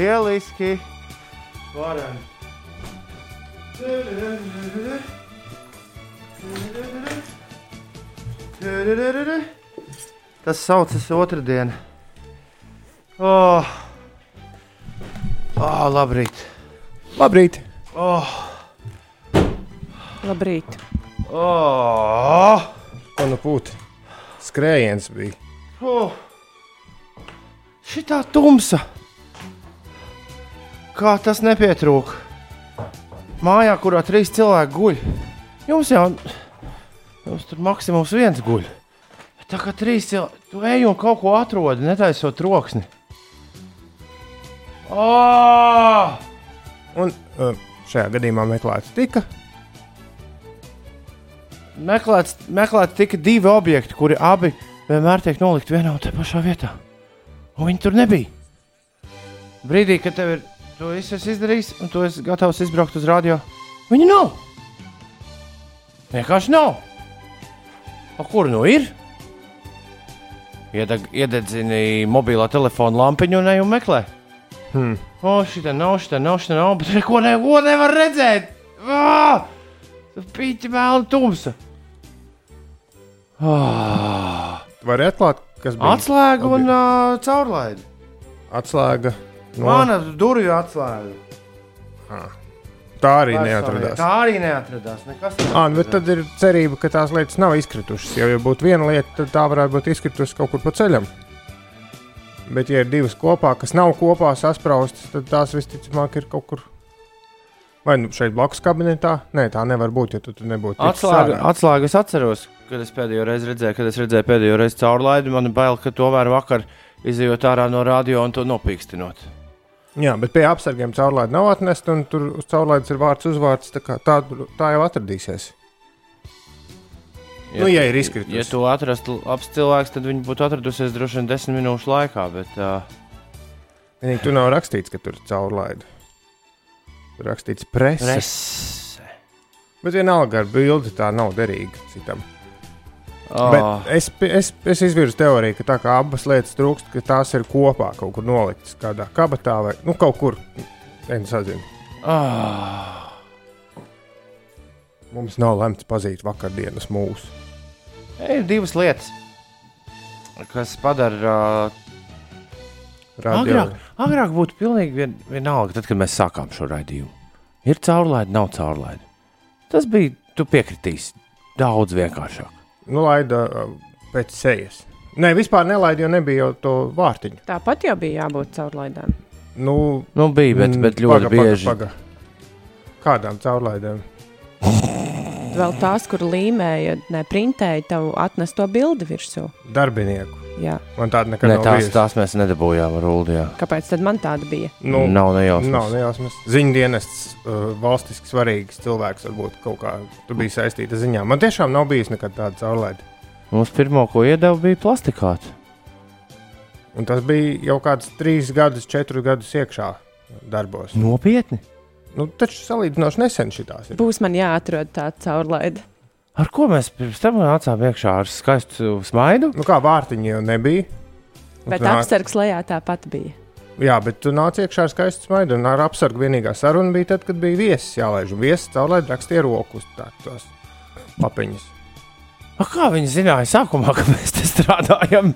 lieliski. Varam. Tas saucas otrdiena. Oh. Oh, labrīt. Labrīt! Oh. Labrīt! Oh. Ko nu pūti? Skrējiens bija. Oh. Šitā tumsa. Kā tas nepietrūk? Mājā, kurā trīs cilvēki guļ. Jums jau jums tur maksimums viens guļ. Tā kā trīs cilvēki, tu ej un kaut ko atrodi, netaisot troksni. Oh! Un šajā gadījumā meklēts tika. Meklēts, meklēts tikai divi objekti, kuri abi vienmēr tiek nolikti vienā un tajā pašā vietā. Un viņi tur nebija. Brīdī, kad tev ir to viss izdarījis, un tu esi gatavs izbraukt uz radio, viņi nav. Vienkārši nav. O, kur nu ir? Iedeg, iededzini mobilā telefona lampiņu un ej un meklē. Hmm. O, šī tā nav, šī tā nav, šī tā nav, bet neko ne, nevar redzēt. Ah! Pīķi melna tumsa. Ah! Vari atklāt, kas bija Atslēga un uh, caurlaide. atslēga. No... Mana durvju atslēga. Tā arī neatradās. Tā arī neatradās. Nekas Ah, nu, bet tad ir cerība, ka tās lietas nav izkritušas. Jo, ja būtu viena lieta, tad tā varētu būt izkritusi kaut kur pa ceļam. Bet, ja ir divas kopā, kas nav kopā saspraustas, tad tās visticamāk ir kaut kur. Vai nu šeit blakus kabinetā? Nē, tā nevar būt, ja tu tur nebūtu. Atslēga, atslēga es atceros, kad es pēdējo reizi redzēju, kad es redzēju pēdējo reizi caurlaidi. Man bail, ka to var vakar izjūt ārā no radio un to nopīkstinot. Jā, bet pie apsargiem caurlaidi nav atnesta, un tur uz caurlaides ir vārds uzvārds. Tā, tā, tā jau atradīsies. Nu, ja ir izkritusi. Ja to atrastu labs cilvēks, tad viņi būtu atradusies droši vien desmit minūšu laikā. Bet, uh, Vienīgi tur nav rakstīts, ka tur ir caurlaide. Tur rakstīts presa. Prese. Bet vienalga ar bildi tā nav derīga citam. Oh, Bet es, es, es izvirzu teoriju, ka tā kā abas lietas trūkst, ka tās ir kopā kaut kur noliktas kādā kabatā vai nu, kaut kur. Nezinu. oh. Mums nav lemts pazīt vakardienas mūsu. Ir divas lietas, kas padara. Uh, agrāk, agrāk būtu pilnīgi vien, vienalga, tad, kad mēs sākām šo raidījumu. Ir caurlaide, nav caurlaide. Tas bija, tu piekritīsi, daudz vienkāršāk. Nu, laida pēc sejas. Nē, vispār nelaida, jo nebija jau to vārtiņu. Tāpat jau bija jābūt caurlaidām. Nu, Nu, bija, bet, mm, bet ļoti paga, bieži. Paga, paga. Kādām caurlaidēm? Vēl tās, kur līmēja, ne printēja tev atnesto bildi virsū. Darbinieku. Jā. Man tāda nekad Ne, nav tās, bijusi. tās mēs nedabūjām ar Uldiju. Kāpēc tad man tāda bija? Nu, Nav nejausmas. Nav nejausmas. Ziņu dienests, uh, valstiski svarīgs cilvēks, varbūt kaut kā tur bija saistīta ar ziņām. Man tiešām nav bijis nekad tāda caurlaide. Mums pirmo, ko iedeva, bija plastikāta. Un tas bija jau kāds trīs gadus, četrus gadus iekšā darbos. Nopietni. Nu, taču salīdzinoši nesen šitās ir. Būs man jāatrod tāda caurlaide. Ar ko mēs pirms tam nācām iekšā ar skaistu smaidu? Nu, kā vārtiņi jau nebija. Un Bet tu nāc- apsargs lejā tāpat bija. Jā, bet tu nāc iekšā ar skaistu smaidu. Un ar apsargu vienīgā saruna bija tad, kad bija viesis jālaiž. Viesis caurlaid rakstīja rokas tos lapiņus. A, kā viņi zināja sākumā, ka mēs te strādājam?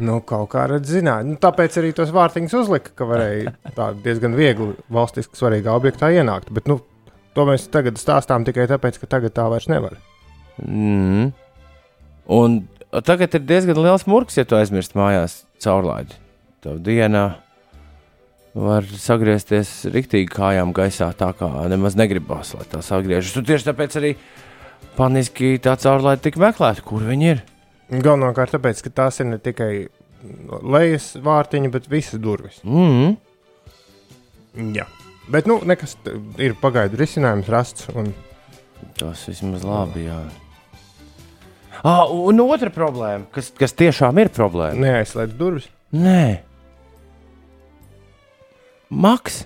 Nu, kaut kā redz, zināja. Nu, tāpēc arī tos vārtiņus uzlika, ka varēja tā diezgan viegli valstiski svarīgā objektā ienākt. Bet nu, to mēs tagad stāstām tikai tāpēc, ka tagad tā vairs nevar. Mm. Un tagad ir diezgan liels murgs, ja tu aizmirsti mājās caurlaidi. Tev dienā var sagriezties riktīgi kājām gaisā, tā kā nemaz negribas, lai tā sagriežas. Un tieši tāpēc arī paniski tā caurlaide tika meklēta, kur viņi ir. Galvenokārt tāpēc, ka tās ir ne tikai lejas vārtiņi, bet visas durvis. Mm. Jā. Bet, nu, nekas ir pagaidu risinājums rasts. Un... Tas vismaz labi. Jā. Ah, un otra problēma, kas, kas tiešām ir problēma. Neaizslēdz durvis. Nē, Maks.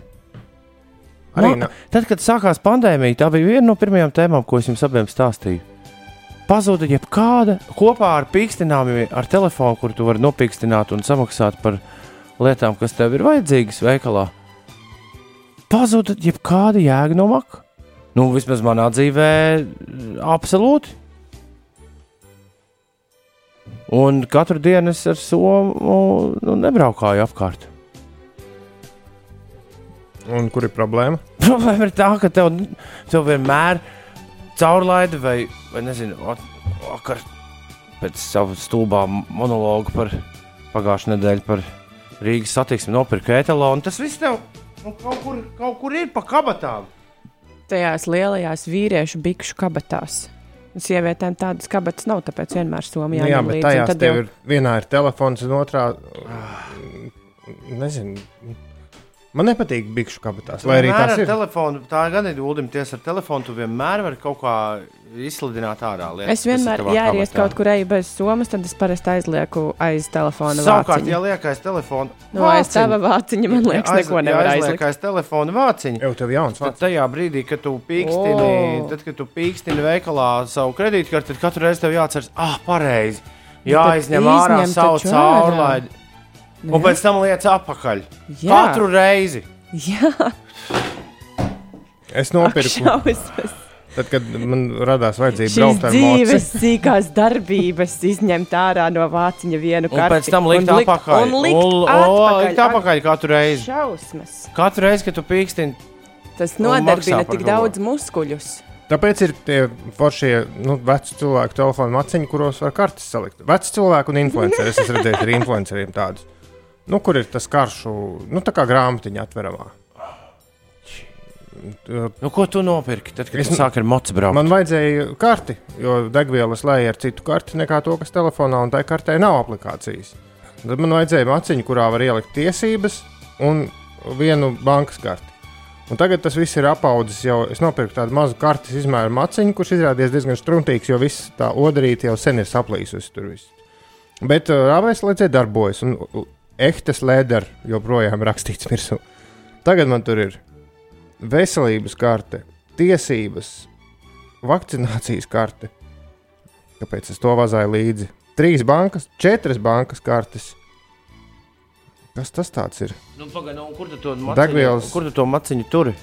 Arī Ma- nav. Tad, kad sākās pandēmija, tā bija viena no pirmajām tēmām, ko es jums abiem stāstīju. Pazuda jebkāda kopā ar pīkstinājumu, ar telefonu, kur tu vari nopīkstināt un samaksāt par lietām, kas tev ir vajadzīgas veikalā. pazuda jebkāda jēga no maka. Nu, vismaz manā dzīvē, absolūti. Un katru dienu es ar somu nu, nebraukāju apkārt. Un kur ir problēma? Problēma ir tā, ka tev, tev vienmēr caurlaidi vai, vai nezinu, vakar pēc sava stulbā monologa par pagājušā nedēļa par Rīgas satiksmi nopirka etalonu. Tas viss tev nu, kaut, kur, kaut kur ir pa kabatām. Tajās lielajās vīriešu bikšu kabatās. Sievietēm tādas kabatas nav, tāpēc vienmēr Somijā Nu, jā, bet līdzi, tajās tev jau- ir vienā ir telefons, un otrā nezinu. Man nepatīk bikšu kabatās, lai arī ar ir. Telefonu, tā gan ir gudrības ar telefonu. Tu vienmēr vari kaut kā izsludināt ārā. Lietas, Es vienmēr, ja arī es kaut kur eju bez somas, tad es parasti aizlieku aiz telefona. Savukārt, vāciņu. ja liekais telefonu Nu, aiz tava vāciņa, man liekas, neko nevar aizliekt. Liekais telefonu vāciņu. Jau tev jauns Tad vārds. tajā brīdī, kad tu pīkstini, O. tad, kad tu pīkstini veikalā savu kredītkarti, tad katru reizi tev jāatceras, ah, pareizi. Jāizņem ārā savu taču ārā. Caurlaidi. Un pēc tam lietas atpakaļ. Jā. Katru reizi. Jā, Es nopirku, šausmas. tad, kad man radās vajadzība braukt ar dzīves mocu. sīkās darbības izņemt ārā no vāciņa vienu Un karti. pēc tam likt un likt- atpakaļ. Un likt Un- o, atpakaļ. likt atpakaļ katru reizi. Šausmas. Katru reizi, kad tu pīkstini, Tas nodarbina tik daudz muskuļus. Tāpēc ir tie foršie, nu, veci cilvēku telefonu maciņi, kuros var kartes salikt. Veci cilvēki un influenceri. Es esmu redzējis arī influenceriem tādus. Nu, kur ir tas karšu, nu, tā kā grāmatiņa atveramā. nu, ko tu nopirki? Tad, kad Es- tu sāki ar mocu braukt. Man vajadzēja karti, jo degvielas lēja ar citu karti nekā to, kas telefonā, un tai kartē nav aplikācijas. Tad man vajadzēja maciņu, kurā var ielikt tiesības un vienu bankas karti. Un tagad tas viss ir apaudzis jau. Es nopirku tādu mazu kartes izmēru maciņu, kurš izrādījās diezgan struntīgs, jo viss tā odarīte jau sen ir saplīsusi tur viss. Bet uh, rāvēs lēcē darbojas, un ehtes lēder joprojām rakstīts virsū. Tagad man tur ir veselības karte, tiesības, vakcinācijas karte. Kāpēc es to vazāju līdzi? Trīs bankas, četras bankas kartes. Kas tas tāds ir? Nu, pagaid, nu, kur tu to maciņu, Degvielas- kur tu to maciņu turi?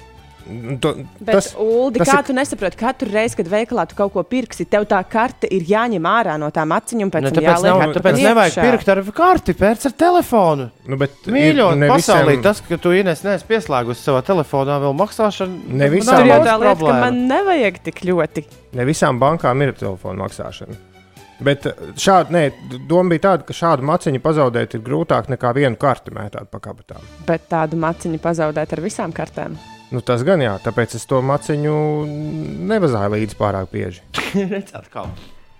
To, Bet, tas, Uldi, tas kā ir- tu nesaproti, katru reizi, kad veikalā tu kaut ko pirksi, tev tā karte ir jāņem ārā no tā maciņa un pēc Ne, tam Nu, tāpēc jāliek nav, tāpēc nevajag iekšā. pirkt ar karti, pēc ar telefonu. nu, bet Mīļot, ir ne pasaulē visiem- tas, ka tu ienes neesi pieslēgusi savā telefonā vēl maksāšanu. Ne visām- jau daudz tā lieta, ka man nevajag tik ļoti. Ne visām bankām ir telefona maksāšana. Bet šādi, nē, doma bija tāda, ka šādu maciņu pazaudēt ir grūtāk nekā vienu karti mētāt pa kabatām. Bet tādu maciņu pazaudēt ar visām kartēm. Nu, tas gan jā, tāpēc es to maciņu nevazāju līdzi pārāk bieži. Redzēt, kā.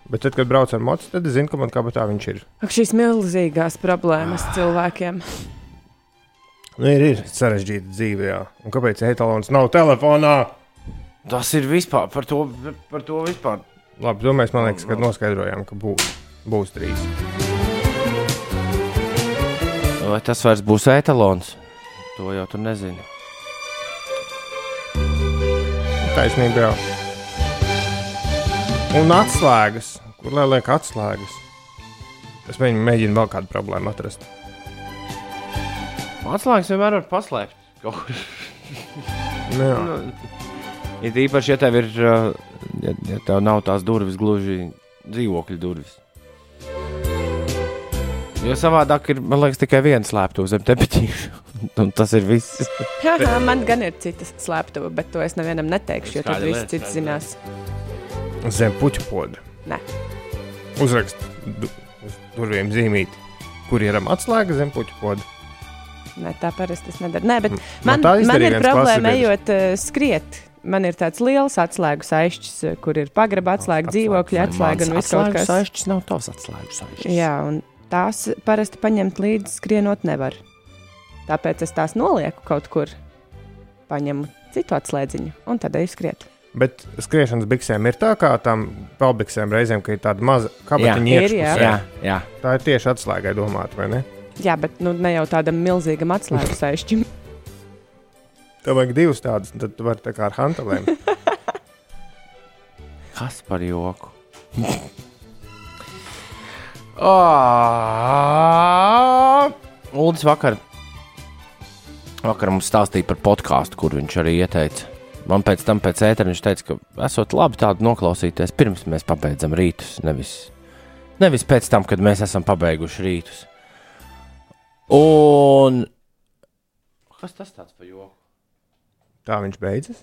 Bet tad, kad braucu ar mocu, tad es zinu, ka man kabatā viņš ir. Ak, šīs milzīgās problēmas cilvēkiem. Nu, ir, ir sarežģīta dzīve, jā. Un kāpēc etalons nav telefonā? Tas ir vispār par to, par to vispār. Labi, to mēs, man liekas, kad noskaidrojām, ka būs, būs trīs. Vai tas vairs būs etalons? To jau tu nezini. Taisnība, jā. Un atslēgas. Kur lai liek atslēgas? Es mēģinu, vēl kādu problēmu atrast. Atslēgas vienmēr var paslēpt. kaut kur. Nu, jā. Ir īpaši, ja tev ir, uh, ja, ja tev nav tās durvis gluži dzīvokļa durvis. Jo savādāk ir, man liekas, tikai viens slēptuvs zem tepiķīša. Un tas ir viss. Jā, man gan ir citas slēptuve, bet to es nevienam neteikšu, jo tad viss cits zinās. Zem puķu poda. Nē. Uzrakst du, uz durvīm zīmīti, kur ir atslēga zem puķu poda. Nē, tā parasti es nedaru. Nē, bet No man, tā man izdarīja ir problēma ejot uh, skriet. Man ir tāds liels atslēgu saišķis, eh, kur ir pagraba atslēga, dzīvokļa atslēga un viss kaut kas tāds. Atslēgas nav tavs atslēgas saišķis. Jā, un tās parasti paņemt līdzi skrienot nevar. Tāpēc es tās nolieku kaut kur, paņemu citu atslēdziņu un tad eju skriet. Bet skriešanas biksēm ir tā kā tam pelbiksēm reizēm, ka ir tāda maza kabatiņa iekšpusē. jā. Jā, jā. Tā ir tieši atslēgai domāta, vai ne? Jā, bet nu, ne jau tādam milzīgam atslēgu saišķim. Tev vajag divas tādas, tad tu vari tā kā ar hantelēm. Kas par joku? Uldis vakar vakar mums stāstīja par podkāstu, kur viņš arī ieteica. Man pēc tam, pēc ētera, viņš teica, ka esot labi tādu noklausīties, pirms mēs pabeidzam rītus, nevis, nevis pēc tam, kad mēs esam pabeiguši rītus. Un kas tas tāds par joku? Tā viņš beidzas.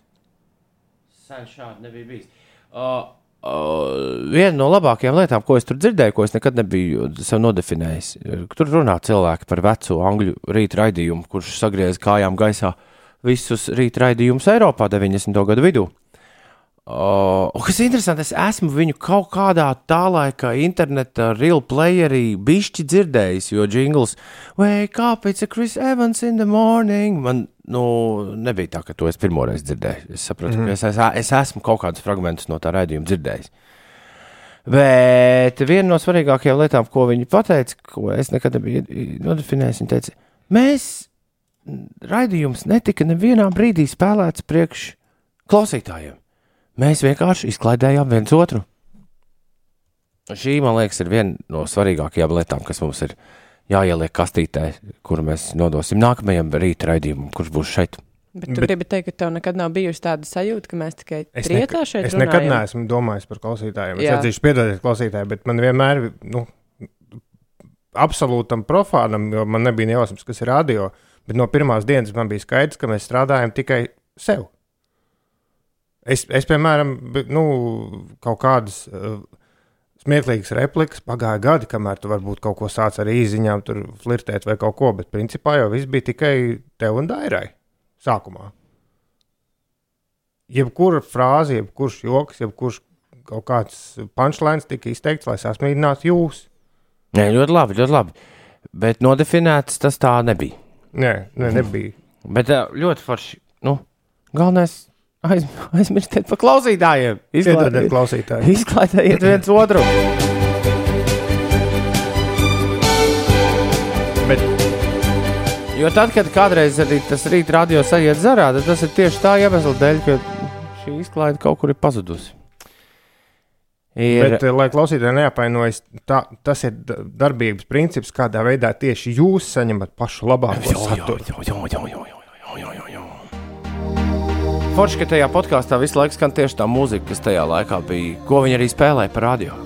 Sen šādi nebija bijis. Uh, uh, viena no labākajām lietām, ko es tur dzirdēju, ko es nekad nebiju sev nodefinējis, tur runā cilvēki par veco angļu rīta raidījumu, kurš sagriez kājām gaisā visus rīta raidījumus Eiropā 90. gadu vidū. Uh, kas ir interesanti, es esmu viņu kaut kādā tā laika interneta real playerī bišķi dzirdējis, jo jingls Wake up, it's a Chris Evans in the morning. Man nu, nebija tā, ka to es pirmoreiz dzirdēju. Es saprotu, mm -hmm. ka es, es, es esmu kaut kādus fragmentus no tā raidījuma dzirdējis. Bet viena no svarīgākajām lietām, ko viņi pateica, ko es nekad nebiju nodefinējis, viņi teica, mēs raidījums netika nevienā brīdī spēlēts priekš klausītājiem. Mēs vienkārši izklaidējām viens otru. Šī, man liekas, ir viena no svarīgākajām lietām, kas mums ir jāieliek kastītē, kuru mēs nodosim nākamajam rīta raidījumam, kurš būs šeit. Bet tu Bet, gribi teikt, ka tev nekad nav bijusi tāda sajūta, ka mēs tikai trietā šeit es runājam? Es nekad neesmu domājis par klausītājiem. Es atzīšu, piedodiet klausītājiem, bet man vienmēr, nu, absolūtam profānam, jo man nebija nejausmas, kas ir radio, bet no pirmās dienas man bija skaidrs, ka mēs strādājam tikai sev. Es, es piemēram, nu, kaut kādas uh, smieklīgas replikas, pagāja gadi, kamēr tu varbūt kaut ko sāc ar īziņām, tur flirtēt vai kaut ko, bet principā jau viss bija tikai tev un Dairai sākumā. Jebkura frāze, jebkurš joks, jebkurš kaut kāds punchlines tika izteikts, lai sasmīdinātu jūs. Nē, ļoti labi, ļoti labi. Bet nodefinēts tas tā nebija. Nē, ne, nebija. Bet ļoti forši. Nu, galvenais Aiz, aizmirstiet par klausītājiem. Izklaidiet, klausītāji. Izklaidiet viens otru. Bet, jo tad, kad kādreiz arī tas rīta radio sajiet zarā, tad tas ir tieši tā iemesla dēļ, ka šī izklaide kaut kur ir pazudusi. Ir... Bet, eh, lai klausītāji neapvainojas, tā, tas ir darbības princips, kādā veidā tieši jūs saņemat pašu labāko saturu. Forši, ka tajā podkāstā visu laiku skan tieši tā mūzika, kas tajā laikā bija, ko viņi arī spēlēja par radio.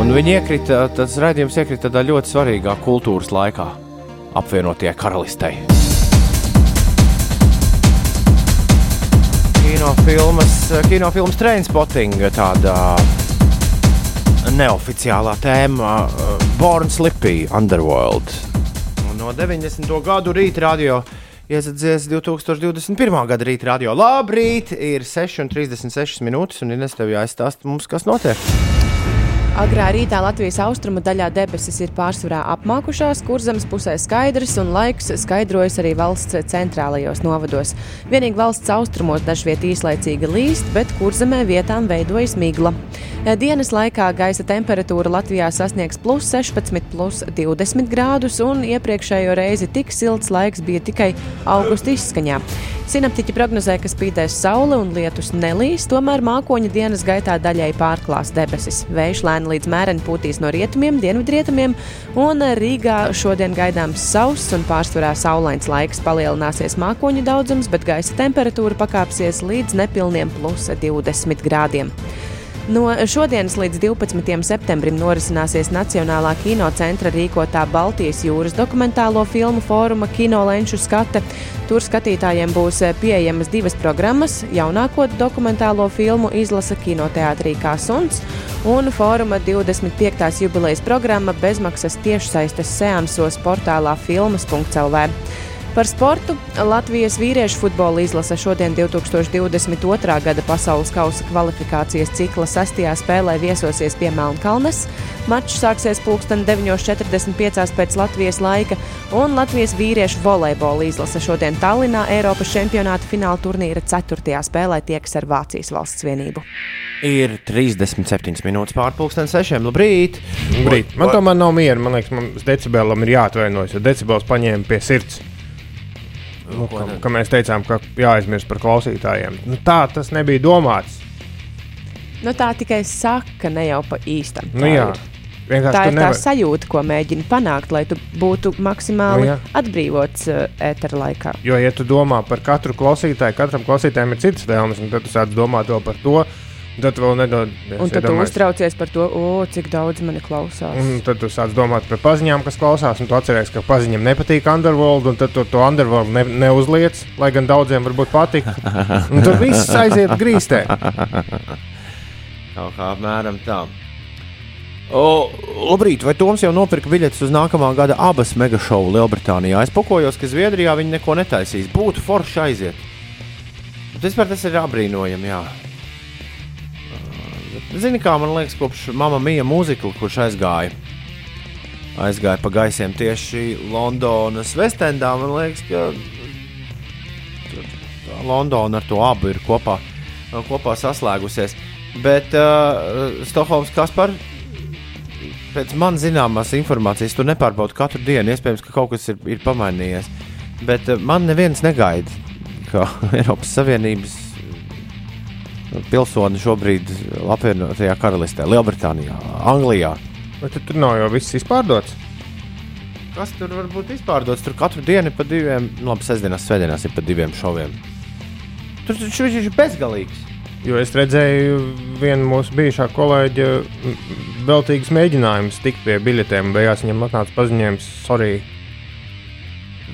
Un viņi iekrita, tas raidījums iekrita tādā ļoti svarīgā kultūras laikā, apvienotie karalistei. Kinofilmas, kinofilmas Trainspotting, tāda neoficiālā tēma Born Slippy Underworld. Un no 90. gadu rīta radio iesadzies 2021. gada rīta radio. Labrīt, ir 6,36 minūtes, un Ines tev jāizstāsta mums, kas notiek. Agrā rītā Latvijas austrumu daļā debesis ir pārsvarā apmākušās, kurzemes pusē skaidrs un laiks skaidrojas arī valsts centrālajos novados. Vienīgi valsts austrumos dažviet īslaicīgi līst, bet kurzemē vietām veidojas migla. Dienas laikā gaisa temperatūra Latvijā sasniegs plus 16, plus 20 grādus, un iepriekšējo reizi tik silts laiks bija tikai augusta izskaņā. Sinaptiķi prognozē, ka spīdēs saule un lietus nelīs, tomēr mākoņa dienas gaitā daļai pārklās debesis. Vējš lēni līdz mēreni pūtīs no rietumiem, dienvidrietumiem, un Rīgā šodien gaidāms sauss un pārsvarā saulains laiks palielināsies mākoņu daudzums, bet gaisa temperatūra pakāpsies līdz nepilniem plus 20 grādiem. No šodienas līdz 12. septembrim norisināsies Nacionālā kinocentra rīkotā Baltijas jūras dokumentālo filmu fóruma Kino Lenču skate. Tur skatītājiem būs pieejamas divas programmas - jaunāko dokumentālo filmu izlasa kinoteātrī kā suns un fóruma 25. jubilejas programma bezmaksas tiešsaistes seansos portālā filmas.lv. Par sportu Latvijas vīriešu futbola izlase šodien 2022. gada pasaules kausa kvalifikācijas cikla sastajā spēlē viesosies pie Melnkalnes. Mačs sāksies pulksten 9.45 pēc Latvijas laika, un Latvijas vīriešu volejbola izlase šodien Tallinā Eiropas čempionāta fināla turnīra 4. spēlē tieks ar Vācijas valsts vienību. Ir 37 minūtes pārpusdienas sešiem. Labrīt! Labrīt. Man tomēr nav miera. Man liekas, man decibelam ir jāatvainojas, jo decibels paņēma pie sirds. Nu, ka, ka mēs teicām, ka jāaizmirst par klausītājiem. Nu, tā tas nebija domāts. Nu, tā tikai saka, ne jau pa īstam. Nu, jā. Vienkārši Tā ir tā nevari- sajūta, ko mēģini panākt, lai tu būtu maksimāli Nu, jā. atbrīvots uh, ētera laikā. Jo, ja tu domā par katru klausītāju, katram klausītājam ir citas vēlmes, un tad tu sāc domāt vēl par to, un tad tu vēl nedod. Un tad tu uztraucies par to, o, cik daudz mani klausās. Un tad tu sāc domāt par paziņām, kas klausās, un tu atceries, ka paziņām nepatīk Underworld, un tad tu to Underworld ne, neuzliec, lai gan daudziem varbūt patīk. Un tur viss aiziet grīstē. Kaut kā apmēram tā. O, labrīt, vai Toms jau nopirka biļetes uz nākamā gada abas mega šovu Lielbritānijā? Es pokojos, ka Zviedrijā viņi neko netaisīs. Būtu forši aiziet. Vispār tas ir apbrīnojami, jā. Zini, kā man liekas, kopš Mama Mija mūzikla, kurš aizgāja, aizgāja pa gaisiem tieši Londonas Vestendā, man liekas, ka Londona ar to abu ir kopā, kopā saslēgusies. Bet uh, Stokholmas Kaspar, pēc man zināmās informācijas, tu nepārbaudi katru dienu. Iespējams, ka kaut kas ir, ir pamainījies. Bet uh, man neviens negaida, ka Eiropas Savienības pilsoni šobrīd apvienotajā karalistē, Lielbritānijā, Anglijā. Bet tur nav jau viss izpārdots. Kas tur var būt izpārdots? Tur katru dienu ir pa diviem, labi, sestdienās, svētdienās ir pa diviem šoviem. Tur taču viņš ir bezgalīgs. Jo es redzēju vienu mūsu bijušā kolēģa m, veltīgas mēģinājumus tikt pie biļetēm, beigās viņam atnāca paziņojums, sorry.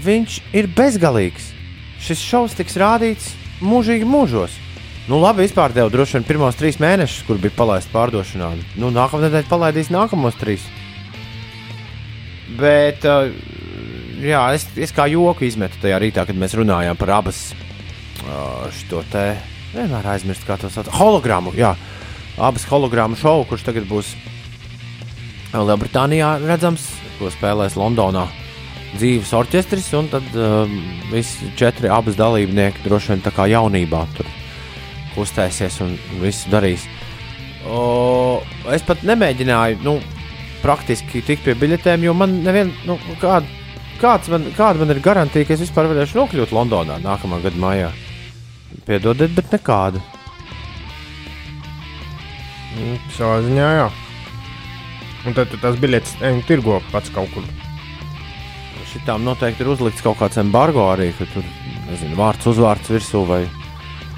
Viņš ir bezgalīgs. Šis šovs tiks rādīts mūžīgi mūžos. Nu, labi, vispār tev droši vien pirmos trīs mēnešus, kur bija palaista pārdošanā. Nu, nākamā nedēļa palaidīs nākamos trīs. Bet, uh, jā, es, es kā joku izmetu tajā rītā, kad mēs runājām par abas uh, šo te vienmēr aizmirst, kā to sauc. Hologramu, jā, abas hologramu šovu, kurš tagad būs Lielbritānijā redzams, ko spēlēs Londonā dzīves orķestris, un tad um, visi četri abas dalībnieki droši vien tā kā jaunībā tur kustēsies un visu darīs. O, es pat nemēģināju, nu, praktiski tikt pie biļetēm, jo man nevien, nu, kād, kāds man, kāda man ir garantija, ka es vispār varēšu nokļūt Londonā nākamā gada maijā. Piedodiet, bet nekāda. Mm, Savā ziņā, jā. Un tad tu tās biļetes tirgo pats kaut kur. Šitām noteikti ir uzlikts kaut kāds embargo arī, ka tur nezinu, vārds uzvārds virsū vai,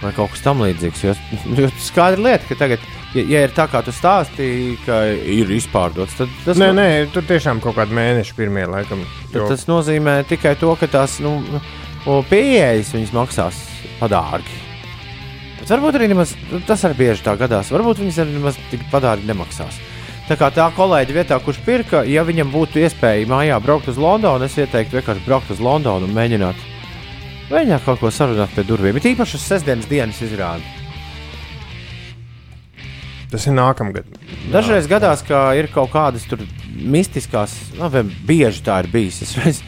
vai kaut kas tamlīdzīgs. Jo, jo skaidra lieta, ka tagad, ja, ja ir tā kā tu stāstīji, ka ir izpārdots, tad tas, Nē, no- nē, tur tiešām kaut kāda mēneša pirmie laikam. Jo, tas nozīmē tikai to, ka tās nu, o, pieejas viņas maksās padārgi. Bet varbūt arī nemaz, nu, tas arī bieži tā gadās. Varbūt viņas arī nemaz tik padārgi nemaksās. Tā kā tā kolēģi vietā, kurš pirka, ja viņam būtu iespēja mājā braukt uz Londonu, es ieteiktu vienkārši braukt uz Londonu un mēģināt, mēģināt kaut ko sarunāt pie durvīm. Ir īpaši uz sestdienas dienas izrādi. tas ir nākamgad. Dažreiz gadās, ka ir kaut kādas tur mistiskās, nu, vai bieži tā ir bijis. Es reiz,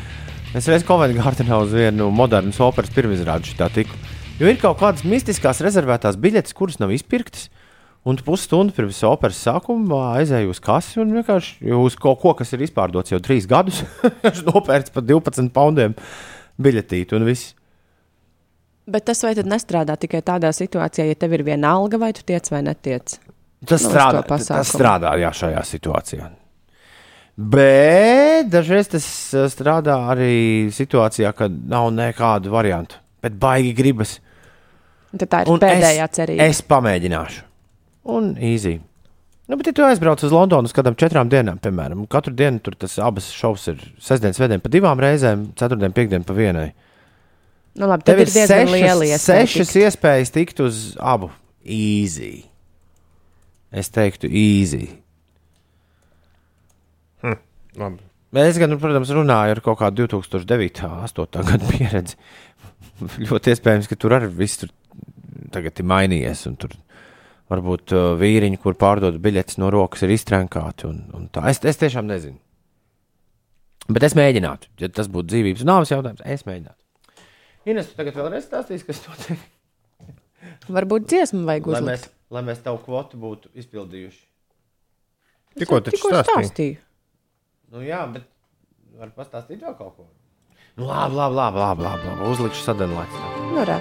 es reiz Koventgārtenā uz vienu modernas operas pirmizrādi šitā tiku. Jo ir kaut kādas mistiskās rezervētās biļetes, kuras nav izpirktas. Un tu pusstundu pirms operas sākuma aizēju uz kasi un vienkārši uz kaut ko, kas ir izpārdots jau trīs gadus, nopērts par 12 poundiem biļetīti un viss. Bet tas vai tad nestrādā tikai tādā situācijā, ja tev ir viena alga, vai tu tiec vai netiec? Tas Nu, strādā, tas strādā jā, šajā situācijā. Bet dažreiz tas eh, strādā arī situācijā, kad nav nekādu variantu. Bet baigi gribas. Tad tā ir Un pēdējā es, cerība. Es pamēģināšu. Un īzī. Nu, bet, ja tu aizbrauc uz Londonu uz kādām četrām dienām, piemēram, katru dienu tur tas abas šovs ir sestdienas, svētdienas pa divām reizēm, ceturtdienas, piekdienas pa vienai. Nu, labi, Tev ir ir sešas, iespēja. sešas tikt. iespējas tikt uz abu. Easy. Es teiktu, easy. Labi. Es gan, nu, protams, runāju ar kaut kādu 2009. un 2008. gadu pieredzi. Ļoti iespējams, ka tur arī viss tur tagad ir mainījies. un Tur varbūt uh, vīriņi, kur pārdod biļetes no rokas, ir iztrenkāti. Un, un tā. es, es tiešām nezinu. Bet es mēģinātu. Ja tas būtu dzīvības un nāves jautājums, es mēģinātu. Ines, tu tagad vēlreiz stāstīsi, kas notiek? Varbūt dziesmu vajag Lai uzlikt. mēs, lai mēs tavu kvotu būtu izpildījuši. Tikko taču Tikko stāstīju. stāstīju. Nu, jā, bet var pastāstīt vēl kaut ko. Nu, labi, labi, labi, labi, labi, labi. uzlikšu sadalījumu. Nu, re.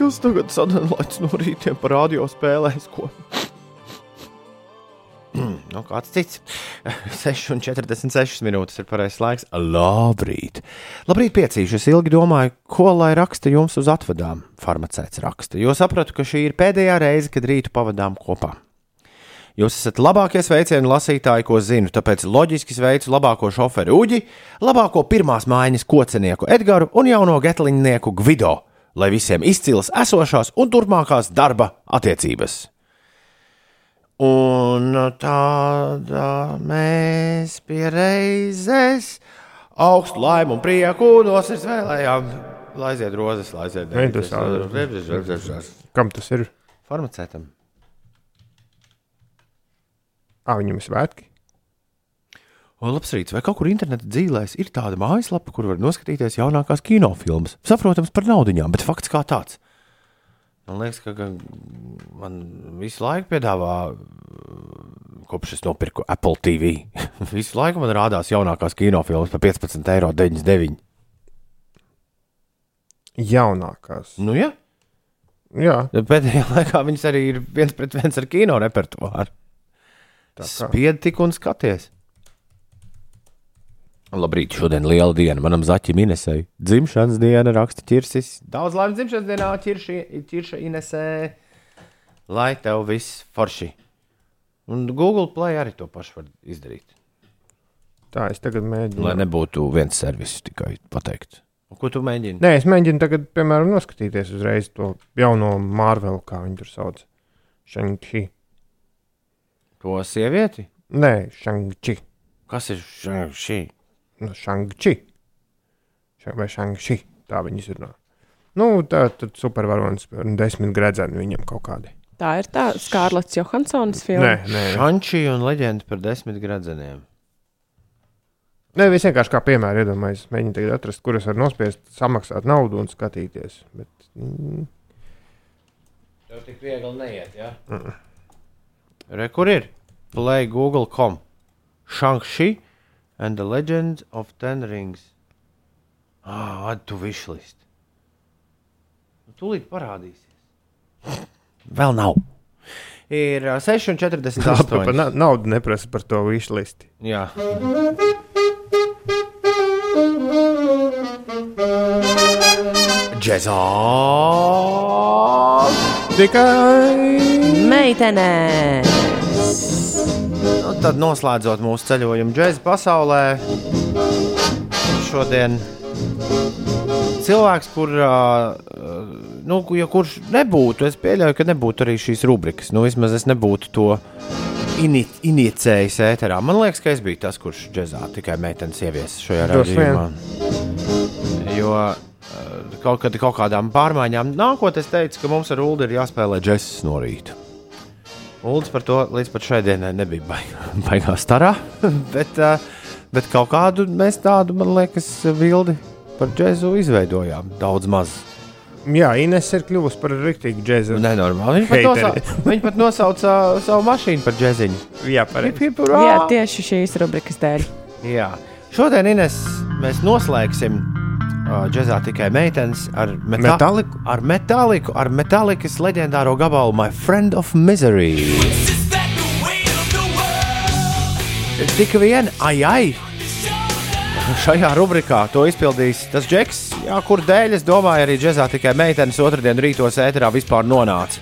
Kas tagad sadalīts no rītiem par radio spēlēs? Ko? Nu, kāds cits. 6,46 minūtes ir pareizais laiks. Labrīt! Labrīt, piecīši! Es ilgi domāju, ko lai raksta jums uz atvadām. Farmaceits raksta, jo sapratu, ka šī ir pēdējā reize, kad rītu pavadām kopā. Jūs esat labākie sveicienu lasītāji, ko zinu, tāpēc loģiski sveicu labāko šoferu Uģi, labāko pirmās mājiņas kocinieku Edgars un jauno getliņnieku Gvido, lai visiem izcils esošās un turpmākās darba attiecības. Un tādā mēs pie reizes augstu laimu un prieku nosirds vēlējām. Lai aiziet rozes, lai aiziet debesīs. Kam tas ir? Farmacētam. Ā, viņam ir svētki. O, labs rīts, vai kaut kur internetā dzīvēs ir tāda mājaslapa, kur var noskatīties jaunākās kinofilmas? Saprotams, par naudiņām, bet fakts kā tāds. Man liekas, ka man visu laiku piedāvā, kopš es nopirku Apple TV. visu laiku man rādās jaunākās kinofilmas par 15,99 eiro. Jaunākās. Nu, ja? Jā. Pēdējā laikā viņas arī ir viens pret viens ar kino repertuāru. Spied tik un skaties. Labrīt, šodien liela diena. Manam zaķim Inesai. Dzimšanas diena raksta ķirsis. Daudz laimes dzimšanas dienā, ķirši, ķirša Inesē. Lai tev viss forši. Un Google Play arī to pašu var izdarīt. Tā es tagad mēģinu. Lai nebūtu viens servis tikai pateikt. Un ko tu mēģini? Nē, es mēģinu tagad, piemēram, noskatīties uzreiz to jauno Marvelu, kā viņi tur sauc. Shang-Chi. To sievieti? Nē, Shang-Chi. Kas ir Shang-Chi? Nu, Shang-Chi. Vai Shang-Chi. Tā viņi izrunā. Nu, tā tad supervaronis, desmit gredzeni viņam kaut kādi. Tā ir tā Skārlats Johansons filma. Nē, nē. Shang-Chi un leģenda par desmit gredzeniem. Nē, es vienkārši kā piemēru iedomājos, mēģinu tagad atrast, kur es varu nospiest, samaksāt naudu un skatīties. Bet, mm. Tev tik viegli neiet, jā? Ja? Mm. Re, kur ir? Play Google.com. Shang-Chi and the Legend of Ten Rings. Ah, add to wishlist. Nu, tūlīt parādīsies. Vēl nav. Ir uh, 6,48. Par na naudu neprasa par to wishlisti. Jā. Džezā! Tikai meitenēs. Nu, tad noslēdzot mūsu ceļojumu džēzus pasaulē, šodien cilvēks, kur, nu, ja kurš nebūtu, es pieļauju, ka nebūtu arī šīs rubrikas. Nu, vismaz es nebūtu to ini inicējis ēterā. Man liekas, ka es biju tas, kurš džēzā tikai meitenes ievies šajā raidījumā. Jo kaut, kad, kaut kādām pārmaiņām nākotnē, es teicu, ka mums ar Ulu ir jāspēlē džesis no rīta. Uldis par to līdz pat šai dienai nebija baigā, baigā starā, bet, bet kaut kādu mēs tādu, man liekas, vildi par džēzu izveidojām daudz maz. Jā, Ines ir kļuvusi par rīktīgu džēzu. Nenormāli. Viņa pat, nosauca, viņa pat nosauca savu mašīnu par džēziņu. Jā, pareizi. Jā, tieši šīs rubrikas dēļ. Jā. Šodien, Ines, mēs noslēgsim džēzā tikai meitenes ar metā metāliku. Ar metāliku, ar metālikas leģendāro gabalu My Friend of Misery. Tik vien, ai, ai! Šajā rubrikā to izpildīs tas džeks, jā, kur dēļ es domāju, arī džēzā tikai meitenes otrdien rītos ēterā vispār nonāca.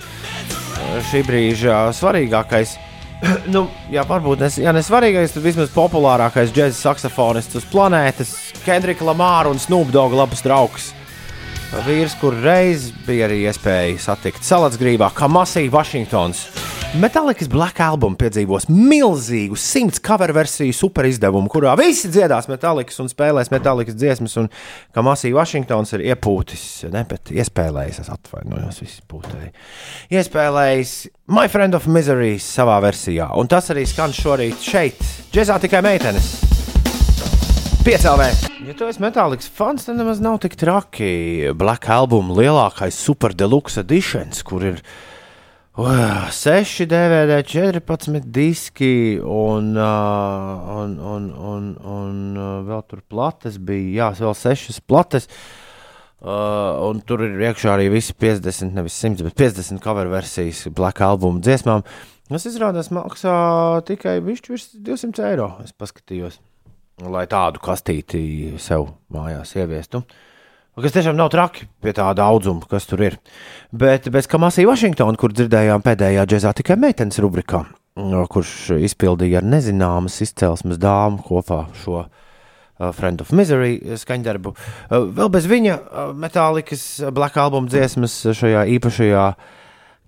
Šī brīža svarīgākais nu, jā, varbūt ne, ja ne svarīgais, tad vismaz populārākais džēzus saksofonists uz planētas - Kendrika Lamāra un Snoop Dogg labs draugs. Vīrs, kur reiz bija arī iespēja satikt salātsgrībā, kā Masija Vašingtons. Metālikas Black Album piedzīvos milzīgu simts cover versiju superizdevumu, kurā visi dziedās metālikas un spēlēs metālikas dziesmas, un kā Masija Vašingtons ir iepūtis, ne, bet iespēlējis, es atvainojos, visi pūtēji. Iespēlējis My Friend of Misery savā versijā, un tas arī skan šorīt šeit, džezā tikai meitenes. Piecēlē. Ja tu esi metālikas fans, tad nemaz nav tik traki. Black Album lielākais super deluxe editions, kur ir uh, 6 DVD, 14 diski un, uh, un, un, un, un uh, vēl tur plates bija, jā, vēl 6 plates. Uh, un tur ir iekšā arī visi 50, nevis 100, bet 50 cover versijas Black Album dziesmām. Tas izrādās maksā tikai virs 200 eiro. Es paskatījos, lai tādu kastīti sev mājās ieviestu. Kas tiešām nav traki pie tā daudzuma, kas tur ir. Bet bez Kamasija Vašingtona, kur dzirdējām pēdējā džēzā tikai meitenes rubrikā, kurš izpildīja ar nezināmas izcelsmes dāmu kopā šo uh, Friend of Misery skaņdarbu. Uh, vēl bez viņa uh, metālikas Black Album dziesmas šajā īpašajā uh,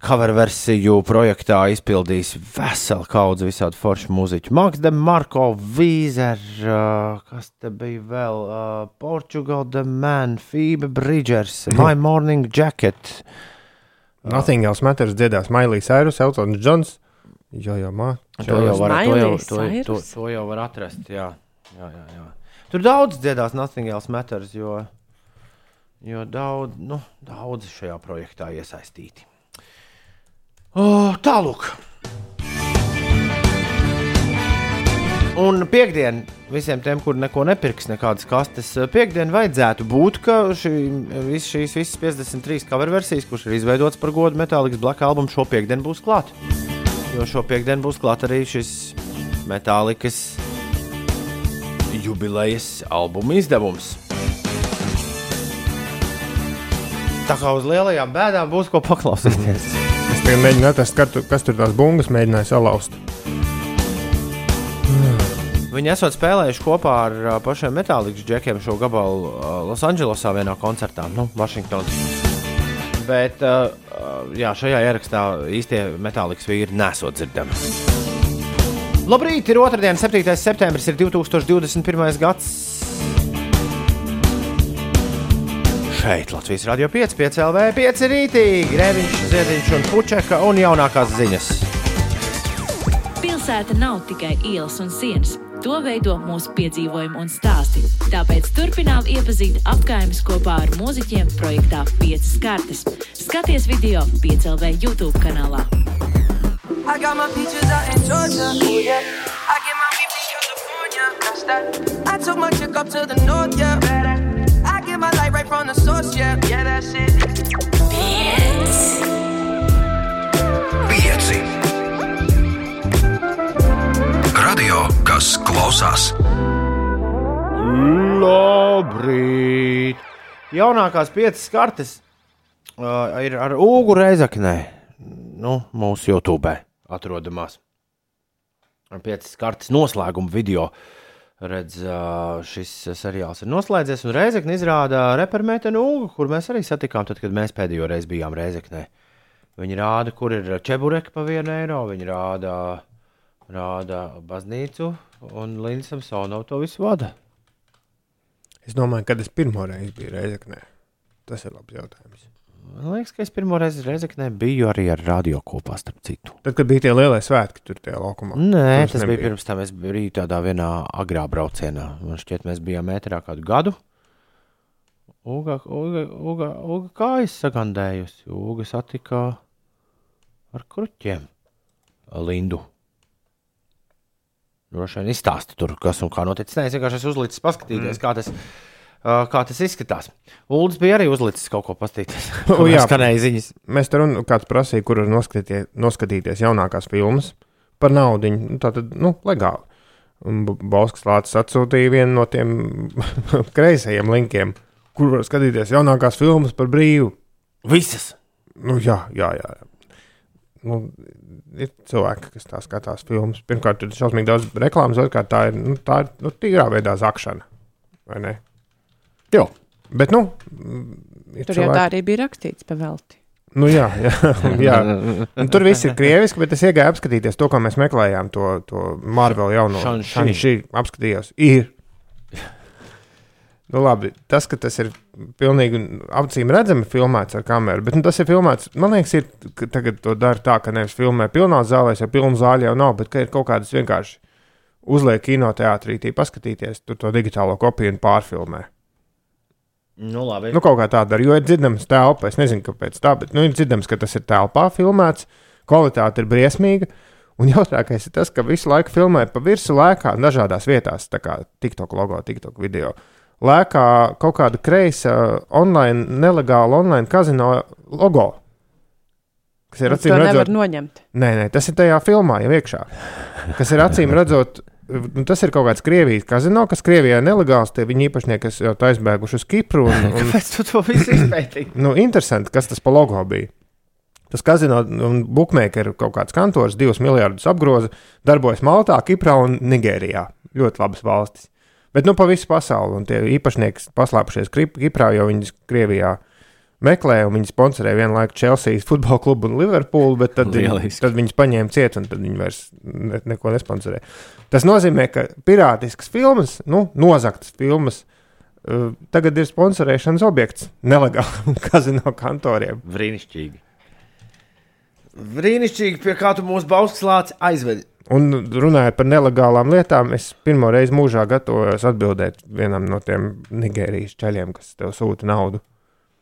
cover versiju projektā izpildījis veselu kaudzi visādi foršu mūziķu. Maks de Marko, Vīzer, uh, kas te bija vēl? Uh, Portugal The Man, Phoebe Bridgers, My Morning Jacket. Nothing else matters dziedās Mailijas Cyrus, Eltons Džons. Jo, jo, mā. To jau var, to jau, to, to, to jau var atrast. Jā. Jā, jā, jā. Tur daudz dziedās Nothing else matters, jo, jo daudz, nu, daudz šajā projektā iesaistīti. Tālāk. Un piekdien visiem tiem, kur neko nepirks, nekādas kastes, piekdien vajadzētu būt, ka šī, vis, šīs visas 53 cover versijas, kuras ir izveidotas par godu Metālikas Black Album, šo piekdienu būs klāt. Jo šo piekdienu būs klāt arī šis Metālikas jubilejas albuma izdevums. Tā kā uz lielajām bēdām būs ko paklausīties. Tikai mēģinu atrast, tur, kas tur tās bungas mēģināja salauzt. Viņi esat spēlējuši kopā ar uh, pašiem metālikas džekiem šo gabalu uh, Losandželosā vienā koncertā, nu, Vašingtonā. Bet uh, jā, šajā ierakstā īstie metālikas vīri nesot dzirdami. Labrīt, ir otrdiena, 7. septembris, ir 2021. gads. Šeit Latvijas Rādio 5, 5 LV, 5 rītī, Grēviņš, Ziediņš un Pučeka un jaunākās ziņas. Pilsēta nav tikai ielas un sienas. To veido mūsu piedzīvojumi un stāsti. Tāpēc turpinām iepazīt apgājumus kopā ar mūziķiem projektā 5 kartes. Skaties video 5LV YouTube kanālā. I got my peaches out in Georgia. Ooh, yeah. I get my beef in California. That's that. I took my chick up to the north, yeah. Get my light right from the source, yeah. Yeah, that's it. Pieci. Radio, kas klausās. Labrīt! Jaunākās piecas kartes uh, ir ar Ugu Reizeknē, nu, mūsu YouTube atrodamās. Ar piecas kartes noslēguma video. Redz, šis seriāls ir noslēdzies, un Reizekne izrāda repermeitenu Ugu, kur mēs arī satikām, tad, kad mēs pēdējo reizi bijām Reizeknē. Viņi rāda, kur ir čebureka pa vienu eiro, viņi rāda, rāda baznīcu, un Līna Samsonova to visu vada. Es domāju, kad es pirmo reizi biju Reizeknē. Tas ir labs jautājums. Man liekas, ka es pirmo reizi Reizeknē biju arī ar radio kopā, starp citu. Tad, kad bija tie lielie svētki tur tajā laukumā. Nē, tas bija nebija. pirms tam. Es biju tādā vienā agrā braucienā. Man šķiet, mēs bijām metrā kādu gadu. Uga, uga, uga, uga kājas sagandējusi. Uga satika ar kruķiem Lindu. Droši vien izstāsta tur, kas un kā noticis. Nē, es vienkārši esmu uzlicis paskatīties, mm. kā tas. Uh, kā tas izskatās? Uldis bija arī uzlicis kaut ko paskatīties. O, jā. skanēja ziņas. Mēs tur runājam, kāds prasīja, kur var noskatīties, noskatīties jaunākās filmas par naudu. Nu, tā tad, nu, legāli. Un B- Bauskas Lācis atsūtīja vienu no tiem kreisajiem linkiem, kur var skatīties jaunākās filmas par brīvu. Visas! Nu, jā, jā, jā. Nu, ir cilvēki, kas tā skatās filmas. Pirmkārt, tur ir šausmīgi daudz reklāmas, otrkārt, tā ir, nu, tā ir nu, tīrā veidā zakšana. vai ne? Jā. Bet, nu, Tur jau tā arī bija rakstīts pa velti. Nu, jā, jā, jā. Un tur viss ir krieviski, bet es iegāju apskatīties to, ko mēs meklējām. To, to Marvel jauno Shang-Chi. šī apskatījos. Ir. Nu, labi, tas, ka tas ir pilnīgi acīm redzami filmēts ar kameru, bet nu, tas ir filmēts. Man liekas, ir, ka tagad to dara tā, ka nevis filmē pilnā zālē, jo pilna zāle jau nav, bet ka ir kaut kādas vienkārši uzliek kinoteātrī, tī paskatīties tur to digitālo kopiju un pārfilmē. Nu, labi. Nu, kaut kā tāda jo ir dzirdams telpa. Es nezinu, kāpēc tā, bet nu, ir dzirdams, ka tas ir telpā filmēts, kvalitāte ir briesmīga. Un jautājums ir tas, ka visu laiku filmē pa virsmu lēkā dažādās vietās, tā kā TikTok logo, TikTok video. Lēkā kaut kāda kreisa online, nelegāla online kazino logo. Kas ir To acīm nevar redzot, noņemt. nē, nē, tas ir tajā filmā jau iekšā. Kas ir acīm redzot, nu, tas ir kaut kāds Krievijas kazino, kas Krievijā ir nelegāls. Tie viņi īpašnieki, kas jau tā aizbēguši uz Kipru. Un, un, Kāpēc tu to visu izpētīji? nu, interesanti, kas tas pa logo bija. Tas kazino un bookmaker kaut kāds kantors, divus miljardus apgroza, darbojas Maltā, Kiprā un Nigērijā. Ļoti labas valstis. Bet nu pa visu pasauli, un tie īpašnieki paslēpušies Krip- Kiprā, jo viņas Krievijā meklē, un viņi sponsorē vienlaikus Chelsea futbola klubu un Liverpoolu, bet tad, viņi, tad viņus paņēma ciet, un tad viņi vairs ne, neko nesponsorē. Tas nozīmē, ka pirātiskas filmas, nu, nozagtas filmas, uh, tagad ir sponsorēšanas objekts nelegāliem kazino kantoriem. Brīnišķīgi. Brīnišķīgi, pie kā tu mūsu bauskas lāci aizvedi. Un runājot par nelegālām lietām, es pirmo reizi mūžā gatavojos atbildēt vienam no tiem Nigērijas ceļiem, kas tev sūta naudu.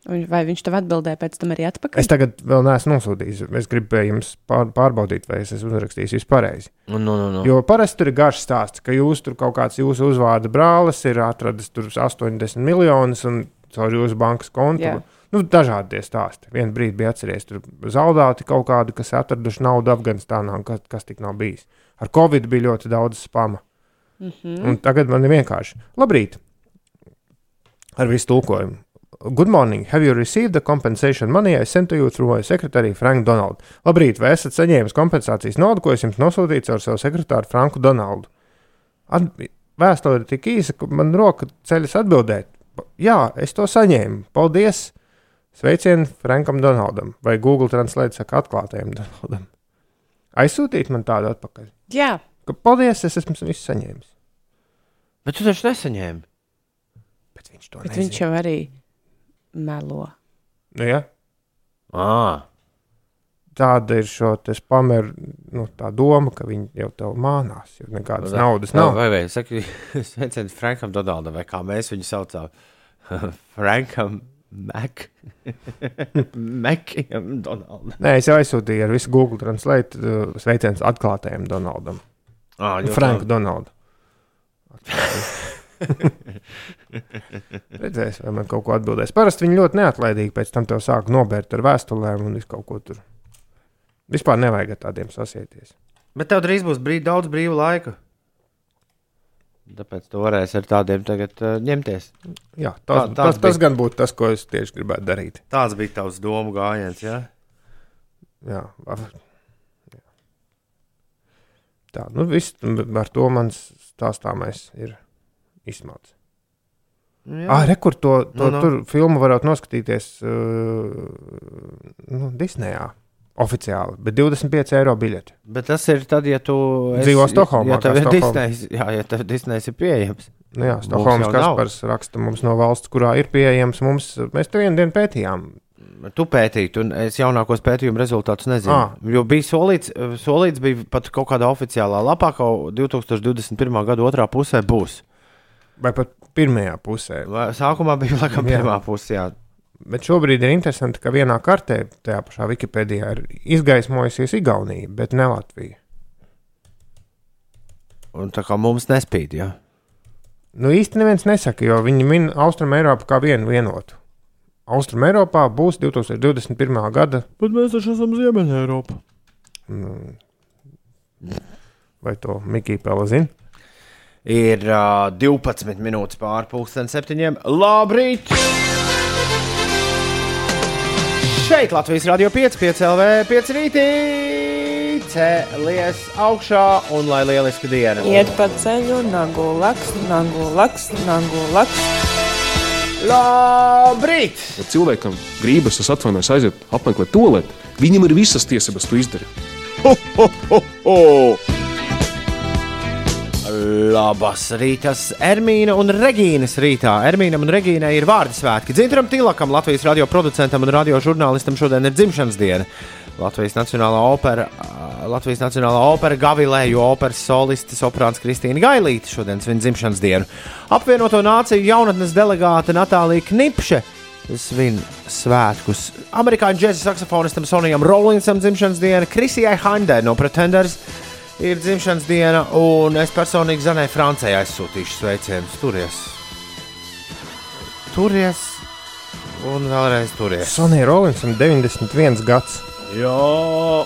Vai viņš tev atbildēja pēc tam arī atpakaļ? Es tagad vēl neesmu nosūtījis. Es gribēju jums pār, pārbaudīt, vai es esmu uzrakstījis visu pareizi. Nu, nu, nu, nu. Jo parasti tur ir garš stāsts, ka jūs tur kaut kāds jūsu uzvārda brālis ir atradis tur 80 miljonus un caur jūsu bankas kontu. Jā. Nu, dažādi tie stāsti. Vienu brīdi bija atceries, tur zaudēti kaut kādi, kas atraduši naudu Afganistānā, un kas, kas tik nav bijis. Ar Covid bija ļoti daudz spama. Mm Mm. -hmm. Un tagad man ir vienkārši. Labrīt! Ar visu tulkojumu. Good morning. Have you received the compensation money I sent to you through my secretary Frank Donald? Labrīt, vai esat saņēmis kompensācijas naudu, ko es jums nosūtīju caur savu sekretāru Franku Donaldu? At, vēstule ir tik īsa, ka man roka ceļas atbildēt. Jā, es to saņēmu. Paldies! Sveicienu Frankam Donaldam vai Google Translate saka atklātajam Donaldam. Aizsūtīt man tādu atpakaļ. Jā, Ka, paldies, es esmu visu saņēmis. Bet tu taču nesaņēmi. Bet viņš to bet nezina. viņš jau arī melo. Nu, ja? À, Tāda ir šo pameru nu, tā doma, ka viņi jau tev mānās, jo nekādas naudas nav. Vai, vai, saki, sveiciens Frankam Donaldam, vai kā mēs viņu saucam? Frankam Mek. Mekijam Donaldam. Nē, es jau aizsūtīju ar visu Google Translate uh, sveiciens atklātajam Donaldam. Ah, Frank Donaldu. Redzēs, vai man kaut ko atbildēs. Parasti viņi ļoti neatlaidīgi pēc tam tev sāk nobērt ar vēstulēm un visu kaut ko tur. Vispār nevajag ar tādiem sasieties. Bet tev drīz būs brīv, daudz brīva laika. Tāpēc tu varēsi ar tādiem tagad uh, ņemties. Jā, Tā- tas, tāds tas, tas bija. gan būtu tas, ko es tieši gribētu darīt. Tāds bija tavs domu gājiens. Ja? Jā, var- jā. Tā, nu viss ar to mans stāstāmais ir izsmalts. Nu, Ah, rekur to, to Nu, nu. tur filmu varētu noskatīties uh, nu, Disneyā. Oficiāli, bet 25 eiro biļeti. Bet tas ir tad, ja tu Dzīvo Stokholmā, Ja tev ir. Disneys, jā, ja tev Disneys ir pieejams. Nu, jā, Stokholmas jau nav. Kaspars raksta mums no valsts, kurā ir pieejams. Mums, mēs te vienu dienu pētījām. Tu pētīji, un es jaunākos pētījumu rezultātus nezinu. Ah. Jo bija solīts, solīts bija pat kaut kādā oficiālā lapā, ka 2021. gada otrā pusē būs. Vai pat pirmajā pusē. Sākumā bija laikam pirmā pusē. jā. Bet šobrīd ir interesanti, ka vienā kartē, tajā pašā Wikipēdijā, ir izgaismojusies Igaunija, bet ne Latvija. Un tā kā mums nespīd, jā. Nu, īsti neviens nesaka, jo viņi min Austrum Eiropu kā vienu vienotu. Austrum Eiropā būs 2021. gada. Bet mēs taču esam Ziemeļā Eiropā. Nu, vai to Mikija Pela zina? Ir uh, 12 minūtes pāri pusdienas septiņiem. Labrīt! Šeit Latvijas Rādio 5, 5 LV, 5 rītī! Cēlies augšā un lai lieliska diena! Iet pa ceļu, nagu laks, nagu laks, nagu laks. Labrīt! Ja cilvēkam gribas, es atvainojos, aiziet apmeklēt to lietu, viņam ir visas tiesības to izdarīt. Ho, ho, ho, ho! Labas rītas, Ermīna un Regīnas rītā. Ermīnam un Regīnai ir vārdu svētki. Dzintaram Tilakam, Latvijas radio producentam un radio žurnālistam šodien ir dzimšanas diena. Latvijas Nacionālā opera, Latvijas Nacionālā opera Gavilēju operas solisti soprāns Kristīna Gailīte šodien svin dzimšanas dienu. Apvienoto nāciju jaunatnes delegāte Natālija Knipše svin svētkus. Amerikāņu džēzus saksofonistam Sonijam Rollinsam dzimšanas diena, Krisijai Haindai no Pretenders ir dzimšanas diena, un es personīgi Zanai Francijai aizsūtīšu sveicienus. Turies! Turies! Un vēlreiz turies! Sonija Rolinsam 91 gads. Jā,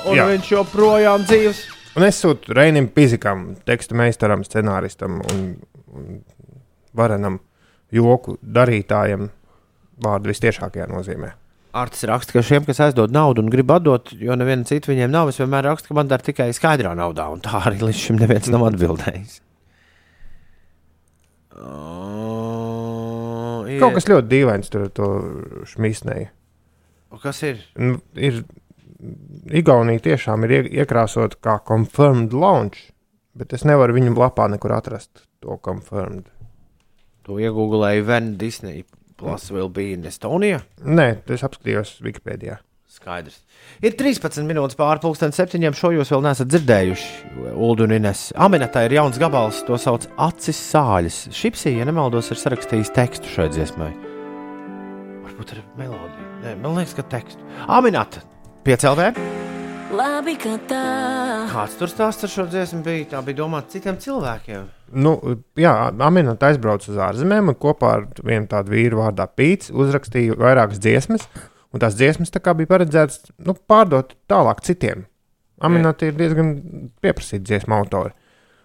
un Jā. Viņš joprojām dzīves. Un es sūtu Reinim Pizikam, tekstu meistaram, scenāristam un, un varenam joku darītājam vārdu vistiešākajā nozīmē. Artis raksta, ka šiem, kas aizdod naudu un grib atdot, jo neviena cita viņiem nav, es vienmēr rakstu, ka man dara tikai skaidrā naudā, un tā arī līdz šim neviens nav atbildējis. Uh, ir- Kaut kas ļoti dīvains tur šmīsnēju. kas ir? Nu, ir Igaunija tiešām ir ie- iekrāsota kā confirmed launch, bet es nevaru viņu lapā nekur atrast to confirmed. To iegūlēju Venn Disney Plus will be in Estonia. Nē, es apskatījos Wikipēdijā. Skaidrs. Ir 13 minūtes pāri pusdienas septiņiem. Šo jūs vēl neesat dzirdējuši. Ulu un Ines. Aminatā ir jauns gabals, to sauc Acis sāļas. Šipsī, ja nemaldos, ir sarakstījis tekstu šai dziesmai. Varbūt ar melodiju. Nē, man liekas, ka tekstu. Aminata, piecēlē. Labi, ka tā. Kāds tur stāsts ar šo dziesmu bija? Tā bija domāta citiem cilvēkiem. Nu, jā, Aminēta aizbrauca uz ārzemēm un kopā ar vienu tādu vīru vārdā Pīts uzrakstīja vairākas dziesmas. Un tās dziesmas tā kā bija paredzētas nu, pārdot tālāk citiem. Aminēta ir diezgan pieprasīta dziesmu autori.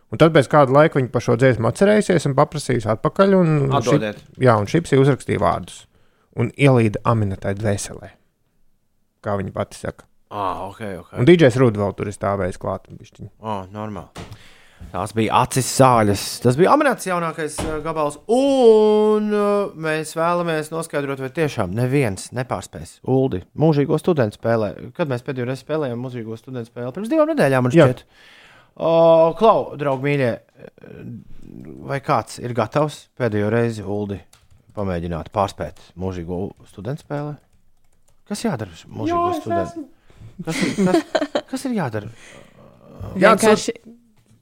Un tad pēc kāda laika viņa par šo dziesmu atcerējusies un paprasījusi atpakaļ. Un Atdodiet. šī- jā, un šī uzrakstīja vārdus un ielīda Aminētai dvēselē. Kā viņa pati saka. Ah, ok, ok. Un DJs Rūda vēl tur ir stāvējis klāt. Oh, normāli. Tās bija acis sāļas. Tas bija Aminēts jaunākais uh, gabals. Un uh, mēs vēlamies noskaidrot, vai tiešām neviens nepārspēs Uldi. Mūžīgo studentu spēlē. Kad mēs pēdējo reizi spēlējām mūžīgo studentu spēli? Pirms divām nedēļām, man šķiet. O, Klau, draugi, mīļie, vai kāds ir gatavs pēdējo reizi Uldi pamēģināt pārspēt mūžīgo studentu spēlē? Kas jādara mūžīgo studentu? Kas, ir- kas, kas ir jādara? Vienkārši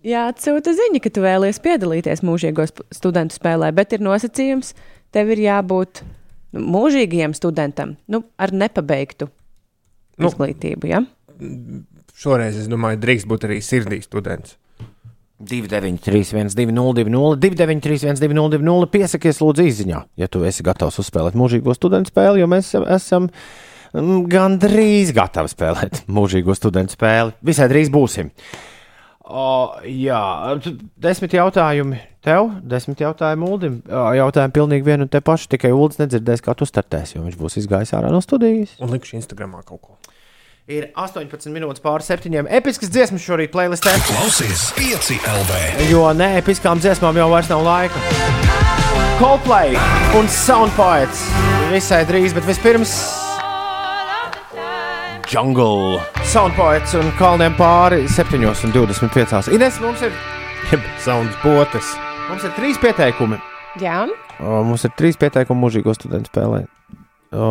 jāatsūta ziņa, ka tu vēlies piedalīties mūžīgos p- studentu spēlē, bet ir nosacījums, tev ir jābūt nu, mūžīgajam studentam, nu, ar nepabeigtu Nu. izglītību. Ja? Šoreiz es domāju, drīkst būt arī sirdī students. 293, 202, 293, 202, piesakies lūdzu izziņā, ja tu esi gatavs uzspēlēt mūžīgo studentu spēli, jo mēs esam mm, gandrīz gatavi spēlēt mūžīgo studentu spēli. Visai drīz būsim. O, jā, desmit jautājumi tev, desmit jautājumi Uldim. O, Jautājumi pilnīgi vienu un te pašu, tikai Uldis nedzirdēs, kā tu startēsi, jo viņš būs izgājis ārā no studijas. Un likšu Instagramā kaut ko. Ir 18 minūtes pāri septiņiem. Episks dziesmas šorīt playlistē. Klausies 5 LV. Jo ne episkām dziesmām jau vairs nav laika. Coldplay un Soundpoets visai drīz, bet vispirms Jungle. Soundpoets un kalniem pāri 7,25. Ines, mums ir, Sounds potes. mums ir trīs pieteikumi. Jā, O, mums ir trīs pieteikumi mūžīgo studentu spēlē. O,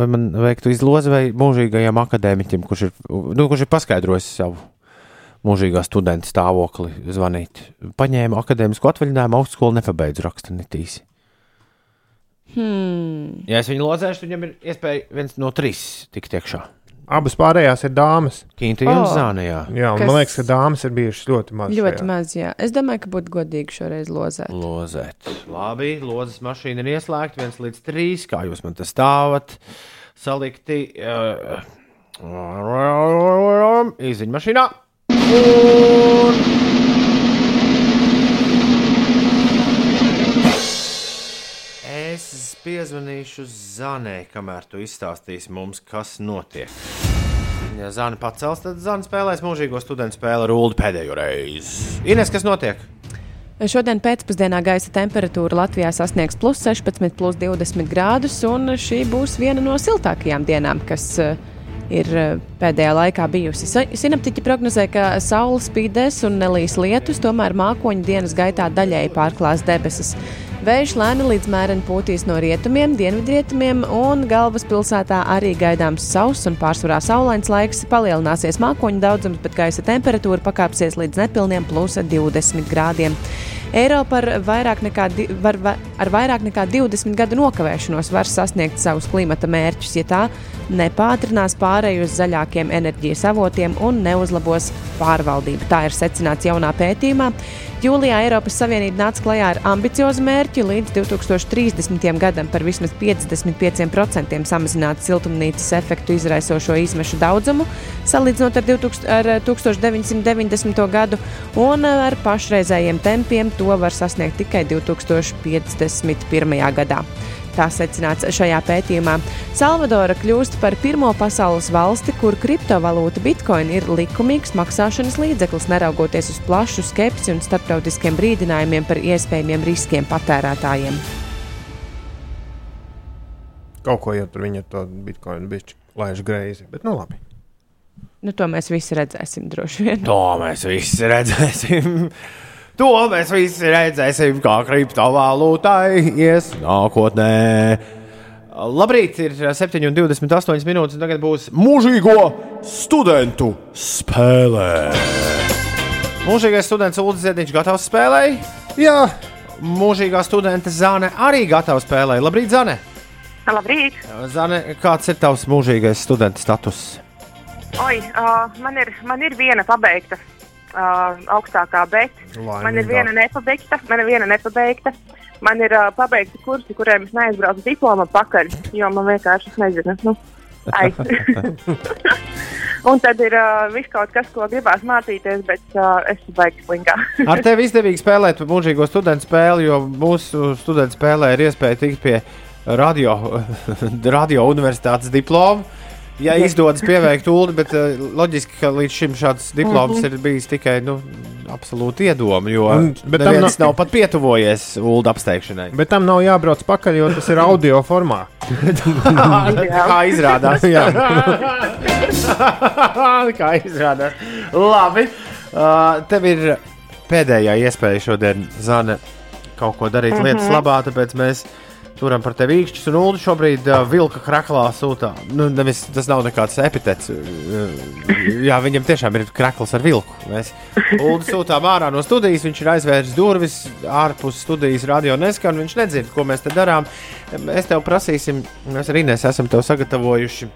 vai man veiktu izlozi vai mūžīgajam akadēmiķim, kurš ir, nu, kurš ir paskaidrojis savu mūžīgā studenta stāvokli, zvanīt. Paņēma akadēmisku atvaļinājumu, augstskolu nepabeidzu raksta netīsi. hmm. Ja es viņu lozēšu, viņam ir iespēja viens no trīs tikt iekšā. Abas pārējās ir dāmas. Un Oh. Zānijā. Jā, un Kas- man liekas, ka dāmas ir bijušas ļoti maz. ļoti šajā. maz. Jā. Es domāju, ka būtu godīgi šoreiz lozēt. Lozēt. Labi, lozes mašīna ir ieslēgta, viens līdz trīs. Kā jūs man te stāvat? Salikti. Uh, Izziņa mašīnā. Un... Es piezvanīšu Zanē, kamēr tu izstāstīsi mums, kas notiek. Ja Zana pacels, tad Zana spēlēs mūžīgo studentu spēli ar Ulu pēdējo reizi. Ines, kas notiek? Šodien pēcpusdienā gaisa temperatūra Latvijā sasniegs plus 16, plus 20 grādus, un šī būs viena no siltākajām dienām, kas eh, ir eh, pēdējā laikā bijusi. Sinaptiķi prognozē, ka saule spīdēs un nelīs lietus, tomēr mākoņu dienas gaitā daļēji pārklās debesis. Vējš lēni līdz mēreni pūtīs no rietumiem, dienvidrietumiem, un galvaspilsētā arī gaidāms sauss un pārsvarā saulains laiks. Palielināsies mākoņu daudzums, bet gaisa temperatūra pakāpsies līdz nepilniem plus 20 grādiem. Eiropa ar vairāk, nekā, var, va- ar vairāk nekā 20 gadu nokavēšanos var sasniegt savus klimata mērķus, ja tā nepātrinās pārēju uz zaļākiem enerģijas avotiem un neuzlabos pārvaldību. Tā ir secināts jaunā pētījumā. Jūlijā Eiropas Savienība nāca klajā ar ambiciozu mērķi līdz 2030. gadam par vismaz 55% samazināt siltumnīcas efektu izraisošo izmešu daudzumu, salīdzinot ar, 2000, ar 1990. gadu, un ar pašreizējiem tempiem to var sasniegt tikai 2051. gadā. Tā secināts šajā pētījumā. Salvadora kļūst par pirmo pasaules valsti, kur kriptovalūta bitcoin ir likumīgs maksāšanas līdzeklis, neraugoties uz plašu skepsi un starptautiskiem brīdinājumiem par iespējamiem riskiem patērētājiem. Kaut ko jau tur viņa to bitkoinu bišķi laiž greizi, bet nu labi. Nu, to mēs visi redzēsim droši vien. To mēs visi redzēsim. To mēs visi redzēsim, kā kriptovalūtai ies nākotnē. Labrīt, ir 7,28 minūtes. un Tagad būs mūžīgo studentu spēlē. Mūžīgais students Ulrichs Ziedņš gatavs spēlēji? Jā, Mūžīgā studenta Zane arī gatava spēlēji. Labrīt, Zane! Labrīt! Zane, kāds ir tavs mūžīgais studenta status? Oi, uh, man, ir, man ir viena pabeigta uh, augstākā, bet Laimīgā. man ir viena nepabeigta. Man ir viena nepabeigta. Man ir uh, pabeigta kursi, kuriem es neaizbraucu diplomu pakaļ, jo man vienkārši nezinu. Nu. Un tad ir uh, viss kaut kas, ko gribās mācīties, bet uh, es baigs slinkā. Ar tevi izdevīgi spēlēt mūžīgo studentu spēli, jo mūsu studentu spēlē ir iespēja tikt pie radio, radio universitātes diploma. Ja izdodas pieveikt ulu, bet uh, loģiski, ka līdz šim šāds diploms ir bijis tikai nu, absolūti iedomi, jo bet tam neviens nav- nav pat pietuvojies ulu apsteigšanai. bet tam nav jābrauc pakaļ, jo tas ir audio formā. Kā izrādās? Jā. Kā izrādās? Labi. Uh, tev ir pēdējā iespēja šodien, Zana, kaut ko darīt mm -hmm. lietas labā, tāpēc mēs turam par tevi īkšķus. Un Ulu šobrīd uh, vilka kraklā sūtā. Nu, nevis, tas nav nekāds epitets. Uh, jā, viņam tiešām ir krakls ar vilku. Mēs Ulu sūtām ārā no studijas, viņš ir aizvērs durvis, ārpus studijas radio neskan, viņš nedzird, ko mēs te darām. Mēs tev prasīsim, mēs arī Inês esam tev sagatavojuši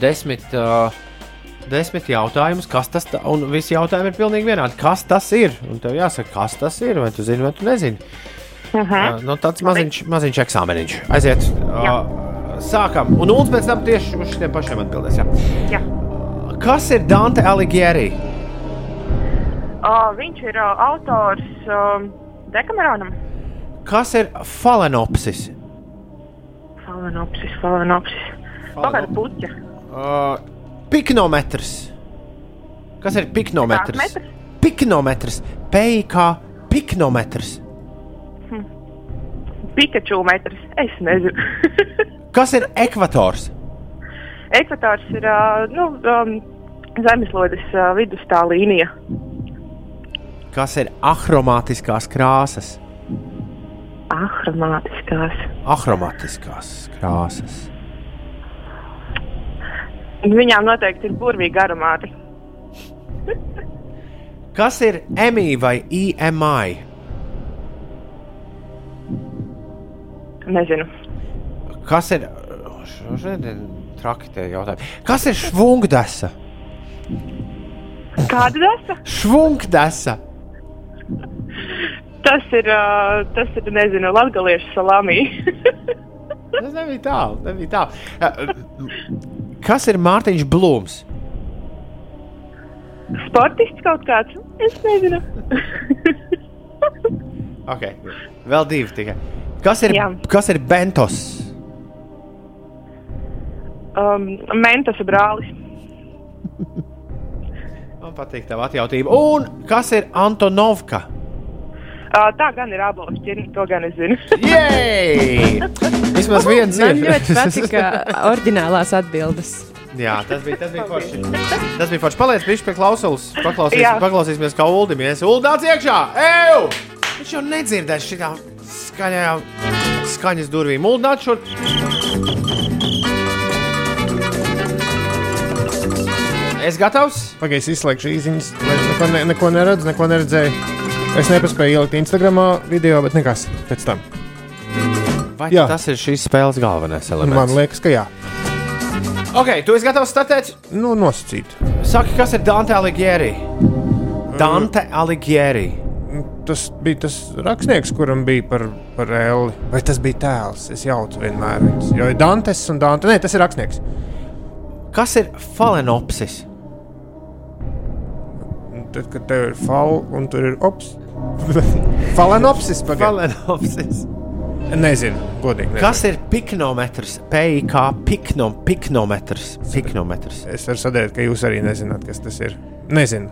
desmit, uh, desmit jautājumus, kas tas ir. Un visi jautājumi ir pilnīgi vienādi. Kas tas ir? Un tev jāsaka, kas tas ir, vai tu zini, vai tu nezini. Uh -huh. uh, nu, tāds maziņš, maziņš eksāmeniņš. Aiziet. Uh, sākam. Un Ulus pēc tam tieši uz šiem pašiem atbildēs. Jā. Jā. Kas ir Dante Alighieri? Uh, viņš ir uh, autors uh, Dekameronam. Kas ir Falenopsis? Falenopsis, falenopsis. Pagaidā puķa. Uh, piknometrs. Kas ir piknometrs? Metrs? Piknometrs. PIK piknometrs. Pikaču metrs. Es nezinu. Kas ir ekvators? Ekvators ir nu, um, zemeslodes uh, vidusstā līnija. Kas ir ahromātiskās krāsas? Ahromātiskās. Ahromātiskās krāsas. Viņām noteikti ir burvīgi aromāti. Kas ir EMI vai EMI? Nezinu. Kas ir. Šodien ir traki tie jautājumi. Kas ir švungdesa? Kāda desa? Švungdesa. Tas ir, uh, tas ir, nezinu, latgaliešu salāmī. Tas nebija tālu. Nebija tālu. Kas ir Mārtiņš Blūms? Sportists kaut kāds? Es nezinu. Okay. Vēl divi tikai. Kas ir, Jā. kas ir Bentos? Um, Mentas brālis. Man patīk tā atjautība. Un kas ir Antonovka? Uh, tā gan ir abos ķirnes, to gan es zinu. Vismaz viens Man ir. ļoti patika oriģinālās atbildes. Jā, tas bija, tas bija forši. Tas bija forši. Paliec pie pie klausulas. Paklausīs, paklausīsimies, kā Uldim ies. Uldāts iekšā! Eju! Viņš jau nedzirdēs šitā skaņā, skaņas durvīm. Uldāts šur. Es gatavs? Pagaidzi, izslēgšu īsiņas. Neko, ne, neko neredzu, neko neredzēju. Es nepaspēju ielikt Instagram video, bet nekas pēc tam. Vai Jā. tas ir šīs spēles galvenais elements? Man liekas, ka jā. Ok, tu esi gatavs startēt? Nu, nosacīt. Saki, kas ir Dante Alighieri? Dante Alighieri. Tas bija tas rakstnieks, kuram bija par, par Elli. Vai tas bija tēls? Es jaucu vienmēr viņus. Jo ir Dantes un Dante. Nē, tas ir rakstnieks. Kas ir falenopsis? Tad, kad tev ir fal un tur ir ops. Falenopsis. pagaid. Falenopsis. Nezinu, godīgi. Nezinu. Kas ir piknometrs? PIK pikno, piknometrs. piknometrs. Es varu sadēt, ka jūs arī nezināt, kas tas ir. Nezinu.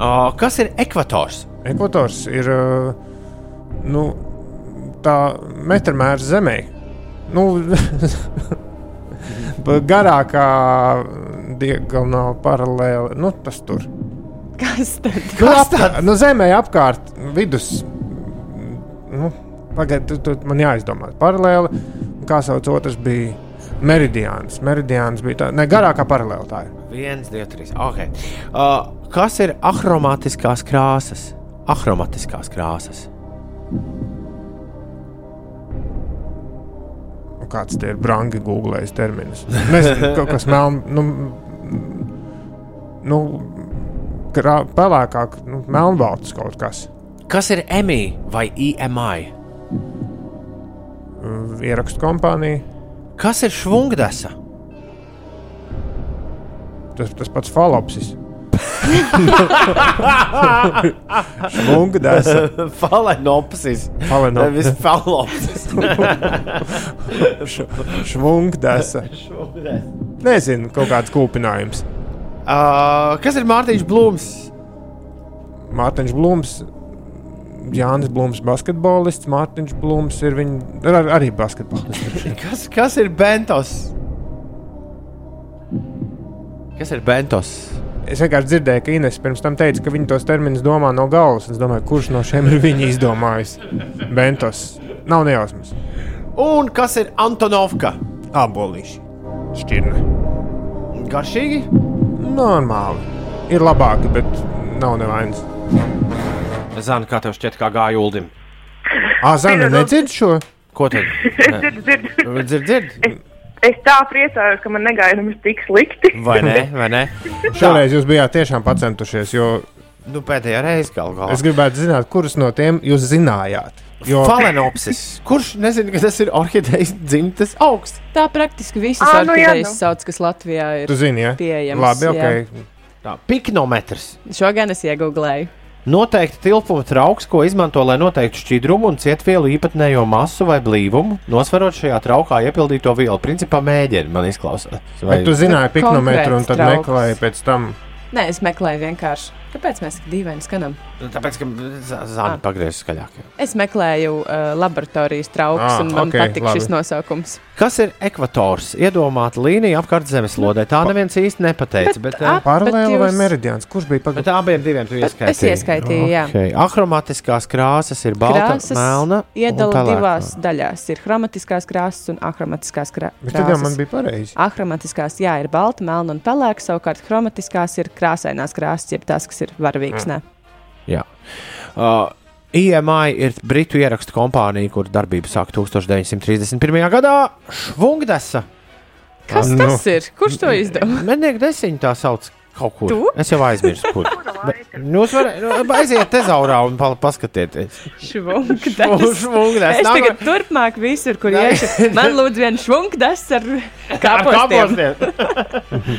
Uh, kas ir ekvators? Ekvators ir nu, tā metrmērs zemē. Nu, garākā diagonāla paralēli. Nu, tas tur. Kas tad? Nu, apkārt, nu, zemē apkārt, vidus. Nu, Pagaidiet, tu, tu, man jāizdomā. Paralēli, kā sauc otrs bija meridiāns. Meridiāns bija tā, ne garākā ir. Viens, divi, trīs. Okay. Uh, kas ir ahromatiskās krāsas? Ahromatiskās krāsas. Kāds tie ir brangi googlējis terminus? Nezinu, kaut kas melns. Nu, nu, krā, pelēkāk, nu, melnbalts kaut kas. Kas ir EMI vai IMI? Ierakstu kompānija. Kas ir švungdesa? Tas, tas pats falopsis. Švungdesa. Falenopsis. Falenop- Nevis falopsis. Š- Švungdesa. Nezinu, kaut kāds kūpinājums. uh, kas ir Mārtiņš Blūms? Mārtiņš Blūms, Jānis Blūms, basketbolists. Mārtiņš Blūms ir viņa ar, arī basketbolists. Kas, kas ir Bentos? Kas ir Bentos? Es vienkārši dzirdēju, ka Ines pirms tam teica, ka viņi tos terminus domā no galvas. Es domāju, kurš no šiem ir viņa izdomājis? Bentos. Nav nejausmas. Un kas ir Antonovka? Abolīši. Šķirne. Garšīgi? Normāli. Ir labāki, bet nav nevainas. Zana, kā tev šķiet, kā gāja Uldim? Ā, Zana, nedzird šo? Ko tad? Dzird, dzird. Dzird, dzird. Es tā priecājos, ka man negaida nemaz tik slikti. Vai ne? Vai ne? Šoreiz jūs bijāt tiešām pacentušies, jo Nu, pēdējā reize gal galā. es gribētu zināt, kurus no tiem jūs zinājāt. Jo Falenopsis. Kurš nezina, ka tas ir orhidejas dzimtes augsts? Tā praktiski visas Ā, nu jā, orhidejas nu. sauc, kas Latvijā ir tu zini, ja? pieejamas. Labi, jā. ok. Tā, piknometrs. Šo gan es iegūlēju. Noteikti tilpuma trauks, ko izmanto, lai noteiktu šķidrumu un cietvielu īpatnējo masu vai blīvumu, nosverot šajā traukā iepildīto vielu. Principā mēģini man izklausās. Vai tu zināji piknometru un tad trauks. meklēji pēc tam? Nē, es meklēju vienkārši. Kāpēc mēs tik dīvaini skanam? Tāpēc, ka zāle Ah. pagriezīs skaļāk. Es meklēju uh, laboratorijas trauks, Ah, un man ok, okay, patīk šis nosaukums. Kas ir ekvators? Iedomāta līnija apkārt zemeslodē. Tā neviens īsti nepateica. Bet, bet, ap- Paralēli vai jūs- meridiāns? Kurš bija bet pagaidām? abiem diviem tu Bet ieskaitīji. es ieskaitīju, jā. Okay. Ahromatiskās krāsas ir balta, Krāsas melna. un iedala divās daļās. Ir chromatiskās krāsas un ahromatiskās krā- Bet tad jau man krāsas. bija pareizi. Ahromatiskās, jā, ir balta, melna un pelēka. Savukārt chromatiskās ir krāsainās krāsas, jeb tās, kas ir varavīgas. Mm. Jā. Uh, IMI ir britu ierakstu kompānija, kur darbība sāk 1931. gadā. Švungdesa. Kas Nu. tas ir? Kurš to izdomā? Mednieku desiņu tā sauc. Tu? Es jau aizmirsu, kur. Jūs varat nu, aiziet tezaurā un pa- paskatieties. Švungdes. Es tagad turpmāk visur, kur iešu. Man lūdzu vienu švungdes ar Ar kāpostiem. kāpostiem.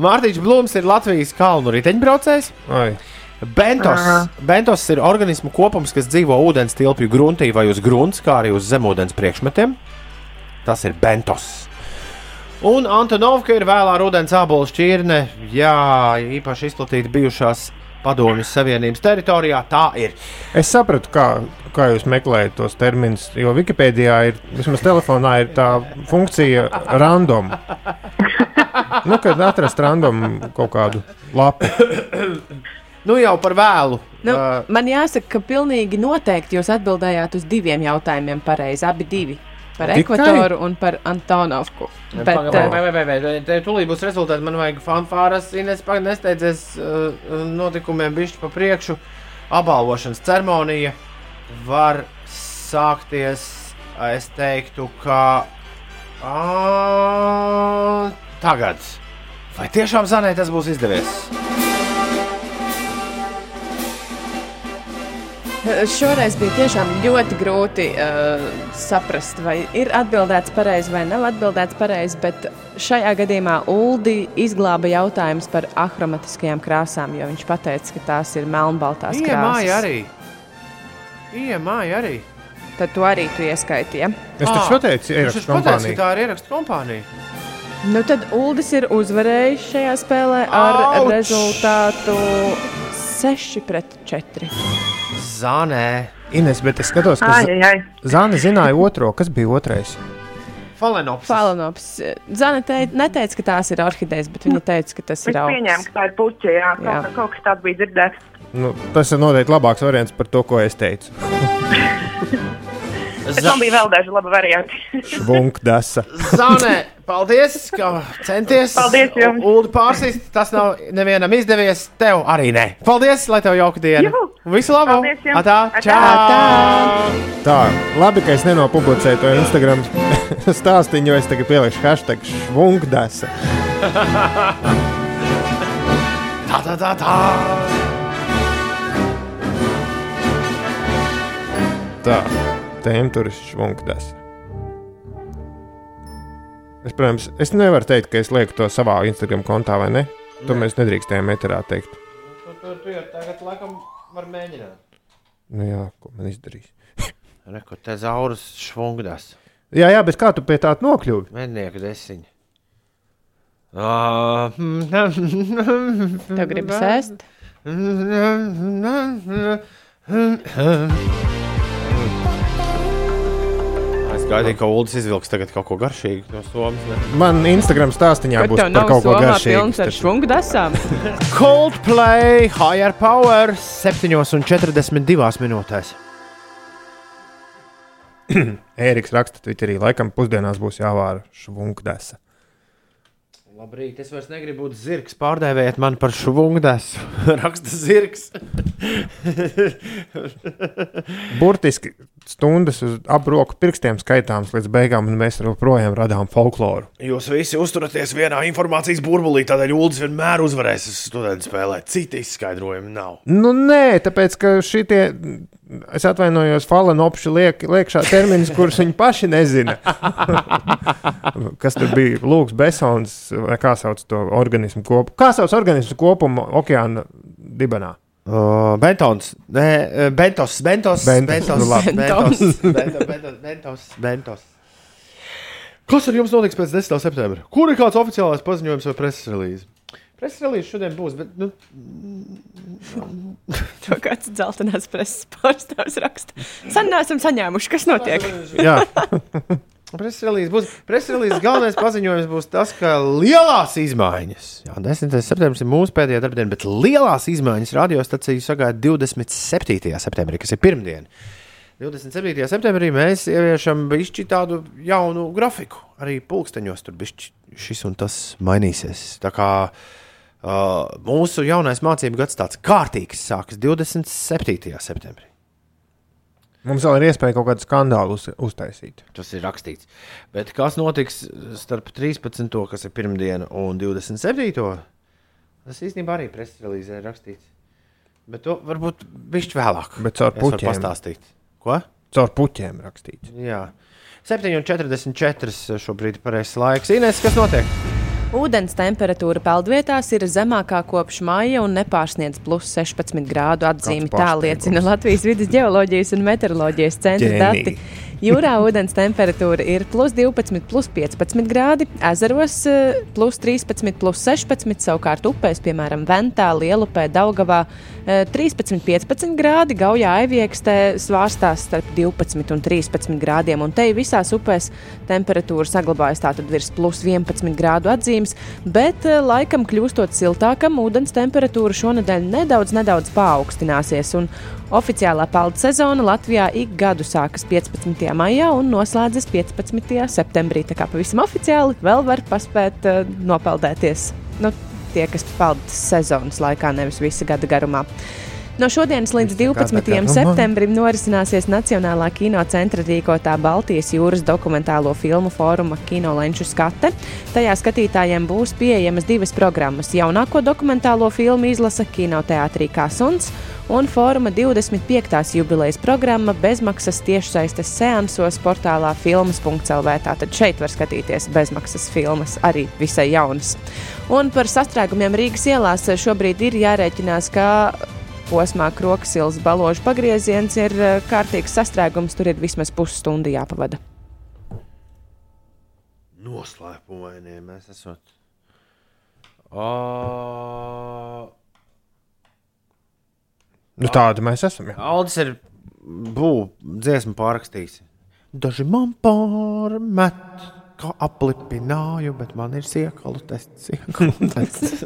Mārtiņš Blūms ir Latvijas kalnu riteņbraucējs. Ai, Bentos, Bentos ir organismu kopums, kas dzīvo ūdens tilpju gruntī vai uz grunts, kā arī uz zemūdens priekšmetiem. Tas ir Bentos. Un Antonovka ir vēlā rudens ābolu šķirne, jā, īpaši izplatīta bijušās Padomju Savienības teritorijā. Tā ir. Es sapratu, kā, kā jūs meklējat tos terminus. Jo Wikipēdijā ir, vismaz telefonā, ir tā funkcija random. Nu, kad atrast random kaut kādu lapu. Nu jau par vēlu. Nu, Uh, man jāsaka, ka pilnīgi noteikti jūs atbildējāt uz diviem jautājumiem pareizi. Abi divi. Par Tikai? ekvatoru un par Antonovku. Bet, Pagaid, vai, uh, vai, vai, vai, vai, te tūlīt būs rezultāti. Man vajag fanfāras, Ines, nesteidzies uh, notikumiem bišķi pa priekšu. Apbalvošanas ceremonija var sākties, es teiktu, ka ā, tagad. Vai tiešām Zanē tas būs izdevies? Šoreiz bija tiešām ļoti grūti uh, saprast, vai ir atbildēts pareizi vai nav atbildēts pareizi, bet šajā gadījumā Uldi izglāba jautājums par ahromatiskajām krāsām, jo viņš teica, ka tās ir melnbaltās krāsas. Iemāja arī. Iemāja arī. Tad tu arī tu ieskaitīji. Ja? Es taču pateicu, ierakstu kompānija. ka tā ir ierakstu kompānija. Nu, tad Uldis ir uzvarējis šajā spēlē ar Auč! rezultātu 6 pret 4. Zanē. Ines, bet es skatos, ka Ai, ai. Zāne zināja otro. Kas bija otrais? Falenops. Falanops. Zana te, neteica, ka tās ir orhidejas, bet viņa teica, ka tas Es ir augs. ka tā ir puķa. Jā, Jā. kaut, kaut kas tāds bija dzirdēts. Nu, tas ir noteikti labāks variants par to, ko es teicu. Bet man bija vēl daži labi varianti. Švunkdasa. Zanē, paldies, ka centies. Paldies jums. Ulu pārsist. Tas nav nevienam izdevies. Tev arī nē. Paldies, lai tev jauka diena. Juhu. Visu labu! Atā, Atā. čau! Tā, labi, ka es nenopublicēju to Instagram stāstīju, jo es tagad pielikšu hashtag švunkdasa. Tā, tā, tā, tā. Tā, tēma tur ir švunkdasa. Es, protams, es nevaru teikt, ka es lieku to savā Instagram kontā, vai ne? To mēs nedrīkstējām metrā teikt. Tu, tu, tu jau tagad laikam var mēģināt. Nu jā, ko man izdarīs. Reko, te zaurus švungdas. Jā, jā, bet kā tu pie tā nokļuvi? Mednieku desiņu. Ah, Tev gribas ēst? Gaidīju, ka Ulas izvilks tagad kaut ko garšīgu no Somijas. ne? Man Instagram stāstīņā Bet būs par kaut ko somā pilns ar garšīgu. švungu desām. Coldplay, Higher Power, 7,42 minūtēs. Ēriks raksta Twitterī, laikam pusdienās būs jāvāra švunkdasa. Labrīt, es vairs negribu būt zirgs. Pārdēvējiet man par švungdas. Raksta zirgs. Burtiski stundas uz abroku pirkstiem skaitāms līdz beigām, un mēs joprojām radām folkloru. Jūs visi uzturaties vienā informācijas burbulī, tādēļ Ulas vienmēr uzvarēs studentu spēlē. Citi izskaidrojumi nav. Nu, nē, tāpēc, ka šitie, es atvainojos, falanopši liek, liekšā terminus, kurus viņi paši nezina. Kas tur bija? Lūks, Besons, kā sauc to organismu kopumu? Kā sauc organismu kopumu okeāna dibenā? Uh, Bentons, nē, uh, Bentos, Bentos, Bentos, Bentos, nu Bentos, Bentos, Bentos, Bentos. Kas ar jums notiks pēc 10. septembra? Kur ir kāds oficiālais paziņojums vai preses relīze? Preses relīze šodien būs, bet nu, To kāds dzeltenās preses pārstāvis raksta. Sen neesam saņēmuši, kas notiek. Jā, preses relīze būs. Preses relīzes galvenais paziņojums būs tas, ka lielās izmaiņas, jā, 10. septembris ir mūsu pēdējā darbdiena, bet lielās izmaiņas radiostaciju sagaida 27. septembrī, kas ir pirmdiena. 27. septembrī mēs ieviešam bišķi tādu jaunu grafiku. Arī pulksteņos tur bišķi šis un tas mainīsies. Tā kā uh, mūsu jaunais mācību gads tāds kārtīgs sākas 27. septembrī. Mums vēl ir iespēja kaut kādu skandālu uz, uztaisīt. Tas ir rakstīts. Bet kas notiks starp 13. kas ir pirmdiena un 27. Tas īstenībā arī preses relīzē ir rakstīts. Bet to varbūt bišķi vēlāk. Bet caur puķiem. pastāstīt. Ko? Caur puķiem rakstīts. Jā. 7,44 šobrīd ir pareizais laiks. Ines, kas notiek? Ūdens temperatūra peldvietās ir zemākā kopš maija un nepārsniedz plus 16 grādu atzīmi. Tā liecina Latvijas vidas geoloģijas un meteoroloģijas centra dati. Jūrā ūdens temperatūra ir plus 12, plus 15 grādi, ezeros eh, plus 13, plus 16, savukārt upēs, piemēram, Ventā, Lielupē, Daugavā, eh, 13, 15 grādi, Gaujā, Aiviekstē svārstās starp 12 un 13 grādiem, un te visās upēs temperatūra saglabājas tātad virs plus 11 grādu atzīmes, bet eh, laikam kļūstot siltākam, ūdens temperatūra šonadēļ nedaudz, nedaudz paaugstināsies, un oficiālā peldu sezona Latvijā ik gadu sākas 15. Maijā un noslēdzas 15. septembrī. Tā kā pavisam oficiāli vēl var paspēt uh, nopeldēties. Nu, tie, kas peldas sezonas laikā, nevis visa gada garumā. No šodienas līdz 12. Kāda septembrim norisināsies Nacionālā kinocentra rīkotā Baltijas jūras dokumentālo filmu fóruma Kinolenču skate. Tajā skatītājiem būs pieejamas divas programmas. Jaunāko dokumentālo filmu izlasa kinoteātrī Kasuns un fóruma 25. jubilejas programma bezmaksas tiešsaistes seansos portālā filmas.lv. Tātad šeit var skatīties bezmaksas filmas, arī visai jaunas. Un par sastrēgumiem Rīgas ielās šobrīd ir jārēķinās, ka posmā Kroksils baložu pagrieziens ir eh, kārtīgs sastrēgums, tur ir vismaz pusstundu jāpavada. Noslēpumainie mēs esam. O... Nu, tādi mēs esam. Jā. Aldis ir būvniecības dziesmu pārrakstījis. Daži man pārmet, kā aplipināju, bet man ir siekalu tests. Siekalu tests.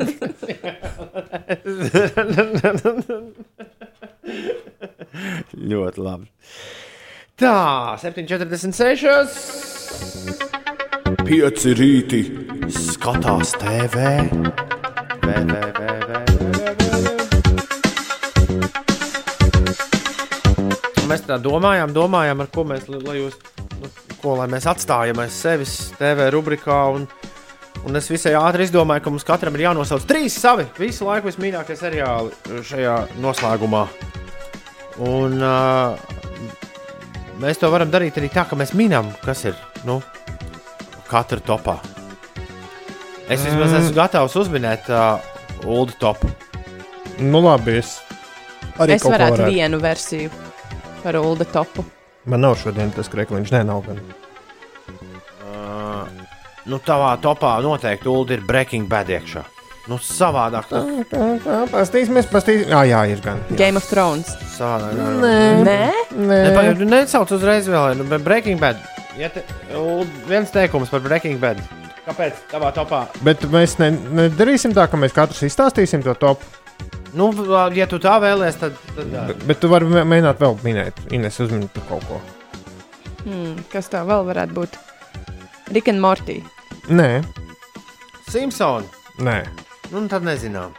Ļoti labi. Tā, 7,46. Pieci rīti skatās TV. Vē, vē, vē, vē, vē, vē, Mēs tā domājām, domājām, ar ko mēs, lai, jūs, nu, ko, lai mēs atstājam aiz sevis TV rubrikā. Un, un es visai ātri izdomāju, ka mums katram ir jānosauc trīs savi visu laiku vismīļākie seriāli šajā noslēgumā. Un, uh, mēs to varam darīt arī tā, ka mēs minam, kas ir nu, katra topā. Es vismaz Mm. esmu gatavs uzminēt uh, Ulu topu. Nu, labi. Es arī Es varētu varētu. vienu versiju par Ulu topu. Man nav šodien tas krekliņš, nē, nav gan. Uh, nu, tavā topā noteikti Ulu ir Breaking Bad iekšā. Nu, savādāk. Nu, Pastīsimies, pastīsimies. Jā, jā, ir gan. Game of Thrones. savādāk Nē, Nē. Nepagaid, nu, nesauc uzreiz vēl, nu, bet Breaking Bad. Ja te, viens teikums par Breaking Bad. Kāpēc tavā topā? Bet mēs ne, nedarīsim tā, ka mēs katrs izstāstīsim to topu. Nu, ja tu tā vēlies, tad. tad. Bet, bet tu vari mē- mēģināt vēl minēt, Ines, uzminēt par kaut ko. hmm, kas tā vēl varētu būt? Rick and Morty. Nē, Simpsons. nē. Nu, tad nezinām.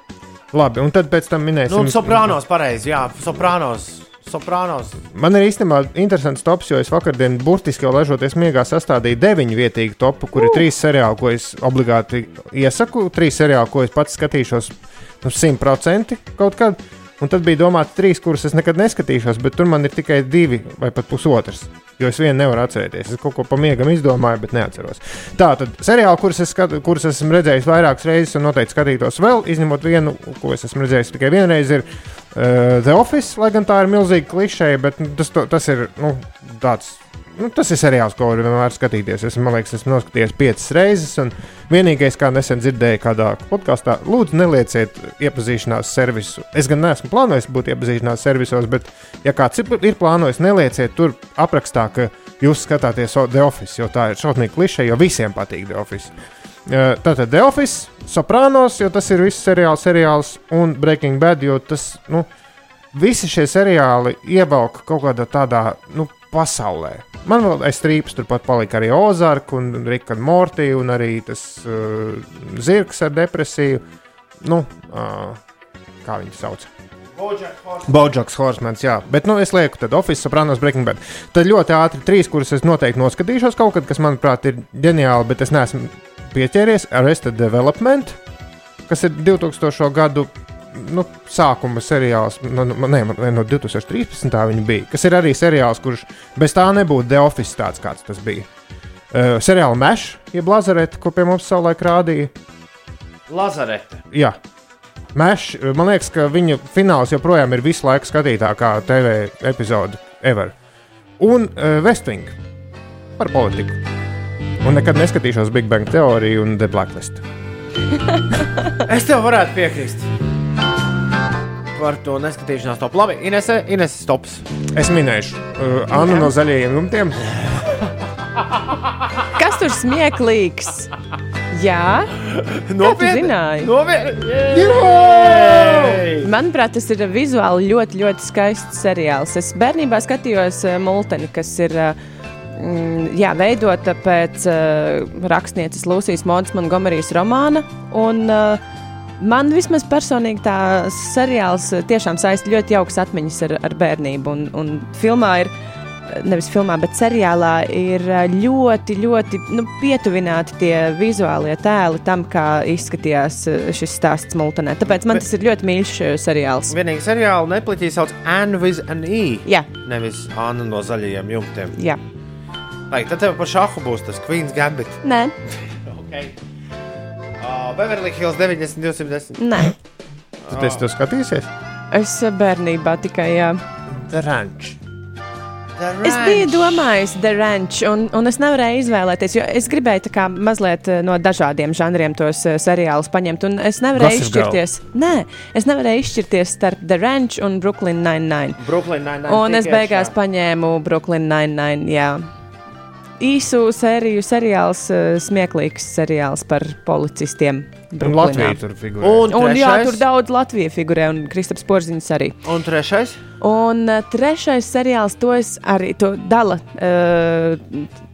Labi, un tad pēc tam minēsim. Nu, soprānos pareizi, jā, soprānos. Soprānos. Man ir īstenībā interesants tops, jo es vakardien burtiski jau ležoties miegā sastādīju deviņu vietīgu topu, kur ir trīs seriāli, ko es obligāti iesaku. Trīs seriāli, ko es pats skatīšos nu, simtprocentīgi kaut kad. Un tad bija domāts trīs, kurus es nekad neskatīšos, bet tur man ir tikai divi vai pat pusotrs. Jo es vienu nevaru atcerēties. Es kaut ko pamiegam izdomāju, bet neatceros. Tā tad seriāli, kurus, es skatu, kurus esmu redzējis vairākas reizes, un noteikti skatītos vēl, izņemot vienu, ko es esmu redzējis tikai vienreiz, ir uh, The Office. Lai gan tā ir milzīga klišeja, bet nu, tas, to, tas ir nu, tāds. Nu, tas ir seriāls, ko var vienmēr skatīties. Es man liekas, esmu noskatījies piecas reizes. Un vienīgais, kā nesen dzirdēju, kādā podkāstā, lūdzu, nelieciet iepazīšanās servisu. Es gan neesmu plānojis būt iepazīšanās servisos, bet, ja kāds ir- plānojis, nelieciet tur aprakstā, ka jūs skatāties The Office, jo tā ir šausmīga klišeja, jo visiem patīk The Office. Uh, Tātad The Office, Sopranos, jo tas ir viss seriāls, seriāls un Breaking Bad, jo tas, nu, visi šie seriāli ievelk kaut kādā tādā, nu, pasaulē. Man vēl aiz strīpas turpat palika arī Ozark un Rika un Morty un arī tas uh, zirgs ar depresiju. Nu, uh, kā viņi sauc? Boģaks Horsemans, jā. Bet, nu, es lieku, tad Office, Sopranos, Breaking Bad. Tad ļoti ātri trīs, kurus es noteikti noskatīšos kaut kad, kas, manuprāt, ir ģeniāli, bet es neesmu pieķēries. Arrested Development, kas ir 2000. gadu nu, sākuma seriāls, nu, nu, ne, ne, no 2013. viņa bija, kas ir arī seriāls, kurš bez tā nebūtu The Office tāds, kāds tas bija. Uh, seriāla Mesh, jeb Lazareta, ko pie mums savulaik rādīja. Lazarete. Jā, Mesh, man liekas, ka viņa fināls joprojām ir visu laiku skatītākā TV epizode ever. Un uh, Westwing par politiku. Un nekad neskatīšos Big Bang teoriju un The Blacklist. Es tev varētu piekrist. Par to neskatīšanās top. Labi, Ines, Ines stops. Es minēšu uh, Annu no zaļajiem jumtiem. Kas tur smieklīgs? Jā, Nopietni? zināji? Nopietni! Manuprāt, tas ir vizuāli ļoti, ļoti skaists seriāls. Es bērnībā skatījos uh, Multeni, kas ir uh, jā, veidota pēc uh, rakstnieces Lūsijas Modas Montgomerijas romāna. Un, uh, Man vismaz personīgi tā seriāls eh, tiešām saista ļoti jaukas atmiņas ar, ar bērnību. Un, un filmā ir, nevis filmā, bet seriālā ir ļoti, ļoti nu, pietuvināti tie vizuālie tēli tam, kā izskatījās šis stāsts Multanē. Tāpēc man tas ir ļoti mīļš seriāls. Vienīgi seriālu Netflixī sauc Anne with an E. Jā, Nevis Anna no zaļajiem jumtiem. jā. Lai, tad tev par šāhu būs tas Queen's Gambit. Nē, Okay. Uh, Beverly Hills 90, 210. nē. Tu esi to skatījies? Es eh, bērnībā tikai. Jā. The Ranch. Es biju domājis, The Ranch, un, un es nevarēju izvēlēties, jo es gribēju tā kā mazliet eh, no dažādiem žanriem tos eh, seriālus paņemt, un es nevarēju Gossip Girl. izšķirties. Nē, es nevarēju izšķirties starp The Ranch un Brooklyn Nine-Nine. Brooklyn Nine-Nine. Un es beigās iekšā. paņēmu Brooklyn Nine-Nine. Jā. Īsu sēriju seriāls, eh, smieklīgs seriāls par policistiem. Un Brooklynā. Latvija tur figurē. Un, Un, jā, trešais? tur daudz Latvijas figurē, un Kristaps Porziņš arī. Un trešais? Un uh, trešais seriāls, to es arī to dala uh,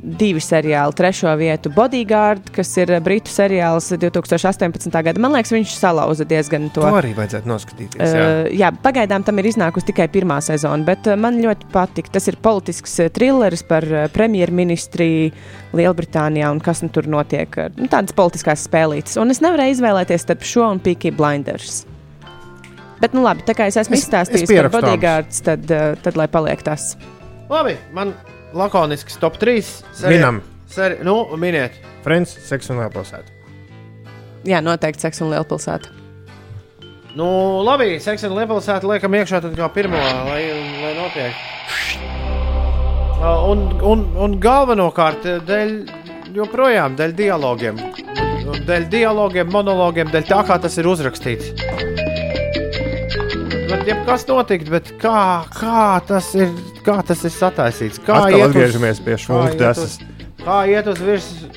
divi seriāli. Trešo vietu Bodyguard, kas ir uh, britu seriāls 2018. gada. Man liekas, viņš salauza diezgan to. To arī vajadzētu noskatīties. Jā. Uh, jā, pagaidām tam ir iznākusi tikai pirmā sezona, bet uh, man ļoti patīk. Tas ir politisks trilleris par uh, premjerministriju Lielbritānijā un kas nu tur notiek. Nu, tādas politiskās spēlītes. Un es nevarēju izvēlēties starp šo un Peaky Blinders. Bet, nu labi, tā kā es esmu Es- izstāstījis es par bodyguards, tad, uh, tad lai paliek tas. Labi, man lakonisks top 3. Minam. Seri... Nu, miniet. Friends, Seks un Lielpilsēta. Jā, noteikti seks un lielpilsēta. Nu, labi, seksa un liepilsēta liekam iekšā tad kā pirmo, lai, lai notiek. Un, un, un galvenokārt eh, dēļ, joprojām dēļ dialogiem. Dēļ dialogiem, monologiem, dēļ tā, kā tas ir uzrakstīts. Bet, ja kas notikt, bet kā, kā, tas ir, kā tas ir sataisīts? Kā Atkal iet uz- atgriežamies pie uz- Kā iet uz virsmu?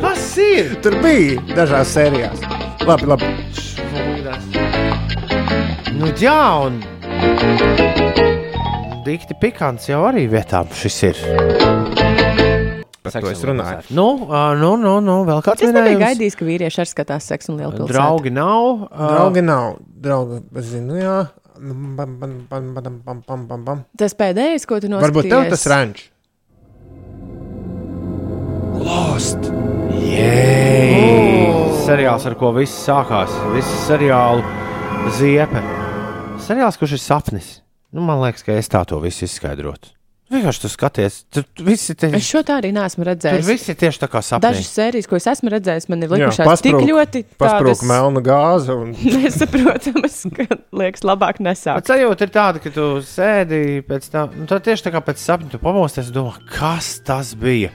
Kas ir? Tur bija dažās sērijās. Labi, labi. Nu, jā, un dikti pikants jau arī vietām šis ir. Par to es runāju. Nu, uh, nu, nu, nu, vēl kāds minējums. Es nebiju gaidījis, ka vīrieši arī skatās seksu un lielu pilsētu. Draugi nav. Uh... Draugi nav. Draugi, zinu, jā. Nu, bam, bam, bam, bam, bam, bam, bam, bam. Tas pēdējais, ko tu noskaties. Varbūt tev tas rančs. Lost! Jē! Oh. Seriāls, ar ko viss sākās. Visi seriālu ziepe. Seriāls, kurš ir sapnis. Nu, man liekas, ka es tā to visu izskaidrotu. Vienkārši tu skaties, tur visi te, Es šo tā arī neesmu tur redzējis. visi tieši tā kā sapnis. Dažas sērijas, ko es esmu redzējis, man ir Jā, likušās tik pasprūk- ļoti Pasprūk melna gāze un nesaprotamas, ka liekas, labāk nesākt. Bet sajūta ir tāda, ka tu sēdi pēc tam, nu, tā tieši tā kā pēc sapņa, tu pamosties un domā, kas tas bija.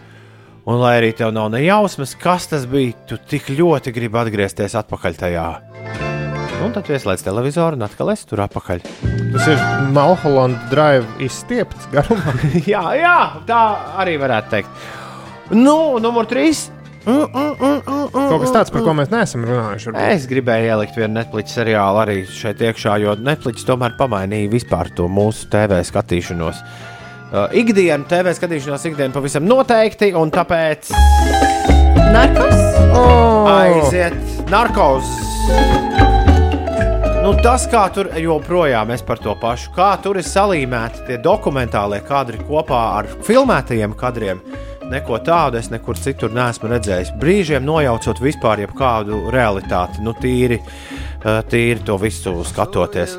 Un lai arī tev nav nejausmas, kas tas bija, tu tik ļoti gribi atgriezties atpakaļ tajā. Un tad ieslēdz televizoru un atkal esi tur atpakaļ. tas ir Malholanda drive izstiepts garumā. jā, jā, tā arī varētu teikt. Nu, numur trīs. Mm, mm, mm, mm, mm, Kaut kas tāds, par ko mēs neesam runājuši. varbūt. Es gribēju ielikt vienu Netflix seriālu arī šeit iekšā, jo Netflix tomēr pamainīja vispār to mūsu TV skatīšanos. Uh, ikdienu TV skatīšanos, ikdienu pavisam noteikti, un tāpēc Narkos? Oh! aiziet narkos. Nu, tas, kā tur joprojām es par to pašu, kā tur ir salīmēti tie dokumentālie kadri kopā ar filmētajiem kadriem. Neko tādu es nekur citur neesmu redzējis. Brīžiem nojaucot vispār jebkādu realitāti, nu, tīri, eh, tīri to visu skatoties.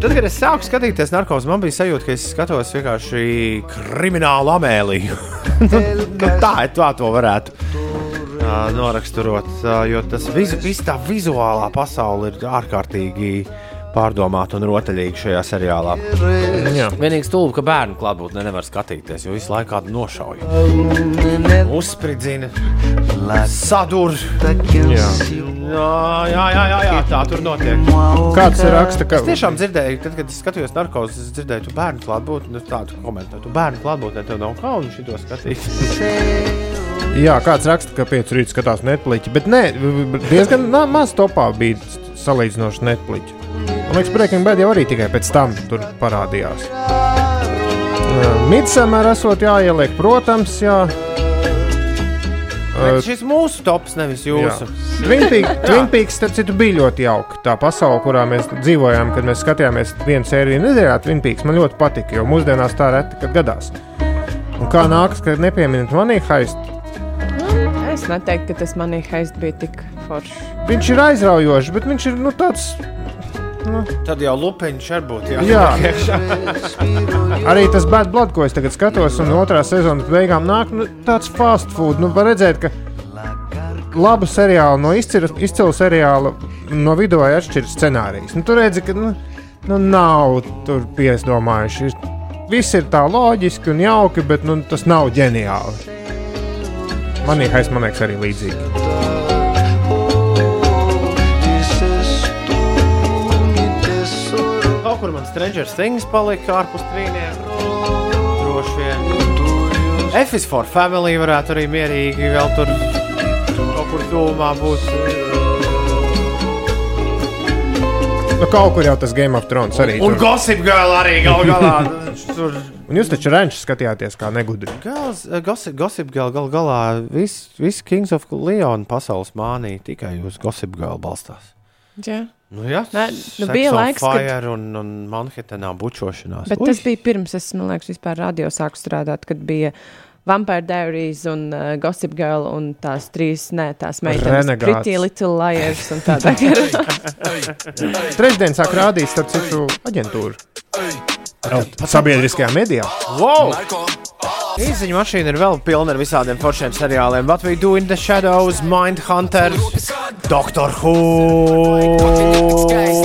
Tad, kad es sāku skatīties narkotikas, man bija sajūta, ka es skatos vienkārši kriminālu amēliju. nu, nu, tā, tā to varētu ā, noraksturot, ā, jo tas visu, viss tā vizuālā pasaule ir ārkārtīgi pārdomāta un rotaļīga šajā seriālā. Jā. Vienīgi stulbi, ka bērnu klātbūtnē nevar skatīties, jo visu laiku kādu nošauja. Uzspridzina, sadur. Jā. Jā, jā, jā, jā, jā tā tur notiek. Kāds ir raksta, ka Es tiešām dzirdēju, tad, kad es skatījos narkotikas, es dzirdēju, tu bērnu klātbūtni, nu, tādu komentāru. Tu bērnu klātbūtnē tev nav kauna šito skatīt. Jā, kāds raksta, ka pieci rīta skatās Netflix, bet nē, diezgan maz topā bija salīdzinoši Netflix. Man liekas, Breaking Bad jau arī tikai pēc tam tur parādījās. Midsamēr esot jāieliek, protams, jā. Bet šis mūsu tops, nevis jūsu. Twin Peaks, starp citu, bija ļoti jauka. Tā pasaule, kurā mēs dzīvojām, kad mēs skatījāmies vienu sēriju nedēļā, Twin Peaks man ļoti patika, jo mūsdienās tā reti, kad gadās. Un kā nākas, kad nepieminat manī haist, Es neteiktu, ka tas manī haist bija tik foršs. viņš ir aizraujošs, bet viņš ir nu, tāds. Nu, Tad jau lupeņš arī būtu Jā. Arī tas Bad Blood, ko es tagad skatos, un otrā sezonas beigām nāk nu, tāds fast food. Nu, var redzēt, ka labu seriālu no izcila, izcila seriāla no video atšķiras scenārijs. Nu, tur redzi, ka nu, nu, nav tur piesdomājuši. Viss ir tā loģiski un jauki, bet nu, tas nav ģeniāli. Manī haisa, man liekas, arī līdzīgi. Kaut kur man Stranger Things palika ārpus trījiem. Droši vien. F is for family varētu arī mierīgi vēl tur kaut kur tūmā būt. Nu, kaut kur jau tas Game of Thrones arī. Un tur. Gossip Girl arī gal galā. Tur Un jūs taču rančs skatījāties kā negudri. Eh, gossip, gossip Girl gal galā viss vis Kings of Leon pasaules mānī tikai uz Gossip Girl balstās. Jā. Nu, jā, Nē, nu bija on laiks, kad- Fire un, un Manhetenā bučošanās. Bet tas bija pirms es, man liekas, vispār radio sāku strādāt, kad bija Vampire Diaries un uh, Gossip Girl un tās trīs, ne, tās meitenes, Renegāds. Pretty Little Liars un tādā garā. Trešdien sāk rādīt, starp citu, aģentūru. Sabiedriskajā medijā. Wow! Īziņa mašīna ir vēl pilna ar visādiem foršiem seriāliem. What we do in the shadows, Mindhunter, Doctor Who.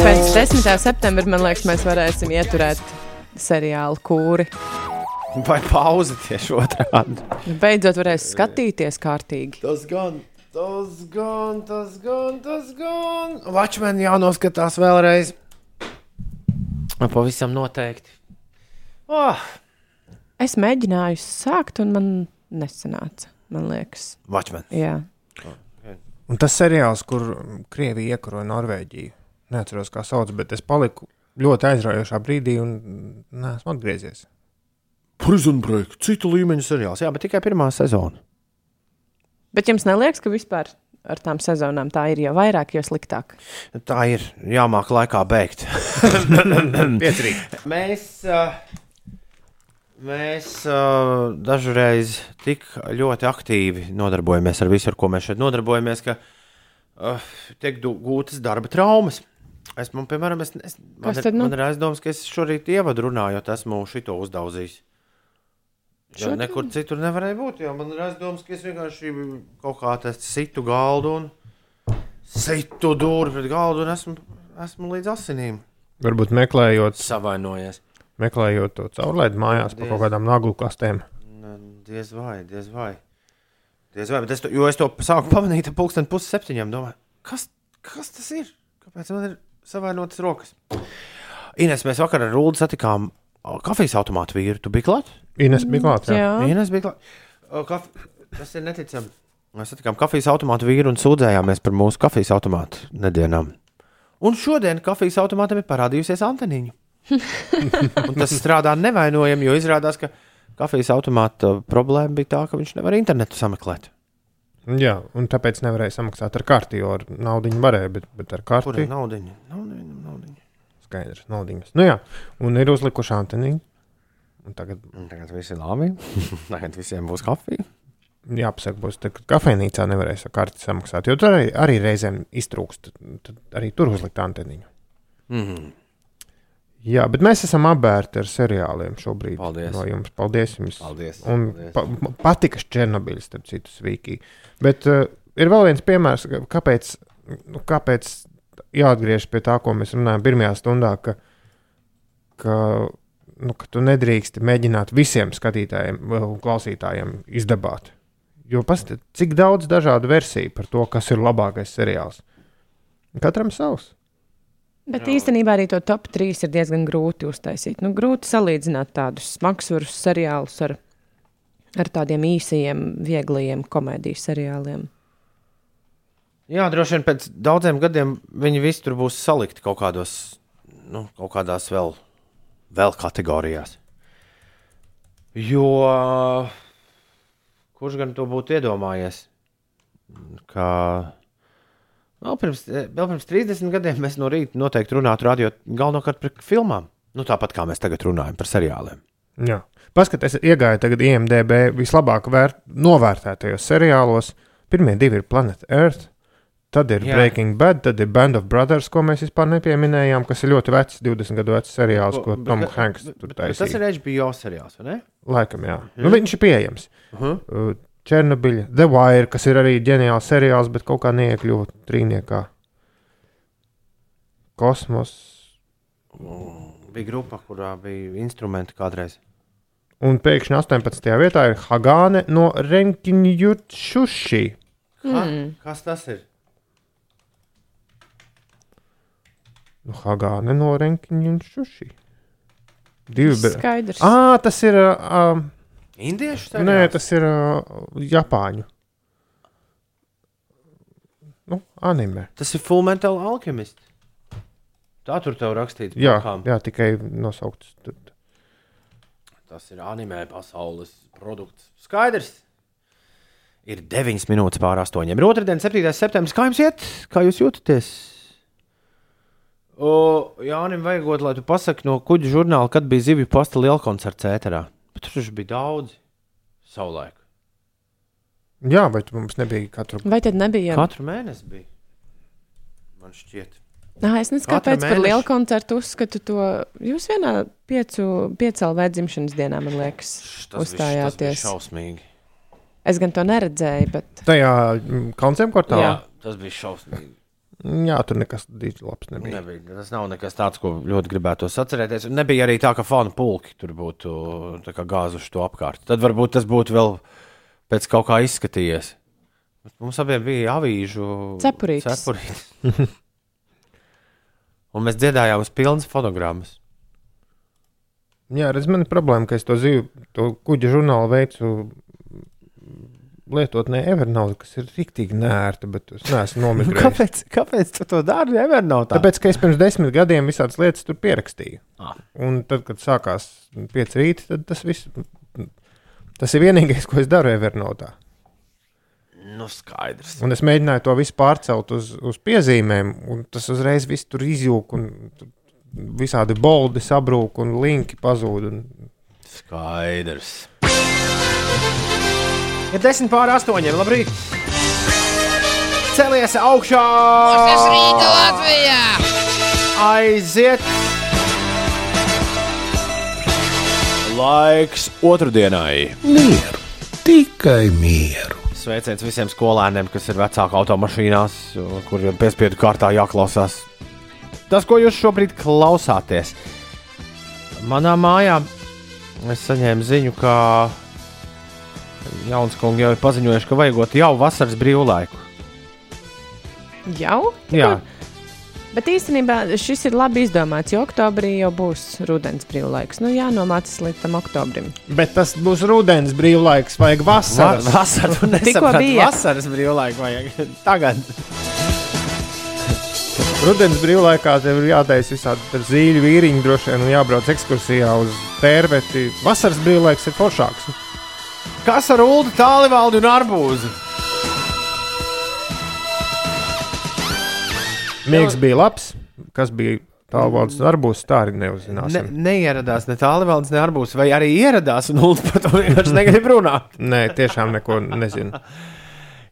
Pēc 10. septembra, man liekas, mēs varēsim ieturēt seriālu kūri. Vai pauze tieši otrādi? Beidzot varēs skatīties kārtīgi. Tas gan, tas gan, tas gan, tas gan. Watchmen jānoskatās vēlreiz. Pavisam noteikti. Oh, Es mēģināju sākt, un man nesanāca. Man liekas, Watchmen. jā. Un tas seriāls, kur Krievija iekaroja Norvēģiju, neatceros, kā sauc, bet es paliku ļoti aizraujošā brīdī un neesmu atgriezies. Prison Break, citu līmeņu seriāls. Jā, bet tikai pirmā sezona. Bet jums neliekas, ka vispār ar tām sezonām tā ir jau vairāk, jo sliktāk? Tā ir jāmāk laikā beigt. Pietrīt. Mēs, uh, mēs uh, dažreiz tik ļoti aktīvi nodarbojamies ar visu, ar ko mēs šeit nodarbojamies, ka uh, tiek gūtas darba traumas. Es, man, piemēram, es, es, man, Kas ir, tad nu? man ir aizdoms, ka es šorīt ievadu runājot, esmu šito uzdauzījis. Jo Šodien? nekur citur nevarēja būt. Jo man ir aizdoms, ka es vienkārši kaut kā tādu situ galdu un situ dūri pret galdu un esmu, esmu līdz asinīm Varbūt meklējot, savainojies. Meklējot to caurlaidu mājās pa kaut kādām naglu kastēm. Nu, Diez vai, diez vai. Diez vai, bet es to, jo es to sāku pamanīt pulksten pusi septiņiem. Domāju, kas, kas tas ir? Kāpēc man ir savainotas rokas? Ines, mēs vakar ar Rūdu satikām kafijas automātu vīru. Tu biji klāt? Ines bija klāta. Jā. Ines bija klāt. Kaf... Tas ir neticami. Mēs satikām kafijas automātu vīru un sūdzējāmies par mūsu kafijas automātu nedēļām. Un šodien kafijas automātam ir parādījusies anteniņa. Un tas strādā nevainojami, jo izrādās, ka kafijas automāta problēma bija tā, ka viņš nevar internetu sameklēt. Jā, un tāpēc nevarēja samaksāt ar karti, jo ar naudu varēja, bet, bet ar Kur karti ir naudiņa? Naudiņa, naudiņa. skaidrs, naudiņas. Nu jā, un ir uzlikuši anteniņu. Un tagad Un Tagad viss ir labi. Tagad visiem būs kafija. jāpasaka, būs, tā, ka kafejnīcā nevarēs ar karti samaksāt, jo tur arī, arī reizēm iztrūkst. Tad arī tur uzlikt anteniņu. Mm. Jā, bet mēs esam apbērti ar seriāliem šobrīd. Paldies. No jums. Paldies jums. Paldies, Un paldies. pa, patika Černobiļs, starp citu, svīkī. Bet uh, ir vēl viens piemērs, kāpēc, nu, kāpēc jāatgriežas pie tā, ko mēs runājam pirmajā stundā, ka, ka, nu, ka tu nedrīkst mēģināt visiem skatītājiem un klausītājiem izdabāt. Jo pastāv cik daudz dažādu versiju par to, kas ir labākais seriāls. Katram savs. Bet īstenībā arī to top 3 ir diezgan grūti uztaisīt. Nu, grūti salīdzināt tādus smagsvarus seriālus ar, ar tādiem īsiem, viegliem komēdijas seriāliem. Jā, droši vien pēc daudziem gadiem viņi visi tur būs salikti kaut kādos, nu, kaut kādās vēl, vēl kategorijās. Jo kurš gan to būtu iedomājies? ka vēl pirms, vēl pirms 30 gadiem mēs no rīta noteikti runātu radio galvenokārt par filmām. Nu, tāpat kā mēs tagad runājam par seriāliem. Jā. Paskaties, iegāja tagad IMDB vislabāk vērt, novērtētajos seriālos. Pirmie divi ir Planet Earth, tad ir Jā. Breaking Bad, tad ir Band of Brothers, ko mēs vispār nepieminējām, kas ir ļoti vecs, 20 gadu vecs seriāls, ko Bet- Tom Hanks tur bet Tas taisīja. ir HBO seriāls, vai ne? Laikam, jā. Nu, viņš ir pieejams. Uh -huh. Černobiļa, The Wire, kas ir arī ģeniāls seriāls, bet kaut kā neiekļuva trīniekā. Kosmos. Bija grupa, kurā bija instrumenti kādreiz. Un pēkšņi 18. vietā ir Hagāne no Renkinjutšuši. Ka, Mm. kas tas ir? Nu, Hagāne no Renkinjutšuši. Divi. Skaidrs. Ah, tas ir. Uh, Indiešu nē, seriāls? tas ir uh, Japāņu. Nu, anime. Tas ir Full Metal Alchemist. Tā tur tev rakstīts. Jā, blakām. jā tikai nosaukts. tur. Tas ir anime pasaules produkts. Skaidrs. Ir 9 minūtes pār 8. Ir otrdien, 7. septembris. Kā jums iet? Kā jūs jūtaties? O, Jānis, vajagot, lai tu pasaki no kuģa žurnāla, kad bija zivju pasta liela koncerts ēterā. Bet tur taču bija daudz savulaik. Jā, vai tu mums nebija katru Vai tad nebija? Katru mēnesi bija. Man šķiet. Nā, es nezinu, kāpēc par lielu koncertu uzskatu to. Jūs vienā piecu, piecēlā dzimšanas dienā, man liekas, Tas, viss- tas bija uzstājāties. šausmīgi. Es gan to neredzēju, bet Tajā mm, koncerta kortā. Jā, tas bija šausmīgi. Jā, tur nekas dīķis labs nebija. Nebija. Tas nav nekas tāds, ko ļoti gribētu atcerēties. Nebija arī tā, ka fanu pulki tur būtu gāzuši to apkārt. Tad varbūt tas būtu vēl pēc kaut kā izskatījies. Bet Mums abiem bija avīžu Cepurītes. cepurītes. Un mēs dziedājām uz pilnas fonogrammas. Jā, redz, man ir problēma, ka es to zīvu, to kuģa žurnālu veicu lietotnē Evernote, kas ir rīktīgi nērta, bet es neesmu nomigrējis. Kāpēc, kāpēc tu to dari? Evernote. Tāpēc, ka es pirms desmit gadiem visādas lietas tur pierakstīju. Ah. Un tad, kad sākās pieci rīti, tad tas viss. Tas ir vienīgais, ko es daru Evernote. Nu, skaidrs. Un es mēģināju to visu pārcelt uz, uz piezīmēm, un tas uzreiz viss tur izjūg, un tur visādi boldi sabrūk, un linki pazūd. Un... Skaidrs. Ir desmit pār astoņiem. Labrīt! Celies augšā! Tas rīta Latvijā! Aiziet! Laiks otrdienai. Mieru, tikai mieru. Sveiciens visiem skolēniem, kas ir vecāku automašīnās, kuriem piespiedu kārtā jāklausās. Tas, ko jūs šobrīd klausāties, manā mājā es saņēmu ziņu, ka jauns kungi jau ir paziņojuši, ka vajagot jau vasaras brīvlaiku. jau? Jā, Bet īstenībā šis ir labi izdomāts, jo oktobrī jau būs rudens brīvlaiks. Nu, jānomācas līdz tam oktobrim. Bet tas būs rudens brīvlaiks, vajag vasaras. Va vasara, tu Tikko bija. vasaras brīvlaiku vajag tagad. Rudens brīvlaikā tev ir jātaisa visādi zīļu vīriņi, droši vien, un jābrauc ekskursijā uz tērveti. Vasaras brīvlaiks ir foršāks. Kas ar ulu, tālivaldi un arbūzu? Miegs bija labs, kas bija tālvalds darbos, tā arī Ne, neuzzināsim. neieradās ne tālivalds, ne arbūs, vai arī ieradās un ulu par to vienkārši negrib runāt. Nē, tiešām neko nezinu.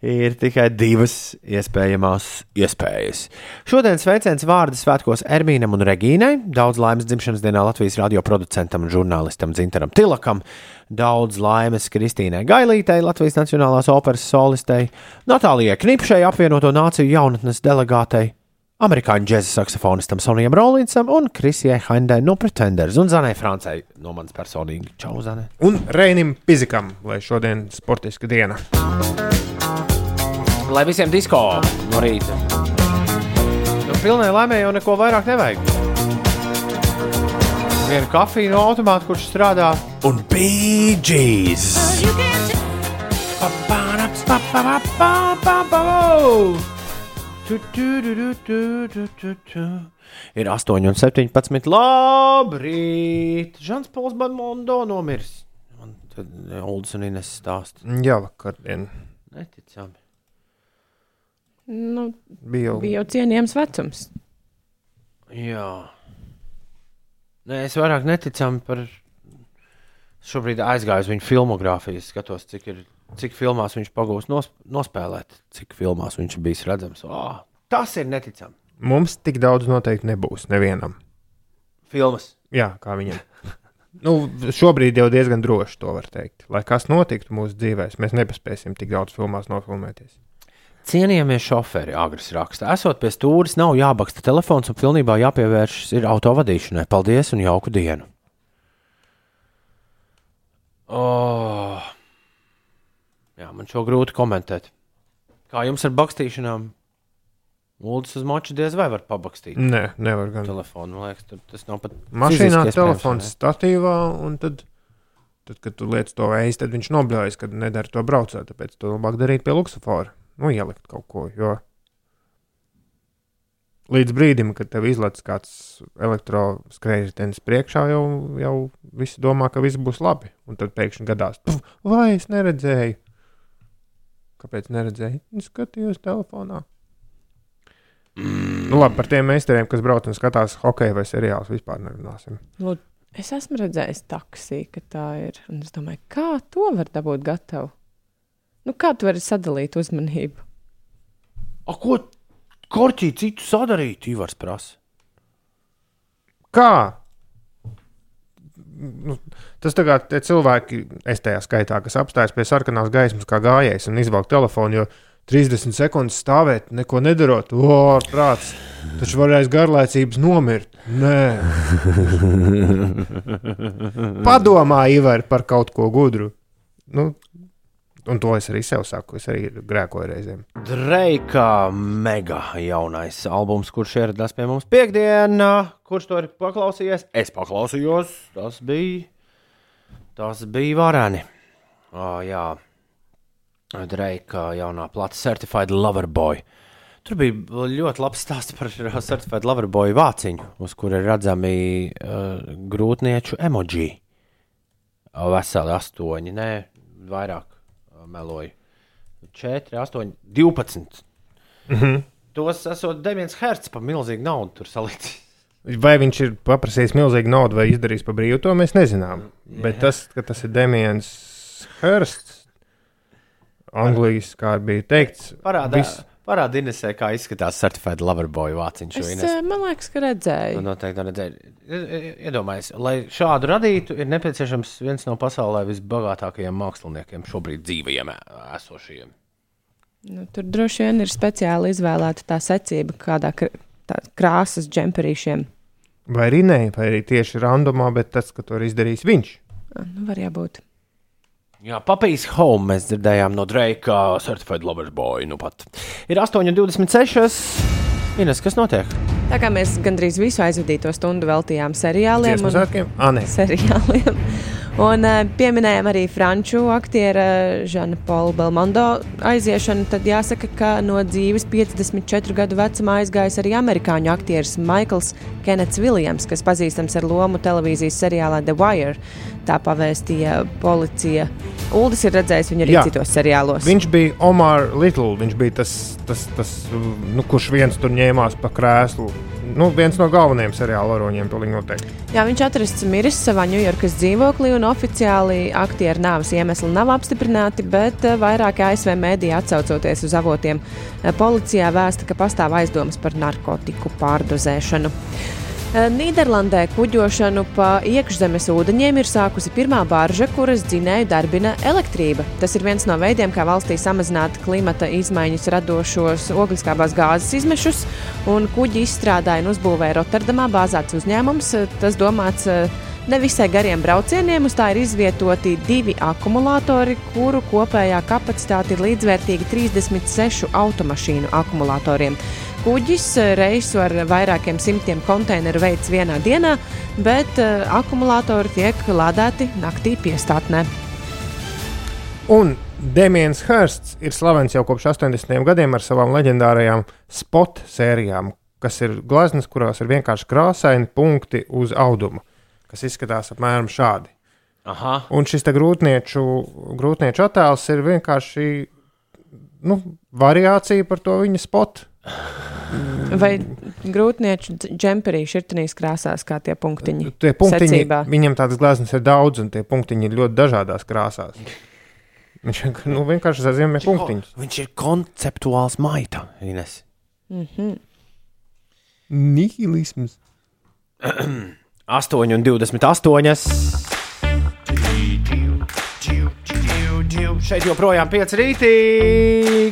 Ir tikai divas iespējamās iespējas. Šodien sveiciens vārdu svētkos Ermīnam un Regīnai. Daudz laimes dzimšanas dienā Latvijas radio producentam un žurnālistam Zintaram Tilakam. Daudz laimes Kristīnai Gailītei, Latvijas Nacionālās operas solistei, Natālijai Knipšai, apvienoto nāciju jaunatnes delegātei, amerikāņu džēza saksofonistam Sonijam Rolinsam un Krisijai Haindai no Pretenders un Zanai Francai no manas personīgi. Čau, Zanai! Un Reinim Pizikam, lai šodien sportiska diena. Lai visiem disko no rīta. Nu, pilnai laimē jau neko vairāk nevajag. Vienu kafiju no automāta, kurš strādā, un BG's. Ir 8,17. Labrīt! Žants Pols Banmondo nomirs. Man tad Oldus un Ines stāsta. Jā, vakardien. Neticami. Nu, Bija jau- bija jau cienījams vecums. Jā. Nē, es vairāk neticami par. Šobrīd aizgāju uz viņa filmogrāfiju, es skatos, cik, ir, cik filmās viņš pagūs nos, nospēlēt, cik filmās viņš ir bijis redzams. Oh, tas ir neticami. Mums tik daudz noteikti nebūs nevienam. Filmas. Jā, kā viņam. nu, šobrīd jau diezgan droši to var teikt. Lai kas notiktu mūsu dzīvēm, mēs nepaspēsim tik daudz filmās nofilmēties. Cienījamies šoferi, Agris raksta. Esot pie stūres, nav jābaksta telefons un pilnībā jāpievēršas ir autovadīšanai. Paldies un jauku dienu! Oh. Jā, man šo grūti komentēt. Kā jums ar bakstīšanām? Uldis uz moča diez vai var pabakstīt. Nē, nevar gan. Telefonu, man liekas, tas nav pat. Mašīnā telefons statīvā, un tad, tad kad tu liec to veidu, tad viņš nobļaujas, kad nedara to braucēt. Tāpēc to labāk darīt pie luksofora. Nu, ielikt kaut ko. Jo līdz brīdim, kad tev izlaiž kāds elektroskrējējs priekšā, jau, jau visi domā, ka viss būs labi. Un tad pēkšņi gadās, "Pf, vai es neredzēju? Kāpēc neredzēju? Es skatījos telefonā. Mm. Nu, labi, par tiem meistariem, kas brauc un skatās hokeju vai seriālus, vispār nerunāsim. Nu, es esmu redzējis taksiju, ka tā ir. Un es domāju, kā to var dabūt gatavu? Nu, kā tu vari sadalīt uzmanību? A, ko korķī citu sadarīt? Ivars prasa. Kā? Nu, tas tā kā tie cilvēki, es tajā skaitā, kas apstājas pie sarkanās gaismas, kā gājējs un izvelk telefonu, jo 30 sekundes stāvēt, neko nedarot. O, prāts! Taču varēs garlaicības nomirt. Nē, padomā, Ivar, par kaut ko gudru. Nu, un to es arī sev saku. Es arī grēkoju reizēm. Dreika mega jaunais albums, kurš ieradās pie mums piekdienā. Kurš to ir paklausījies? Es paklausījos. Tas bija. Tas bija vareni. Oh, jā, Dreika jaunā plata Certified Lover Boy. Tur bija ļoti labs stāsts par Certified Lover Boy vāciņu, uz kura ir redzami uh, grūtnieču emoji. Veseli astoņi, nē, vairāk meloju. 4, 8, 12. Mhm. Tos esot Demians Hertz par milzīgu naudu tur salīdzinājis. Vai viņš ir paprasījis milzīgu naudu vai izdarījis par brīvu, to mēs nezinām. Jā. Bet tas, ka tas ir Demians Hursts, Anglijas, kā bija teikts, Parādā, viss- parādā Inesē, kā izskatās Certified Lover Boy vāciņš. Es Ines. eh, man liekas, ka redzēju. noteikti redzēji. Iedomājieties, lai šādu radītu, ir nepieciešams viens no pasaulē visbagātākajiem māksliniekiem šobrīd dzīvajiem esošajiem. Nu, tur droši vien ir speciāli izvēlēta tā secība, kādā kr tā krāsas džemperīšiem. vai arī nē, vai arī tieši randomā, bet tas, ka to ir izdarījis viņš. Ah, Nu, var jābūt. Jā, Papijas Home mēs dzirdējām no Dreika Certified Lover Boy. Nu pat. ir 8,26. Ines, kas notiek? Tā kā mēs gandrīz visu aizvadīto stundu veltījām seriāliem Dziesmu svētkiem? Ā, nē. seriāliem. Un uh, pieminējām arī franču aktiera Žana Paula Belmondo aiziešanu. Tad jāsaka, ka no dzīves 54 gadu vecumā aizgājis arī amerikāņu aktieris Maikls Kenets Viljams, kas pazīstams ar lomu televīzijas seriālā The Wire. Tā pavēstīja policija. Uldis ir redzējis viņu arī Jā. citos seriālos. Viņš bija Omar Little. Viņš bija tas, tas, tas nu, kurš viens tur ņēmās pa krēslu. Nu, viens no galvenajiem seriāla varoņiem, pilnīgi noteikti. Jā, viņš atrasts miris savā Ņujorkas dzīvoklī, un oficiāli aktieru nāves iemesli nav apstiprināti, bet eh, vairāki ASV mēdīji atsaucoties uz avotiem eh, policijā vēsta, ka pastāv aizdomas par narkotiku pārdozēšanu. Eh, Nīderlandē kuģošanu pa iekšzemes ūdeņiem ir sākusi pirmā barža, kuras dzinēju darbina elektrība. Tas ir viens no veidiem, kā valstī samazināt klimata izmaiņas radošos ogliskābās gāzes izmešus. Un kuģi izstrādāja un uzbūvēja Rotterdamā bāzēts uzņēmums. Tas domāts eh, nevisai gariem braucieniem. Uz tā ir izvietoti divi akumulatori, kuru kopējā kapacitāte ir līdzvērtīga 36 automašīnu akumulatoriem. Kuģis eh, reisu ar vairākiem simtiem konteineru veids vienā dienā, bet uh, akumulatori tiek lādēti naktī piestātnē. Un Demians Hursts ir slavens jau kopš 80. gadiem ar savām leģendārajām spot sērijām, kas ir gleznas, kurās ir vienkārši krāsaini punkti uz auduma, kas izskatās apmēram šādi. Aha. Un šis grūtnieču, grūtnieču attēls ir vienkārši nu, variācija par to viņa spotu. Vai grūtnieču dž- džemperī šķirtenīs krāsās, kā tie punktiņi? Tie punktiņi, secībā? viņam tādas gleznas ir daudz, un tie punktiņi ir ļoti dažādās krāsās. Viņš nu, vienkārši sazīmē punktiņus. Viņš ir konceptuāls maita, Ines. Mhm. Nihilisms. 8 un 28. Šeit joprojām 5 rītī.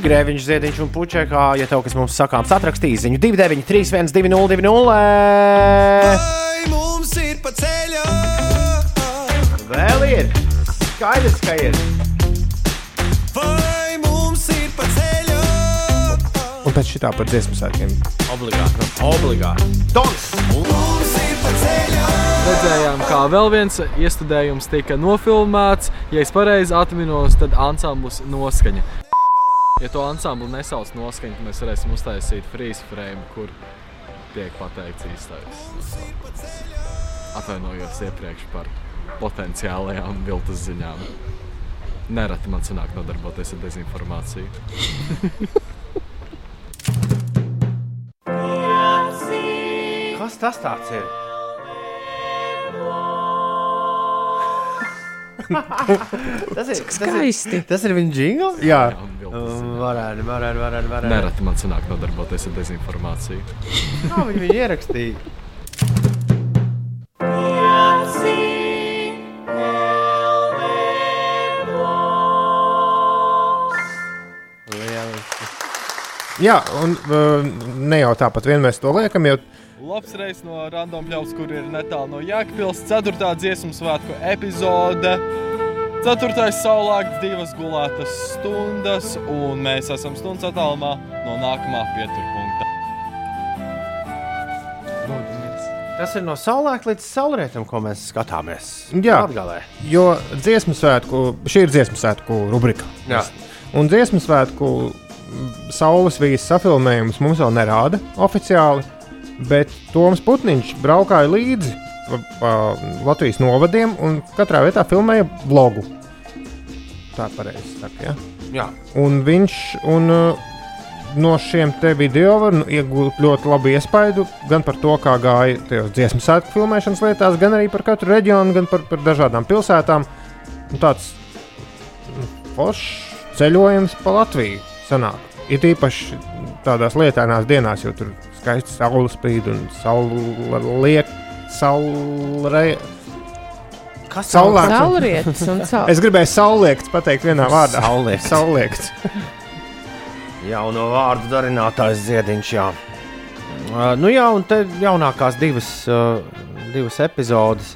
Grēviņš, Ziediņš un Puķekā. Ja tev kas mums sakāms, atrakstīs ziņu 293, 120, 200. Vai mums ir pa ceļam? Vēl ir. Skaidrs, ka ir. Vai mums ir pa ceļam? Un pēc šitā par dziesmu sēkiem. Obligāti. Obligāti. Tons. Mums ir pa ceļam! Redzējām, kā vēl viens iestudējums tika nofilmēts. Ja es pareizi atminos, tad ansamblis noskaņa. Ja to ansamblu nesauc noskaņa, tad mēs varēsim uztaisīt freeze frame, kur tiek pateikts īstais. Atvainojos iepriekš par potenciālajām viltus ziņām. Nereti man sanāk nodarboties ar dezinformāciju. Kas tas tāds ir? tas ir skaisti. Tas ir, tas ir viņa jingls? Jā. Varētu, varētu, varētu. varētu. Nereti man sanāk nodarboties ar dezinformāciju. Kā viņi viņu ierakstīja? Jā, un uh, ne jau tāpat vien mēs to liekam, jo Labs reizes no random pļaus, kur ir netālu no Jēkabils. 4. dziesmu svētku epizode. 4. saulēkts, divas gulētas stundas, un mēs esam stundas attālumā no nākamā pieturpunkta. Tas ir no saulēkta līdz saulrietam, ko mēs skatāmies. Jā, Latgalē. jo dziesmu svētku, šī ir dziesmu svētku rubrika. Jā. Un dziesmu svētku saules vīzes safilmējums mums vēl nerāda oficiāli, bet Toms Putniņš braukāja līdzi pa, pa Latvijas novadiem un katrā vietā filmēja vlogu. Tā pareizi saka, ja? Jā. Un viņš un, uh, no šiem te video var nu, iegūt ļoti labu iespaidu gan par to, kā gāja tajos dziesmu svētku filmēšanas lietās, gan arī par katru reģionu, gan par, par dažādām pilsētām. Un tāds mm, foršs ceļojums pa Latviju sanāk. Ir īpaši tādās lietainās dienās, jo tur skaisti saule spīd un saule liek. Saulre... Kas Saulrietis un saul- Es gribēju saulēkts pateikt vienā vārdā. Saulēkts. Saulēkts. Jauno vārdu darinātājs Ziediņš. Jā. Uh, nu jā, un te jaunākās divas, uh, divas epizodes.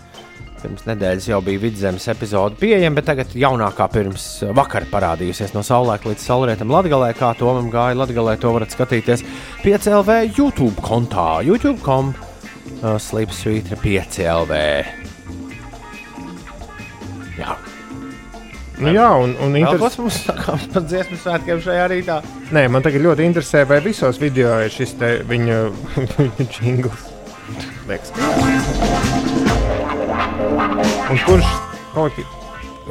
Pirms nedēļas jau bija vidzemes epizode pieejama, bet tagad jaunākā pirms uh, vakar parādījusies no saulēkta līdz saulrietam Latvijā. Kā to man gāja Latvijā, to varat skatīties 5LV YouTube kontā. YouTube.com uh, Slipsvītra 5LV. Jā. Nu, jā, un, un interes- kas mums sakām par dziesmu svētkiem šajā rītā? Nē, man tagad ļoti interesē, vai visos video ir šis te viņa, jingls. Liekas, ka. Un kurš, kolektīv,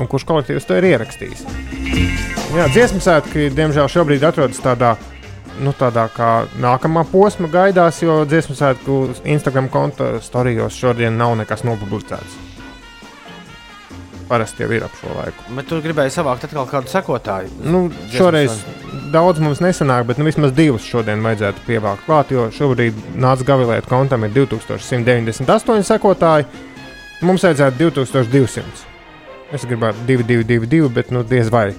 un kurš kolektīvs to ir ierakstījis? Jā, dziesmu svētki, diemžēl, šobrīd atrodas tādā, nu, tādā kā nākamā posma gaidās, jo dziesmu svētku Instagram konta storijos šodien nav nekas nopublicēts. Parasti jau ir ap šo laiku. Bet tu gribēji savākt atkal kādu sekotāju. Nu, šoreiz svētku. daudz mums nesanāk, bet nu, vismaz divus šodien vajadzētu pievākt klāt, jo šobrīd nāca gavilēt kontam ir 2198 sekotāji. Mums vajadzētu 2200. Es gribētu 2222, bet nu diez vai.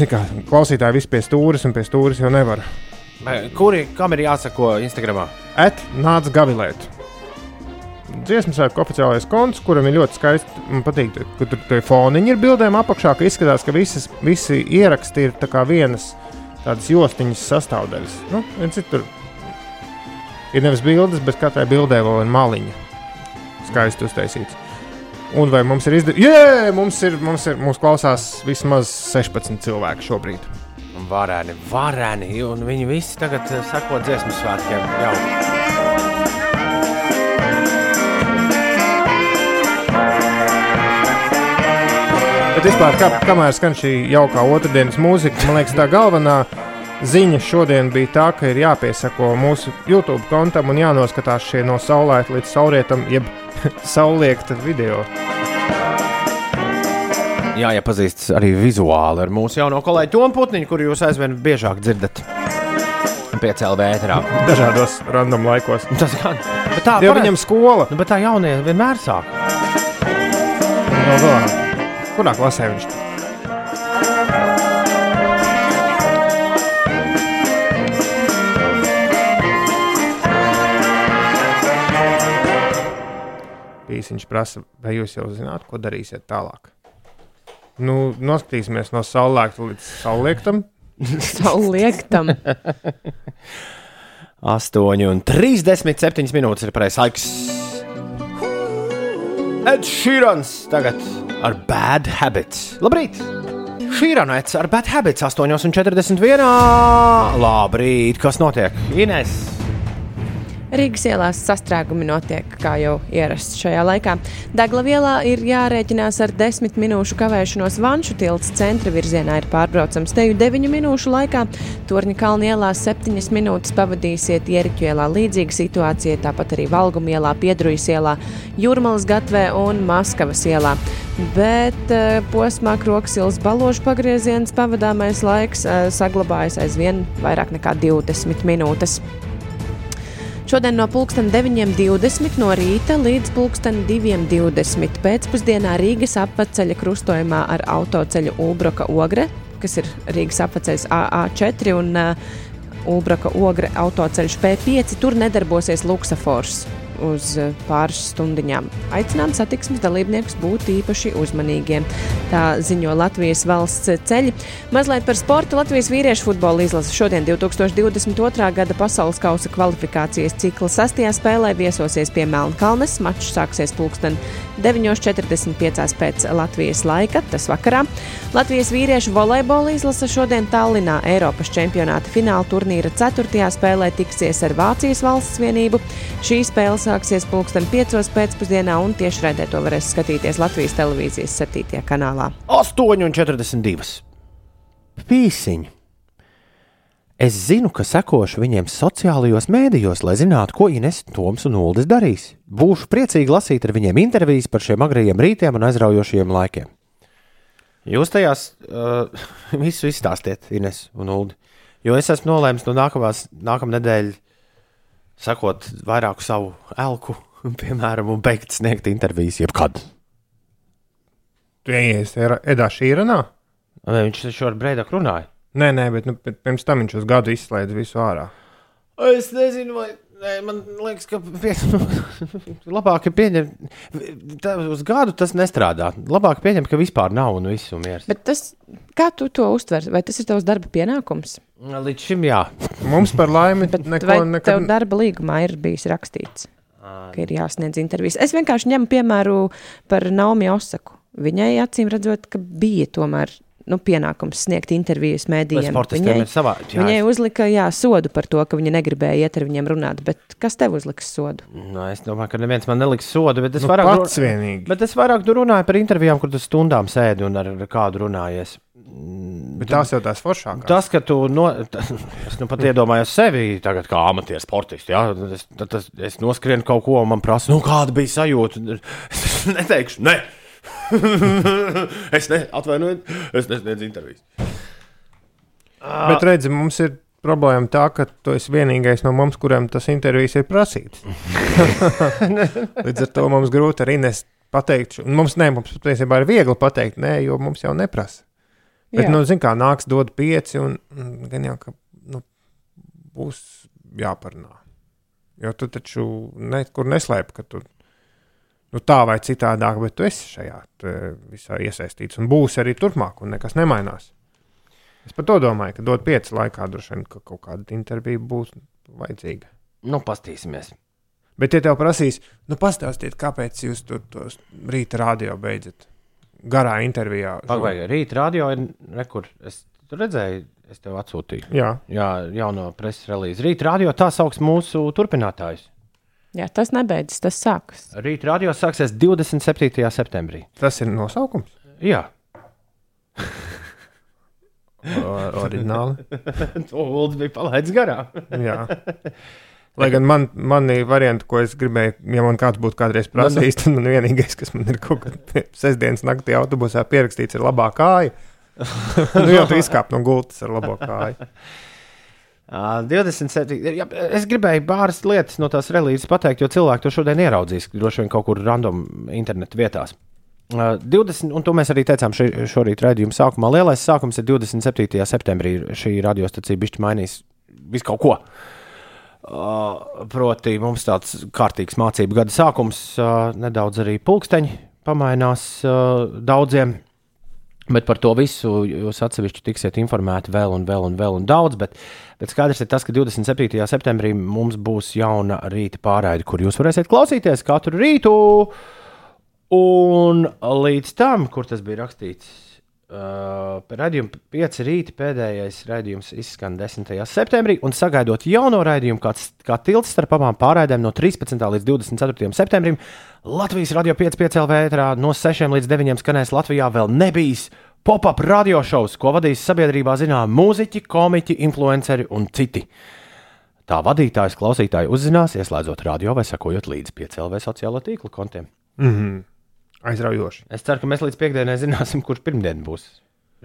Kā, klausītāji visi pie stūres un pie stūres jau nevar. Kuri, kam ir jāsako Instagram? Et nāca gavilēt. Dziesmu svētku oficiālais konts, kuram ir ļoti skaisti. Man patīk, ka tur tie foniņi ir bildēm apakšā, ka izskatās, ka visas, visi ieraksti ir tā vienas tādas jostiņas sastāvdaļas. Nu, ir nevis bildes, bet katrai bildē vēl ir maliņa. Skaisti uztaisīts. Un vai mums ir izdevies? Jā, mums ir, mums ir, mums klausās vismaz 16 cilvēki šobrīd. Varēni, varēni, un viņi visi tagad eh, sako dziesmu svētkiem. Jau. Bet vispār, kā, kamēr skan šī jaukā otrdienas mūzika, man liekas, tā galvenā ziņa šodien bija tā, ka ir jāpiesako mūsu YouTube kontam un jānoskatās šie no saulēta līdz saulrietam, jeb sauliekta video. Jā, iepazīstas arī vizuāli ar mūsu jauno kolēģi Tomu Putniņu, kuru jūs aizvien biežāk dzirdat. Piecēlē vētrā. Dažādos random laikos. Tas gan. Bet tā pareizi. viņam skola. Nu, bet tā jaunie vienmēr sāk. Gal galā. Kurā klasē viņš? Pīsiņš prasa, vai jūs jau zināt, ko darīsiet tālāk? Nu, noskatīsimies no saulēkta līdz saulēktam. Sauliektam. 8 un 37 minūtes ir pareizais laiks. Ed Šīrans tagad ar Bad Habits. Labrīt! Šīranots ar Bad Habits 8 un 41. Labrīt! Kas notiek? Ines! Rīgas ielās sastrēgumi notiek, kā jau ierasts šajā laikā. Deglavielā ir jārēķinās ar desmit minūšu kavēšanos Vanšu tilts centra virzienā ir pārbraucams teju deviņu minūšu laikā. Torņa kalna ielā septiņas minūtes pavadīsiet Ieriķu ielā līdzīga situācija, tāpat arī Valguma ielā, Piedrujas ielā, Jūrmalas gatvē un Maskavas ielā. Bet eh, posmā Kroksils baložu pagrieziens pavadāmais laiks eh, saglabājas aizvien vairāk nekā 20 minūtes. Šodien no 9.20 no rīta līdz 2.20 pēcpusdienā Rīgas apceļa krustojumā ar autoceļu Ulbroka Ogre, kas ir Rīgas apceļš AA4 un uh, Ulbroka Ogre autoceļš P5. Tur nedarbosies luksafors uz uh, pāris stundiņām. Aicinām satiksmes dalībniekus būt īpaši uzmanīgiem. Tā ziņo Latvijas valsts ceļi. Mazliet par sportu Latvijas vīriešu futbola izlase šodien 2022. gada pasaules kausa kvalifikācijas cikla sastajā spēlē viesosies pie Melnkalnes. Mačs sāksies pulksten 9.45 pēc Latvijas laika, tas vakarā. Latvijas vīriešu volejbola izlase šodien Tallinā Eiropas čempionāta fināla turnīra 4. spēlē tiksies ar Vācijas valsts vienību. Šī spēle sāksies pulksten 5. pēcpusdienā un tiešraidē to varēs skatīties Latvijas televīzijas 7. kanālā. 8,42. Pīsiņi. Es zinu, ka sekošu viņiem sociālajos mēdījos, lai zinātu, ko Ines, Toms un Uldis darīs. Būšu priecīgi lasīt ar viņiem intervijas par šiem agrajiem rītiem un aizraujošiem laikiem. Jūs tajās uh, visu izstāstiet, Ines un Uldi. Jo es esmu nolēmis no nākamās, nākamā nedēļa sakot vairāku savu elku, piemēram, un beigt sniegt intervijas jebkad. Tu ienāc Edā Šīranā? Vai viņš taču ar Breidaku runāja? Nē, nē, bet nu, bet pirms tam viņš uz gadu izslēdz visu ārā. Es nezinu, vai. Nē, man liekas, ka pie... labāk ir pieņemt. Uz gadu tas nestrādā. Labāk pieņemt, ka vispār nav un viss ir mieres. Bet tas, kā tu to uztver? Vai tas ir tavs darba pienākums? Līdz šim jā. Mums par laimi neko, vai nekad... tev darba līgumā ir bijis rakstīts, ka ir jāsniedz intervijas. Es vienkārši ņemu piemēru par Naomi Osaku. Viņai acīm redzot, ka bija tomēr nu, pienākums sniegt intervijas mēdījiem. Viņai, savā, jā, viņai uzlika jā, sodu par to, ka viņa negribēja iet ar viņiem runāt. Bet kas tev uzliks sodu? Nu, es domāju, ka neviens man neliks sodu. Bet es, nu, vairāk, pats vienīgi. bet es vairāk runāju par intervijām, kur tu stundām sēdi un ar kādu runājies. Bet tās jau tās foršākās. Tas, ka tu, no, es nu pat iedomājos sevi tagad kā amatieru sportistu, ja? es, tas, es noskrienu kaut ko, un man prasa, nu, kāda bija sajūta. Es neteikšu, ne. es ne, atvainoju, es nesniedzu intervijas. Bet redzi, mums ir problēma tā, ka tu esi vienīgais no mums, kuriem tas intervijas ir prasīts. Līdz ar to mums grūti arī nes pateikt. Mums, ne, mums patiesībā ir viegli pateikt, nē, jo mums jau neprasa. Bet, Jā. nu, zin kā, nāks dod pieci, un gan jau, ka nu, būs jāparunā. Jo tu taču nekur neslēp, ka tu nu, tā vai citādāk, bet tu esi šajā visā iesaistīts un būsi arī turpmāk, un nekas nemainās. Es par to domāju, ka dot pieci laikā droši vien ka kaut kāda intervija būs vajadzīga. Nu, pastīsimies. Bet, ja tev prasīs, nu, pastāstiet, kāpēc jūs tur tos rīta radio beidzat garā intervijā. Pagaidām, rīta radio ir nekur. Es redzēju, es tev atsūtīju. Jā, Jā jauno preses relīzi. Rīta radio tā sauc mūsu turpinātājus. Jā, tas nebeidzas, tas sākas. Rīta radio sāksies 27. septembrī. Tas ir nosaukums. Jā, O- Oriģināli. to Ulds bija palaidis garām. Jā. Lai gan man, mani varianti, ko es gribēju, ja man kāds būtu kādreiz prasījis, tad man vienīgais, kas man ir kaut kādā sestdienas naktī autobusā pierakstīts, ir labā kāja. nu, jau tu izkāp no gultas ar labo kāju. Ā, 27. Jā, es gribēju pāris lietas no tās relīzes pateikt, jo cilvēki to šodien ieraudzīs. Droši vien kaut kur random internetu vietās. Ā, 20, un to mēs arī teicām šī, šorīt raidījuma sākumā. Lielais sākums ir 27. septembrī. Šī radiostacija bišķi mainīs visu kaut ko. Ā, Proti, mums tāds kārtīgs mācību gada sākums, nedaudz arī pulksteņi pamainās daudziem. Bet par to visu jūs atsevišķi tiksiet informēti vēl un vēl un vēl un daudz. Bet, bet skaidrs ir tas, ka 27. septembrī mums būs jauna rīta pārraide, kur jūs varēsiet klausīties katru rītu. Un līdz tam, kur tas bija rakstīts, uh, raidījuma 5 rīta pēdējais raidījums izskan 10. septembrī, un sagaidot jauno raidījumu, kāds, kā tilts starp abām pārraidēm no 13. līdz 24. septembrim, Latvijas radio 5,5 LV ētrā no 6 līdz 9 skanēs Latvijā vēl nebijis pop-up radio šovs, ko vadīs sabiedrībā zinām mūziķi, komiķi, influenceri un citi. Tā vadītājs klausītāji uzzinās, ieslēdzot radio vai sekojot līdzi 5 LV sociālo tīklu kontiem. Mm -hmm. Aizraujoši. Es ceru, ka mēs līdz piekdienai zināsim, kurš pirmdien būs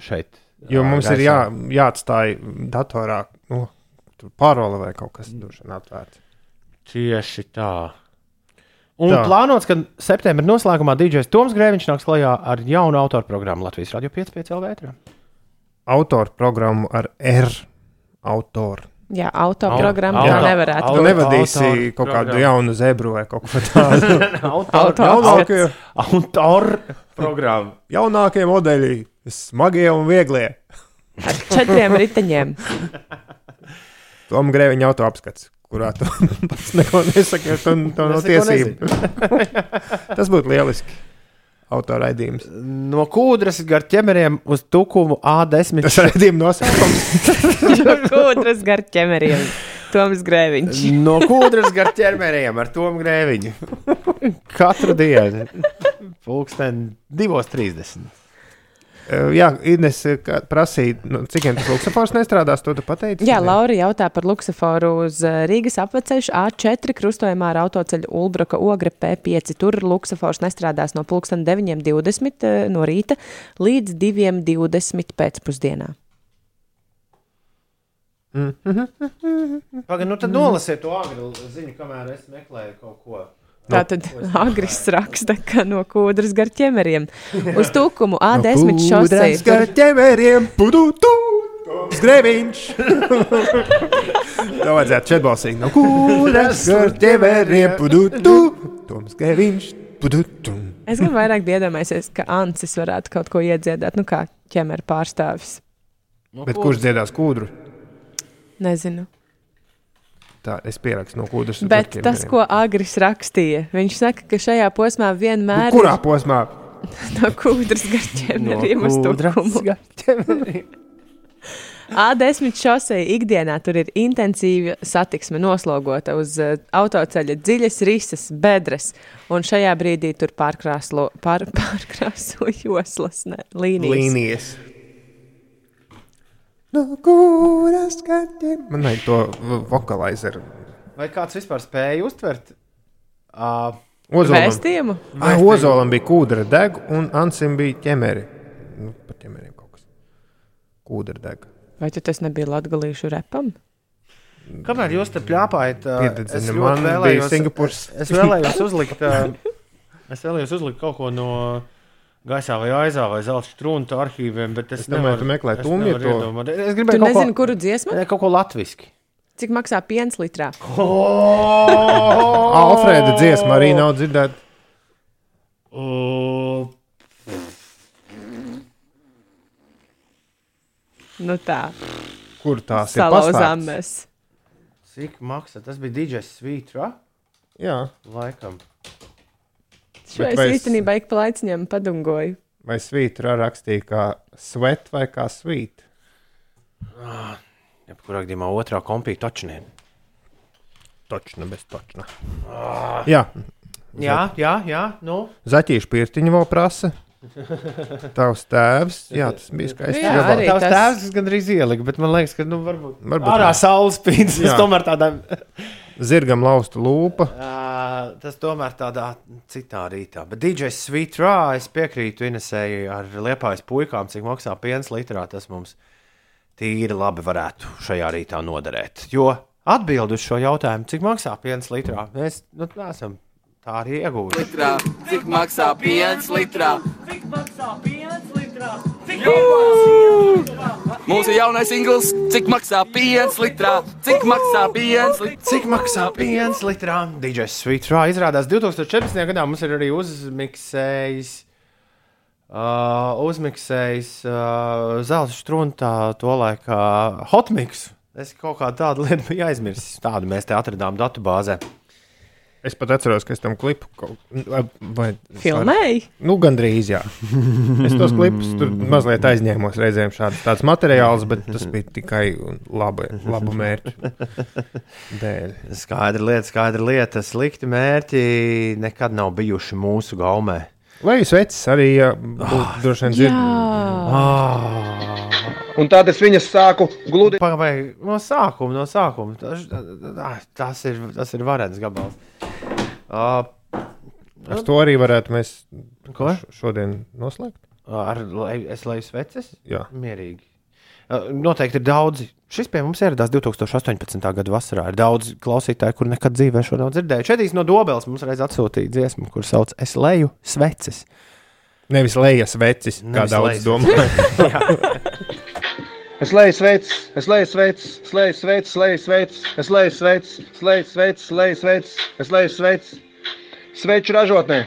šeit. Jo mums ir gaisā. jā, jāatstāj datorā nu, tur parole vai kaut kas tāds atvērts. Tieši tā. Un Tā. plānots, ka septembrī noslēgumā DJs Toms Grēviņš nāks klajā ar jaunu autoru programmu Latvijas Radio 5,5 LV. ētrā. Autoru programmu ar R. Autoru. Jā, autoprogramma Auto- tā nevarētu Tu būt. nevadīsi kaut kādu programmu. jaunu zebru vai kaut ko tādu. Autoru programmu. jaunākie modeļi, smagie un vieglie. Ar četriem riteņiem. Tom Grēviņa auto apskats, kurā tu pats neko nesaki, jo tu to nav neko tiesību. Tas būtu lieliski. Autoraidījums. No kūdras gar ķemeriem uz tukumu A10. Tas raidījuma nosaukums. Kūdras gar ķemeriem. Toms Grēviņš. No kūdras gar ķermeriem ar Tomu Grēviņu. Katru dienu. Pulksten 2.30. Uh, Jā, Ines kā prasīja, nu, cik tas luksafors nestrādās, to tu pateici? Jā, Laura jautā par luksuforu uz eh, Rīgas apveceļu A4 krustojumā ar autoceļu Ulbruka Ogre P5. Tur luksafors nestrādās no pulksten 9.20 eh, no rīta līdz 2.20 pēcpusdienā. Pagaid, nu tad nolasiet to agru ziņu, kamēr es meklēju kaut ko. Tā tad Agris raksta, ka no kūdras gar ķemeriem uz tukumu A10 šosei. Ar ķemeriem, pudutu, skrēviņš. Tev vajadzētu šeit balsīt. No kūras ar ķemeriem, pudutu, Toms Grēviņš, pudutu. Es gan vairāk iedomājos, ka Ancis varētu kaut ko iedziedāt, nu kā ķemera pārstāvis. Bet kurš dziedās kūdru? Nezinu. Tā, es pierakstu no kūdras. uz Bet tas, ko Agris rakstīja, viņš saka, ka šajā posmā vienmēr Nu, Kurā posmā? ir no kūdras gar ķemeriem uz tukumu. A10 šosei ikdienā tur ir intensīva satiksme noslogota uz uh, autoceļa dziļas risas, bedres, un šajā brīdī tur pārkrāslo, pār, pārkrāso joslas, ne, līnijas. Līnijas. No kuras skatiem? Man vajag to vokalizeru. Vai kāds vispār spēja uztvert? Uh, Ozolam. Vēstījumu? Ah, Ozolam bija kūdra deg, un Ansim bija ķemeri. Nu, par ķemeriem kaut kas. Kūdra deg. Vai tu tas nebija latgalīšu repam? Kamēr jūs te plāpājat, uh, es man ļoti vēlējos, Singapūras. es vēlējos uzlikt, uh, es vēlējos uzlikt kaut ko no gaisā vai aizā vai zelta strūnu arhīviem, bet es, Es domāju, tu meklē es tumju to. Es Tu gribēju kaut nezini, ko, kuru dziesmu? ne, kaut ko latviski. Cik maksā piens litrā? Alfrēda dziesma arī nav dzirdēta. Nu tā, Kur tās ir? salauzām paslēptas? mēs. cik maksā? Tas bija DJs Svītra. Jā. Laikam. Šo Bet es īstenībā ik pa laiciņam padungoju. Vai svītra rakstīja kā svet vai kā svīt? Jebkurā gadījumā otrā kompija točnē. Točna bez točna. Jā, Jā, jā, jā. Nu, zaķīšu pirtiņu vēl prasa. Tavs tēvs, jā, tas bija skaisti. Jā, gabals. arī Tavs tas- tēvs gandrīz ieliku, bet man liekas, ka nu, varbūt, Varbūt ārā saules spīdus. Jā. Tomēr tādā, Zirgam lausta lūpa. Ā, tas tomēr tādā citā rītā. Bet DJs Sweet Raw, es piekrītu Inesēji ar liepājas puikām, cik maksā piens litrā. Tas mums tīri labi varētu šajā rītā noderēt. Jo atbild uz šo jautājumu, cik maksā piens litrā, mēs nu, neesam tā arī ieguvuši. litrā, cik maksā piens litrā. Mūsu jaunais singls, cik maksā piens litrā, cik maksā piens litrā. Cik maksā piens litrā? DJs Sweet Raw izrādās 2014. gadā mums ir arī uzmiksējis. Uh, uzmiksējis uh, zelta struntā to laikā hotmix. Es kaut kā tādu lietu biju aizmirsis. Tādu mēs te atradām datubāzē. Es pat atceros, ka es tam klipu kaut vai Filmēji? Nu, gandrīz, jā. Es tos klipus tur mazliet aizņēmos reizēm šāds tāds materiāls, bet tas bija tikai labi, labu mērķu dēļ. Skaidra lieta, skaidra lieta. Slikti mērķi nekad nav bijuši mūsu gaumē. Lai jūs vecs arī ja, būtu droši vien dzirdami. Un tad es viņas sāku gludi. Pagaidām, no sākuma, no sākuma. Tas, ah, tas, ir, tas ir varens gabals. Uh, Ar to arī varētu mēs Ko? šodien noslēgt. Ar es leju sveces? Jā. Mierīgi. Noteikti ir daudzi. Šis pie mums ieradās 2018. gada vasarā. Ir daudz klausītāju, kur nekad dzīvē šo nav dzirdējuši. Šeit no Dobeles mums reiz atsūtīja dziesmu, kur sauc Es leju sveces. Nevis lejas vecis, kā Nevis daudz lejas domā. Es leju sveicis, es leju sveicis, es leju sveicis, leju sveicis, es leju sveicis, leju sveicis, leju sveicis, es leju sveicis. Sveču ražotnē.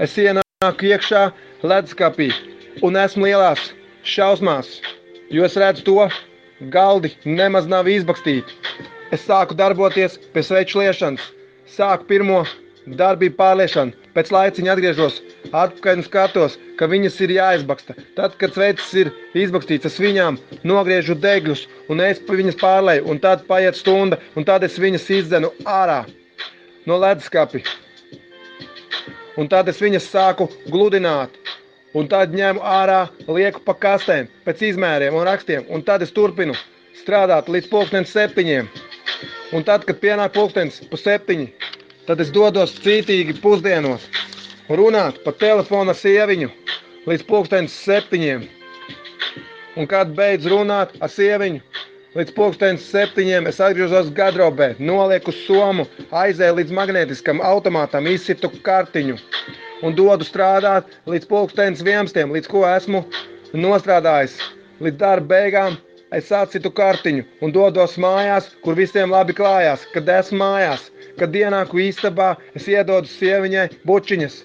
Es ienāku iekšā leduskapī un esmu lielās šausmās, jo es redzu to, galdi nemaz nav izbakstīti. Es sāku darboties pie sveču liešanas, sāku pirmo darbību pārliešanu, pēc laiciņa atgriežos atpakaļ un skatos, ka viņas ir jāizbaksta. Tad, kad sveces ir izbakstīts, es viņām nogriežu degļus un es pa viņas pārlēju, un tad paiet stunda, un tad es viņas izdzenu ārā no leduskapī. Un tad es viņas sāku gludināt, un tad ņemu ārā, lieku pa kastēm, pēc izmēriem un rakstiem, un tad es turpinu strādāt līdz pulkstenim septiņiem. Un tad, kad pienāk pulkstenis pa septiņi, tad es dodos cītīgi pusdienos runāt pa telefonu ar sieviņu līdz pulkstenis septiņiem. Un kad beidz runāt ar sieviņu, līdz pulkstenis septiņiem es atgriežos gardrobē, nolieku somu, aizēju līdz magnētiskam automātam, izsitu kartiņu un dodu strādāt līdz pulkstenis vienstiem, līdz ko esmu nostrādājis. Līdz darba beigām es atsitu kartiņu un dodos mājās, kur visiem labi klājās, kad esmu mājās kad ienāku istabā, es iedodu sieviņai bučiņas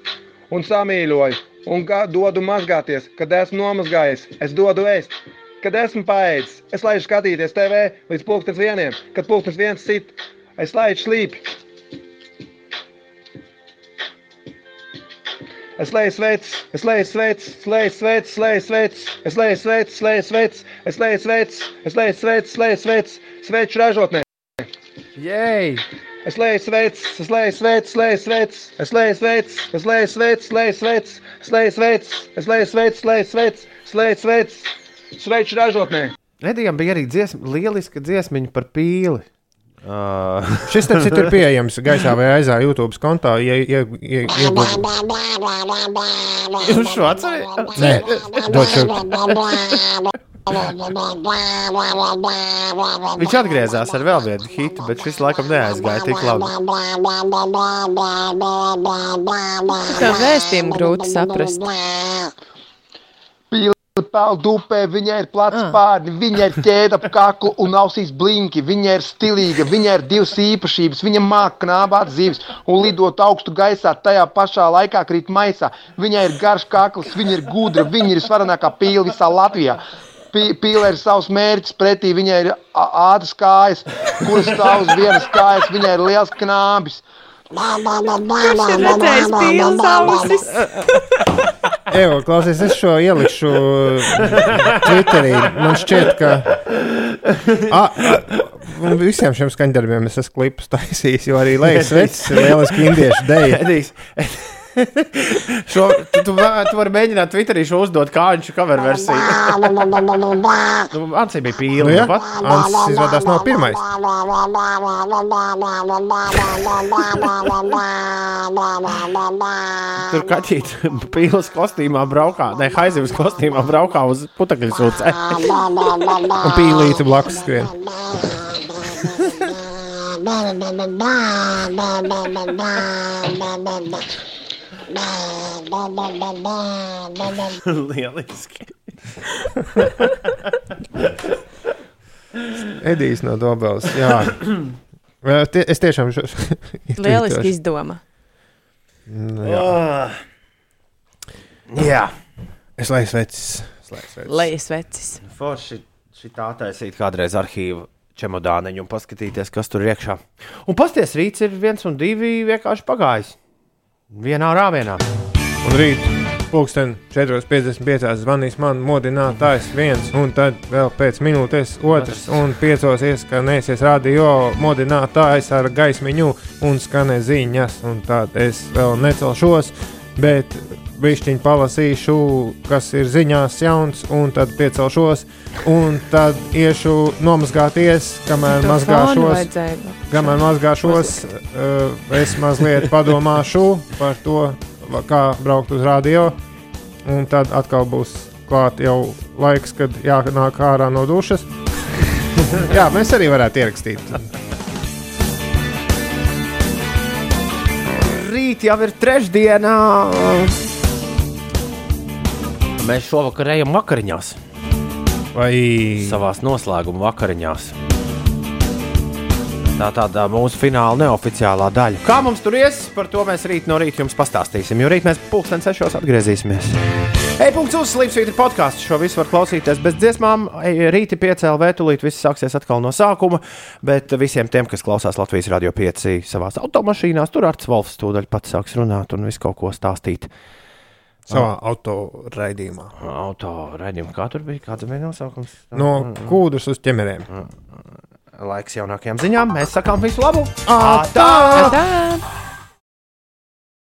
un samīļoju, un dodu mazgāties, kad esmu nomazgājies, es dodu ēst. Kad esmu paēdis, es laidu skatīties TV līdz pusdienas vieniem, kad pusdienas viens sit, es laidu slīpi. Es leju sveicis, es leju sveicis, leju sveicis, leju sveicis, es leju sveicis, leju sveicis, es leju sveicis, es leju sveicis, leju sveicis, sveicis ražotnē. Jēj! Es leju sveicis, es leju sveicis, leju sveicis, es leju sveicis, es leju sveicis, leju sveicis, es leju sveicis, es leju sveicis, leju sveicis, es leju sveicis, sveicis ražotnē. Redījām bija arī dziesma, lieliska dziesmiņa par pīli. Uh. Šis te ir pieejams gaisā vai aizā YouTube kontā. Ja, ja, ja, ja Jūs šo atcerieties? Nē, došu. Viņš atgriezās ar vēl vienu hitu, bet šis laikam neaizgāja tik labi. Tā vēstījumu grūti saprast. Peldu upē, viņai ir plats pārni, viņai ir ķēde ap kaklu un ausīs blinki, viņai ir stilīga, viņai ir divas īpašības, viņa māca knābāt zivis un lidot augstu gaisā, tajā pašā laikā krīt maisā. Viņai ir garš kakls, viņa ir gudra, viņa ir svarenākā pīle visā Latvijā. Pī- Pīle ir savs mērķis, pretī viņai ir ā- ādas kājas, kuras stāv uz vienas kājas, viņai ir liels knābis. Evo, klausies, es šo ielikšu Twitterī. Man šķiet, ka a, a, visiem šiem skaņdarbiem es esmu klipus taisījis, jo arī Lejas Vecs ir lieliski indiešu deja. Šo, tu, tu, tu vari mēģināt Twitterī šo uzdot kā viņš cover versiju. Nu, Ansī bija pīle. Nu, ja? nu pat. Ants izrādās nav pirmais. Tur kaķīte pīles kostīmā braukā, ne haizivs kostīmā braukā uz putekļu sūcē. Un pīlīte blakus skrien. Lieliski. Edijs no Dobelas. Jā. Es tiešām šo. Lieliski izdoma. Nu, jā. jā. jā. Es lai svecis. Slēdz svecis. Lejas vecis. Forši šī tā taisīt kādreiz arhīvu čemodāniņu un paskatīties, kas tur iekšā. Un pasties rīts ir viens un divi vienkārši pagājis. Vienā rāvienā. Un rīt, pulksten 4.55. zvanīs man modinātājs viens, un tad vēl pēc minūtes otrs, un piecos ieskanēsies radio modinātājs ar gaismiņu un skanē ziņas, un tad es vēl necelšos, bet višķiņu palasīšu, kas ir ziņās jauns, un tad piecelšos, un tad iešu nomazgāties, kamēr To mazgāšos. vajadzēja. Kamēr mazgāšos, uh, es mazliet padomāšu par to, kā braukt uz radio. Un tad atkal būs klāt jau laiks, kad jānāk ārā no dušas. Jā, mēs arī varētu ierakstīt. Rīt jau ir trešdiena. Mēs šovakar ejam vakariņās. Vai savās noslēguma vakariņās. Tā tāda mūsu fināla neoficiālā daļa. Kā mums tur ies, par to mēs rīt no rīta jums pastāstīsim. Jo rīt mēs pulksten sešos atgriezīsimies. E-punkts uz Slimsvītra podkāstu. Šo visu var klausīties bez dziesmām. Rīti piecēlē, tūlīt viss sāksies atkal no sākuma. Bet visiem tiem, kas klausās Latvijas radio 5 savā automašīnās, tur Arts Volfs tūdaļ pats sāks runāt un visu kaut ko stāstīt. Savā autoraidījumā. Auto raidījumā. Kā tur bija? Kāds bija nosaukums? No kūdras uz ķemeriem. Laiks jaunākajām ziņām. Mēs sakām visu labu! Atā! Tā!